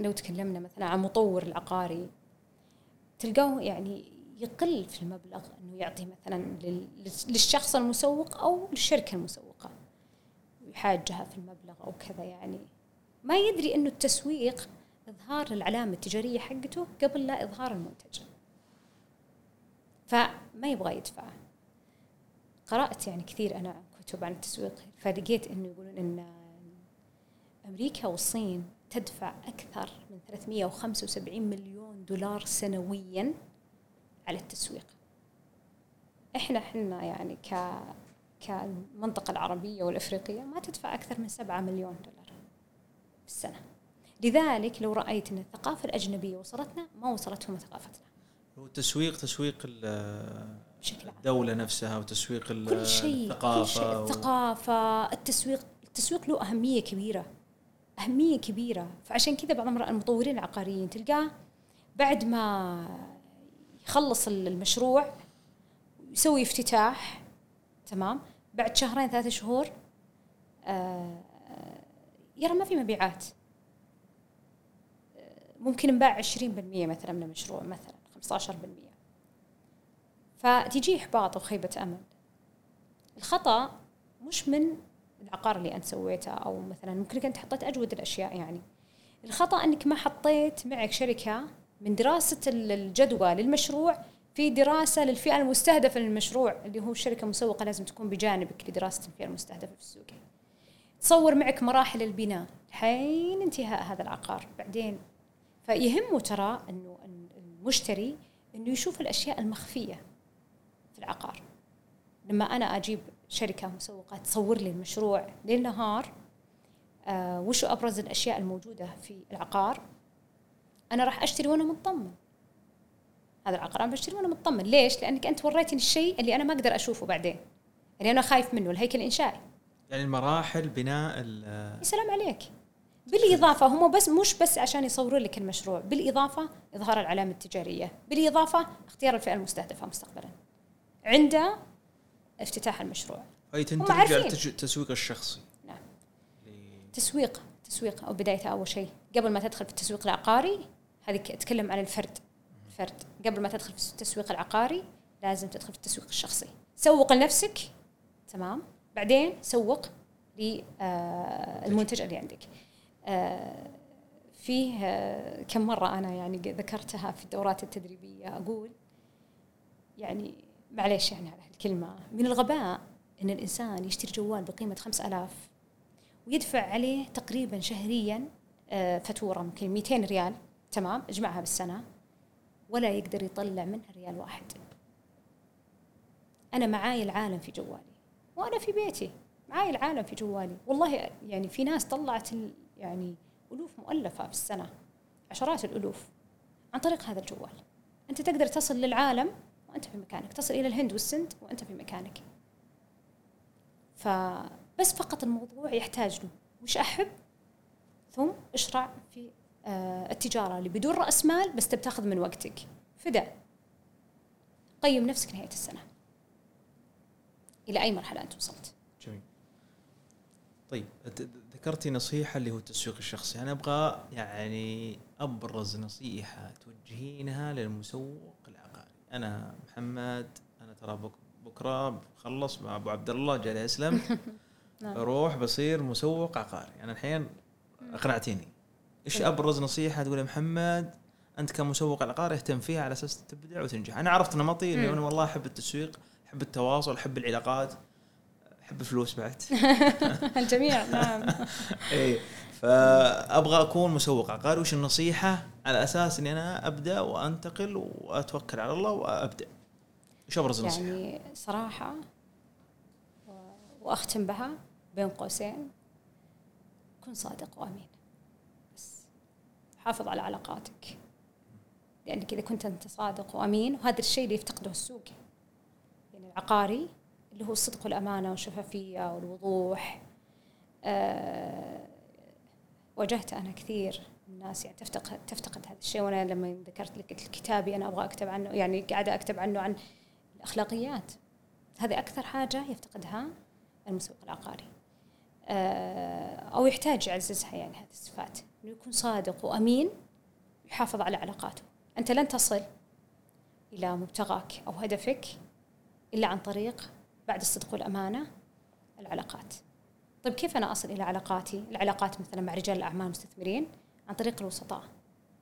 لو تكلمنا مثلا عن مطور العقاري تلقاه يعني يقل في المبلغ إنه يعطي مثلا لل- للشخص المسوق أو للشركة المسوقة يحاجها في المبلغ أو كذا يعني. ما يدري إنه التسويق إظهار العلامة التجارية حقته قبل لا إظهار المنتج. فما يبغى يدفع. قرأت يعني كثير أنا كتب عن التسويق فلقيت إنه يقولون إن أمريكا والصين تدفع أكثر من 375 مليون دولار سنويا على التسويق. إحنا إحنا يعني ك كالمنطقة العربية والإفريقية ما تدفع أكثر من 7 مليون دولار في السنة لذلك لو رأيت أن الثقافة الأجنبية وصلتنا ما وصلتهم ثقافتنا. هو تسويق تسويق بشكل عام. الدولة نفسها وتسويق كل شيء كل شيء. الثقافة و- الثقافة التسويق التسويق له أهمية كبيرة. أهمية كبيرة. فعشان كذا بعض المرات المطورين العقاريين تلقاه بعد ما يخلص المشروع يسوي افتتاح تمام؟ بعد شهرين ثلاثة شهور آه، يرى ما في مبيعات. آه، ممكن انباع 20% مثلا من المشروع مثلا 15% فتيجي إحباط وخيبة أمل. الخطأ مش من العقار اللي أنت سويته أو مثلا ممكن أنت حطيت أجود الأشياء يعني. الخطأ إنك ما حطيت معك شركة من دراسة الجدوى للمشروع في دراسة للفئة المستهدفة للمشروع اللي هو الشركة المسوقه لازم تكون بجانبك لدراسه الفئة المستهدفة في السوق. تصور معك مراحل البناء حين انتهاء هذا العقار. بعدين فيهمه ترى أنه المشتري أنه يشوف الأشياء المخفية في العقار. لما أنا أجيب شركة مسوقة تصور لي المشروع ليل نهار آه وشو أبرز الأشياء الموجودة في العقار؟ أنا راح أشتري وأنا مطمن هذا العقار أنا بشتري وأنا مطمن. ليش؟ لأنك أنت وريتني الشيء اللي أنا ما أقدر أشوفه بعدين. اللي أنا خايف منه الهيكل الإنشائي. يعني المراحل بناء يا سلام عليك. بالإضافة هم بس مش بس عشان يصوروا لك المشروع. بالإضافة إظهار العلامة التجارية. بالإضافة اختيار الفئة المستهدفة مستقبلا. عند افتتاح المشروع. أي ترجع التسويق الشخصي. نعم. تسويق تسويق. أو بدايتها أول شيء. قبل ما تدخل في التسويق العقاري هذه اتكلم عن الفرد. الفرد قبل ما تدخل في التسويق العقاري لازم تدخل في التسويق الشخصي. سوق لنفسك. تمام. بعدين سوق للمنتج اللي عندك. آه، فيه آه، كم مرة أنا يعني ذكرتها في الدورات التدريبية. أقول يعني معليش يعني على الكلمة من الغباء أن الإنسان يشتري جوال بقيمة خمس ألاف ويدفع عليه تقريبا شهريا آه، فاتورة ممكن 200 ريال. تمام. اجمعها بالسنة. ولا يقدر يطلع منها ريال واحد. أنا معاي العالم في جوالي وأنا في بيتي معاي العالم في جوالي. والله يعني في ناس طلعت يعني ألوف مؤلفة في السنة عشرات الألوف عن طريق هذا الجوال. أنت تقدر تصل للعالم وأنت في مكانك تصل إلى الهند والسند وأنت في مكانك. فبس فقط الموضوع يحتاج له. وش أحب؟ ثم أشرع في آه، التجارة اللي بدون رأس مال بس تبتاخذ من وقتك. فدا. قيم نفسك نهاية السنة. إلى أي مرحلة أنت وصلت. جميل. طيب ذكرتي نصيحة اللي هو التسويق الشخصي. أنا أبغى يعني أبرز نصيحة توجهينها للمسوق العقاري. أنا محمد أنا ترى بكرة بخلص مع أبو عبد الله جاي أسلم. نعم. بروح بصير مسوق عقاري. أنا الحين أقنعتيني. إيش أبرز نصيحة تقول يا محمد؟ أنت كمسوق عقاري اهتم فيها على أساس تبدع وتنجح. أنا عرفت نمطي إني أنا والله أحب التسويق أحب التواصل أحب العلاقات أحب فلوس بعد. الجميع نعم. اي فأبغى أكون مسوق عقاري وش النصيحة؟ على أساس إني أنا أبدأ وأنتقل وأتوكل على الله وأبدأ. إيش ابرز النصيحه؟ يعني صراحة وأختم بها بين قوسين. كن صادق وأمين. حافظ على علاقاتك. لأنك إذا كنت أنت صادق وأمين وهذا الشيء اللي يفتقده السوق. يعني العقاري اللي هو الصدق والأمانة والشفافية والوضوح. أه واجهت أنا كثير الناس يعني تفتقد تفتقد هذا الشيء. وأنا لما ذكرت لك كتابي أنا أبغى أكتب عنه يعني قاعدة أكتب عنه عن الأخلاقيات. هذه أكثر حاجة يفتقدها المسوق العقاري. أه أو يحتاج يعززها يعني هذه الصفات. إنه يكون صادق وأمين يحافظ على علاقاته. أنت لن تصل إلى مبتغاك أو هدفك إلا عن طريق بعد الصدق والأمانة العلاقات. طيب كيف أنا أصل إلى علاقاتي؟ العلاقات مثلا مع رجال الأعمال المستثمرين عن طريق الوسطاء.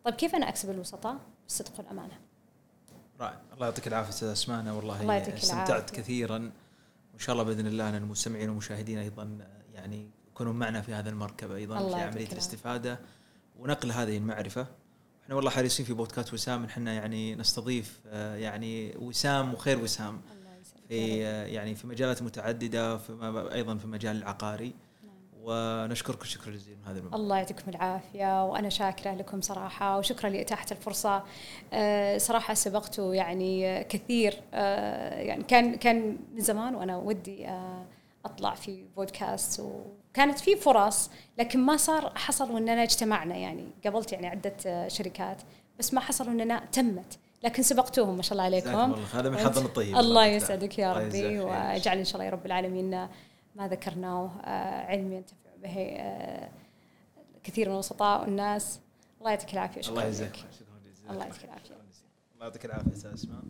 طيب كيف أنا أكسب الوسطاء؟ بالصدق والأمانة. رائع. الله يعطيك العافية أستاذ أسماء. والله الله يعطيك استمتعت كثيرا. وإن شاء الله بإذن الله أن المستمعين والمشاهدين أيضا يعني يكونوا معنا في هذا المركب أيضا في عملية الاستفادة ونقل هذه المعرفة. إحنا والله حريصين في بودكاست وسام إحنا يعني نستضيف آه، يعني وسام وخير وسام في يعني في مجالات متعددة في أيضا في مجال العقاري. نعم. ونشكركم شكرا جزيلا هذا الموضوع. الله يعطيكم العافية وأنا شاكرة لكم صراحة وشكرا لاتاحه الفرصة. آه، صراحة سبقتوا يعني كثير آه، يعني كان كان من زمان وأنا ودي آه، أطلع في بودكاست وكانت في فرص لكن ما صار حصل إننا اجتمعنا يعني. قابلت يعني عدة شركات بس ما حصل إننا تمت. لكن سبقتوهم ما شاء الله عليكم. هذا من حظنا الطيب الله يسعدك يا ربي واجعل إن شاء الله يا رب العالمين ما ذكرناه آه، علم ينتفع به آه، كثير من الوسطاء والناس. الله يعطيك العافية. شكرا الله يجزاك الله يعطيك العافية. الله يعطيك العافية أستاذ اسماء